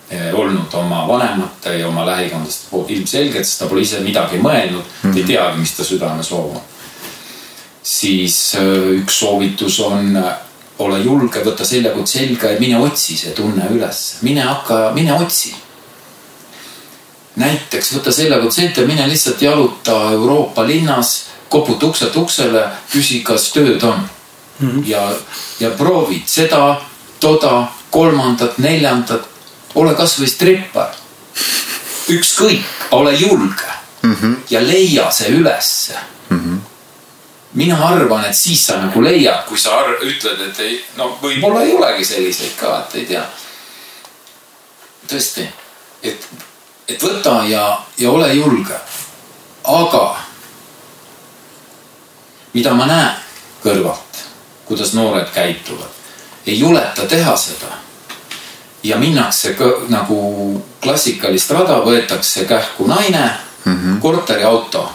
C: eh, olnud oma vanemate ja oma lähikondlaste poolt ilmselgelt, sest ta pole ise midagi mõelnud mm, -hmm. ei teagi, mis ta südamesoov on. siis eh, üks soovitus on ole julge, võta seljakott selga ja mine otsi see tunne üles, mine hakka, mine otsi. näiteks võta seljakott selga mine lihtsalt jaluta Euroopa linnas, koputa ukselt uksele, küsi, kas tööd on mm -hmm. ja, ja proovid seda, toda, kolmandat, neljandat. ole kasvõi strippar. ükskõik, ole julge mm -hmm. ja leia see ülesse mm. -hmm mina arvan, et siis sa nagu leiad, kui sa ütled, et ei, no võib-olla ei olegi selliseid ka, et ei tea. tõesti, et, et võta ja, ja ole julge. aga mida ma näen kõrvalt, kuidas noored käituvad. ei juleta teha seda. ja minnakse ka, nagu klassikalist rada, võetakse kähku naine mm, -hmm. korteriauto.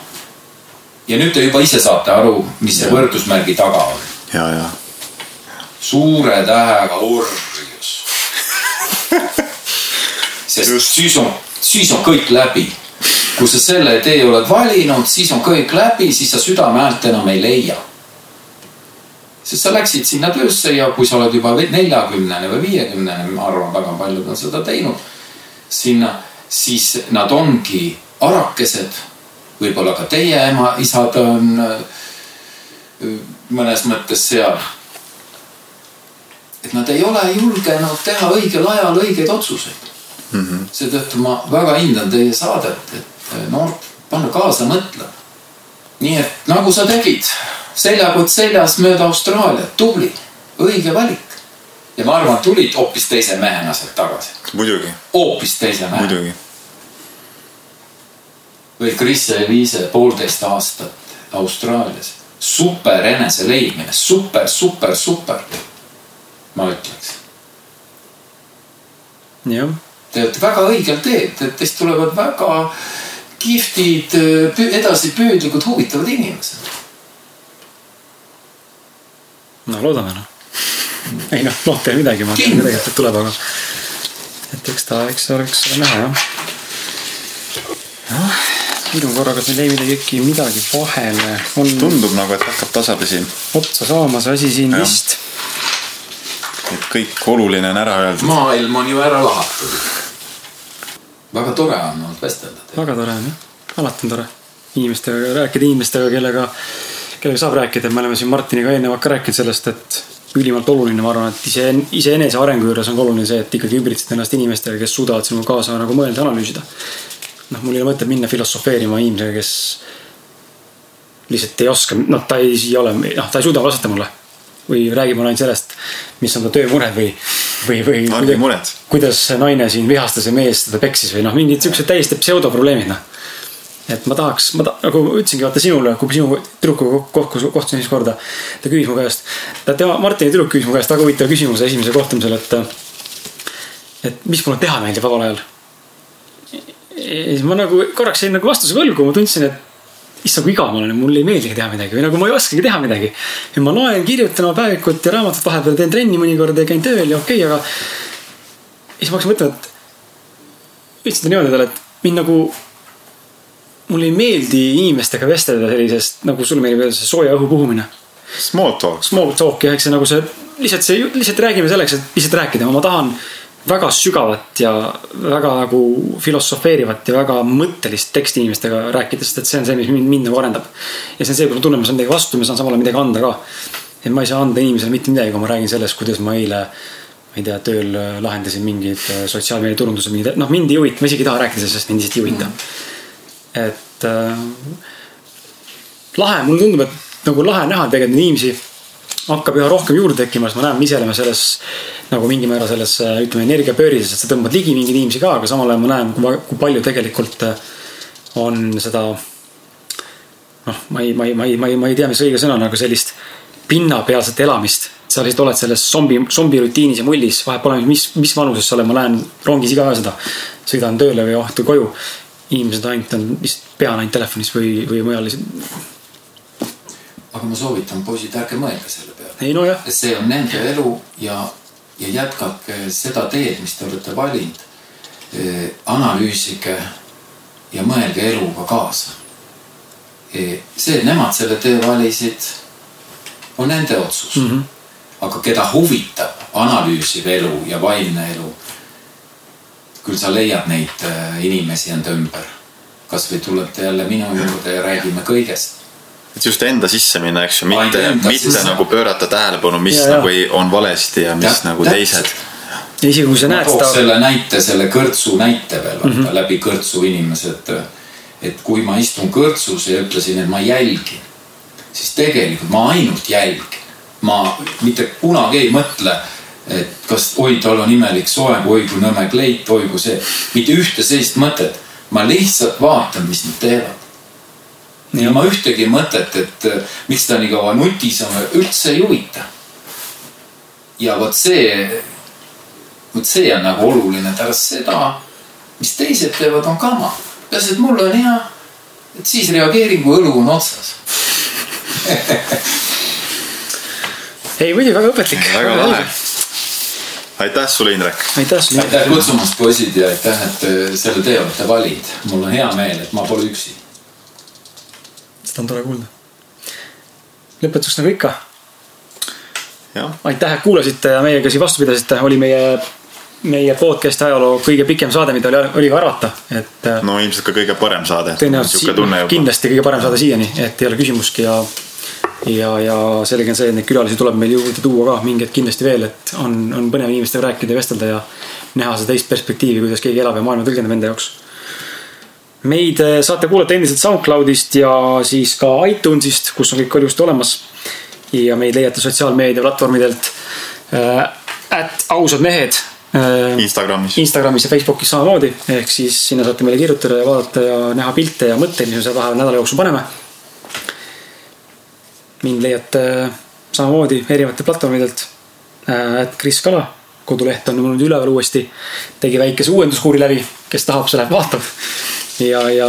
C: ja nüüd te juba ise saate aru, mis see ja. võrdusmärgi taga on.
B: ja, ja.
C: suure tähega orjus <laughs> sest Just. siis on, siis on kõik läbi kui sa selle tee oled valinud, siis on kõik läbi, siis sa südame häält enam ei leia sest sa läksid sinna töösse ja kui sa oled juba neljakümnene või viiekümnene, ma arvan, väga paljud on seda teinud. sinna, siis nad ongi arakesed. võib-olla ka teie ema-isad on äh, mõnes mõttes seal. et nad ei ole julgenud teha õigel ajal õigeid otsuseid mm -hmm.. seetõttu ma väga hindan teie saadet, et noort panna kaasa mõtlema nii et nagu sa tegid, seljakott seljas mööda Austraaliat, tubli, õige valik. ja ma arvan, tulid hoopis teise mehena sealt tagasi,
B: muidugi,
C: hoopis teise mehena.
B: muidugi.
C: või Chris ja Eliise poolteist aastat Austraalias. super enese leidmine, super, super, super. ma ütleks,
A: jah,
C: te olete väga õigel teel, teist tulevad väga kihvtid, edasipüüdlikud, huvitavad inimesed.
A: No loodame noh. ei noh, loota ei ole midagi, ma tean
C: Kindlasti.
A: tegelikult, et tuleb, aga. et eks ta, eks oleks näha jah. noh, muidu korraga meil jäi midagi äkki midagi vahele, on
B: tundub nagu, et hakkab tasapisi,
A: otsa saamas asi siin
B: Jah.
A: vist.
B: et kõik oluline on ära öeldud.
C: maailm on ju ära lahatud. väga tore on olnud vestelda
A: väga tore on jah, alati on tore inimestega rääkida, inimestega, kellega, kellega saab rääkida, me oleme siin Martiniga eelnevalt ka rääkinud sellest, et ülimalt oluline, ma arvan, et ise, iseenese arengu juures on ka oluline see, et ikkagi ümbritsed ennast inimestega, kes suudavad sinuga kaasa nagu mõelda, analüüsida. noh, mul ei ole mõtet minna filosofeerima inimesega, kes lihtsalt ei oska, noh, ta ei ole, noh, ta ei suuda vastata mulle. või räägib mulle ainult sellest, mis on ta töömured või, või, või.
B: Argi
A: kuidas see naine siin vihastas ja mees teda peksis või noh, mingid siuksed täiesti pseudoprobleemid noh et ma tahaks, ma ta, nagu ütlesingi vaata sinule, kui sinu tüdrukuga kokku kohtusin esimest korda. ta küsis mu käest, tema, Martini tüdruk küsis mu käest väga huvitava küsimuse esimesel kohtumisel, et. et mis mulle teha meeldib vabal ajal. ja siis ma nagu korraks jäin nagu vastuse võlgu, ma tundsin, et issand, kui igav ma olen, mulle ei meeldigi teha midagi või nagu ma ei oskagi teha midagi. ja ma loen, kirjutan oma päevikut ja raamatut vahepeal, teen trenni mõnikord ja käin tööl ja okei okay,, aga. ja siis ma hakkasin mõtlema, et ütlesin ta niimoodi talle, et mind nagu mulle ei meeldi inimestega vestelda sellisest, nagu sulle meeldib öelda, see sooja õhu puhumine.
B: Small talk.
A: Small talk ja eks see nagu see, lihtsalt see, lihtsalt räägime selleks, et lihtsalt rääkida, ma tahan väga sügavat ja väga nagu filosofeerivat ja väga mõttelist teksti inimestega rääkida, sest et see on see, mis mind, mind nagu arendab. ja see on see, kui ma tunnen, ma saan midagi vastu, ma saan samal ajal midagi anda ka. et ma ei saa anda inimesele mitte midagi, kui ma räägin sellest, kuidas ma eile ma ei tea, tööl lahendasin mingeid sotsiaalmeedia turunduse mingeid, noh mind ei huvita, ma isegi ei taha rääkida sellest, sest mind lihtsalt ei huvita mm.. Et äh, lahe, mulle tundub, et nagu lahe näha tegelikult inimesi hakkab üha rohkem juurde tekkima, sest ma näen, me ise oleme selles nagu mingi määra selles ütleme energiapöörises, et sa tõmbad ligi mingeid inimesi ka, aga samal ajal ma näen, kui palju tegelikult on seda noh, ma ei, ma ei, ma ei, ma ei, ma ei tea, mis õige sõna on, aga sellist pinnapealset elamist. sa lihtsalt oled selles zombi, zombi rutiinis ja mullis, vahet pole, mis, mis vanuses sa oled, ma näen rongis iga öö seda. sõidan tööle või õhtul koju. Inimesed ainult on lihtsalt pea on ainult telefonis või, või mujal lihtsalt.
C: aga ma soovitan, poisid, ärge mõelge selle peale. see on nende elu ja, ja jätkake seda teed, mis te olete valinud. analüüsige ja mõelge eluga kaasa. see, et nemad selle tee valisid, on nende otsus mm. -hmm. aga keda huvitab analüüsiv elu ja vaimne elu, küll sa leiad neid äh, inimesi enda ümber. kasvõi tulete jälle minu juurde ja räägime kõigest
B: et just enda sisse minna, eks ju, mitte, mitte
C: sisse.
B: nagu pöörata tähelepanu, mis
A: Ja,
B: ja, nagu ei, on valesti ja mis ja, nagu
C: täpselt.
B: teised.
A: ja isegi kui sa näed seda,
C: selle näite, selle kõrtsu näite veel mm, -hmm. läbi kõrtsu inimesed. et kui ma istun kõrtsus ja ütlesin, et ma jälgin, siis tegelikult ma ainult jälgin. ma mitte kunagi ei mõtle, et kas, oi, tal on imelik soeng, oi kui nõme kleit, oi kui see, mitte ühte sellist mõtet. ma lihtsalt vaatan, mis nad teevad. ja ma ühtegi mõtet, et äh, miks ta nii kaua nutis on, üldse ei huvita. ja vot see vot see on nagu oluline, pärast seda, mis teised teevad, on kama. peaasi, et mul on hea, et siis reageerin, kui õlu on otsas. <laughs>
A: ei muidugi väga õpetlik.
B: väga lahe. Aitäh sulle, Indrek.
A: aitäh sulle.
C: aitäh kutsumast, poisid ja aitäh, et äh, selle tee olete valinud. mul on hea meel, et ma pole üksi.
A: seda on tore kuulda. lõpetuseks nagu ikka, aitäh, et kuulasite ja meiega siin vastu pidasite, oli meie, meie podcast'i ajaloo kõige pikem saade, mida oli, oli ka arvata, et äh,
B: no ilmselt ka kõige parem saade.
A: tõenäoliselt kindlasti kõige parem saade siiani, et ei ole küsimustki ja ja, ja selge on see, et neid külalisi tuleb meil juurde tuua ka mingeid kindlasti veel, et on, on põnev inimestega rääkida ja vestelda ja näha seda teist perspektiivi, kuidas keegi elab ja maailma tõlgendab enda jaoks. meid äh, saate kuulata endiselt SoundCloudist ja siis ka iTunesist, kus on kõik ilusti olemas. ja meid leiate sotsiaalmeedia platvormidelt äh, at ausad mehed äh,
B: Instagramis.
A: Instagramis ja Facebookis samamoodi, ehk siis sinna saate meile kirjutada ja vaadata ja näha pilte ja mõtteid, mis me seal vahepeal nädala jooksul paneme. Mind leiate samamoodi erinevate platvormidelt. et Kris Kala, koduleht on mul nüüd üleval uuesti, tegi väikese uuenduskuuri läbi, kes tahab, see läheb vaatab. ja, ja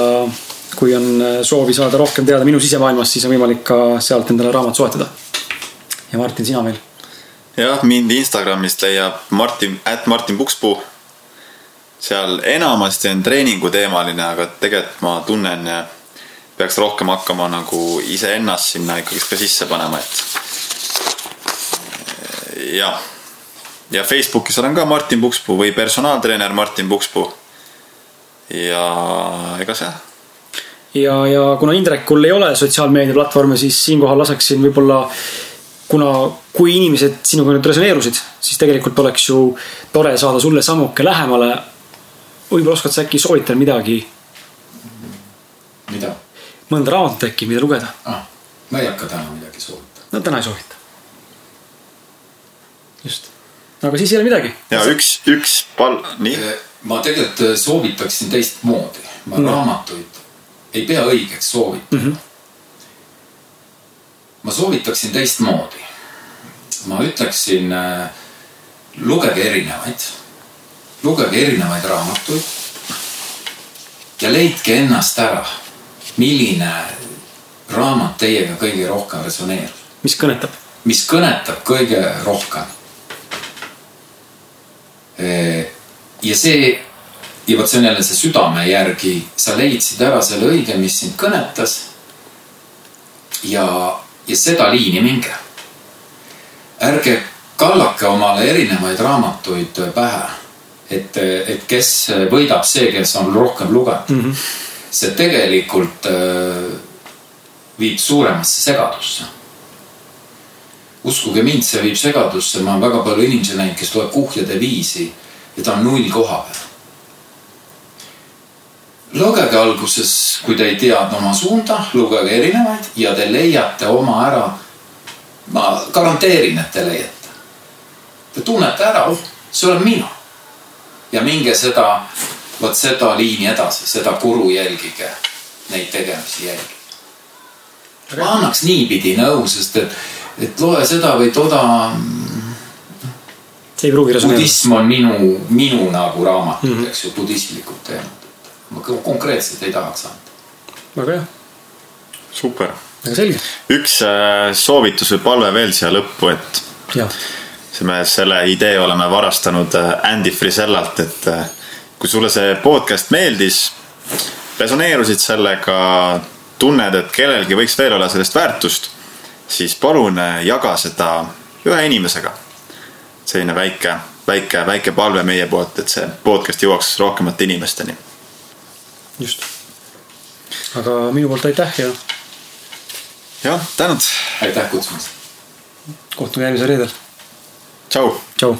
A: kui on soovi saada rohkem teada minu sisemaailmast, siis on võimalik ka sealt endale raamat soetada. ja Martin, sina veel?
B: jah, mind Instagramist leiab Martin, at Martin Pukspuu. seal enamasti on treeninguteemaline, aga tegelikult ma tunnen, peaks rohkem hakkama nagu iseennast sinna ikkagist ka sisse panema, et. jah, ja Facebookis olen ka Martin Pukspuu või personaaltreener Martin Pukspuu. ja ega see
A: ja, ja kuna Indrekul ei ole sotsiaalmeediaplatvorme, siis siinkohal laseksin võib-olla, kuna, kui inimesed sinuga nüüd resoneerusid, siis tegelikult oleks ju tore saada sulle sammuke lähemale. võib-olla oskad sa äkki soovitada midagi,
C: mida
A: mõnda raamatut äkki, mida lugeda?
C: ah,? ma ei hakka täna midagi soovitama.
A: no täna ei soovita. just, aga siis ei ole midagi.
B: ja üks, üks pal-, nii.
C: ma tegelikult äh, soovitaksin teistmoodi, ma
A: No.
C: raamatuid ei pea õigeks soovitada mm. -hmm. ma soovitaksin teistmoodi. ma ütleksin, lugege erinevaid, lugege erinevaid raamatuid ja leidke ennast ära, milline raamat teiega kõige rohkem resoneerub,
A: mis kõnetab?
C: mis kõnetab kõige rohkem. ja see ja vot see on jälle see südame järgi, sa leidsid ära selle õige, mis sind kõnetas. ja, ja seda liini minge. ärge kallake omale erinevaid raamatuid pähe. et, et kes võidab see, kes on rohkem lugenud mm. -hmm. See tegelikult äh, viib suuremasse segadusse uskuge mind, see viib segadusse, ma olen väga palju inimesi näinud, kes loeb kuhjade viisi ja ta on null koha peal. lugege alguses, kui te ei tea oma suunda, lugege erinevaid ja te leiate oma ära. ma garanteerin, et te leiate. Te tunnete ära, oh, see olen mina. ja minge seda, vot seda liini edasi, seda kuru jälgige, neid tegemisi jälgige. ma annaks niipidi nõu, sest et, et loe seda või toda
A: see ei pruugi resoneeruda.
C: budism on minu, minu nagu raamatud mm, -hmm. eks ju, budistlikud teemad. ma ko- konkreetselt ei tahaks anda.
A: väga hea,
B: super.
A: väga selge.
B: üks äh, soovitus või palve veel siia lõppu, et me selle idee oleme varastanud äh, Andy Frisellalt, et äh, kui sulle see podcast meeldis, resoneerusid sellega, tunned, et kellelgi võiks veel olla sellest väärtust, siis palun äh, jaga seda ühe inimesega. selline väike, väike, väike palve meie poolt, et see podcast jõuaks rohkemate inimesteni.
A: just. aga minu poolt aitäh ja
B: jah, tänud,
C: aitäh kutsumast.
A: kohtume järgmisel reedel.
B: tšau
A: tšau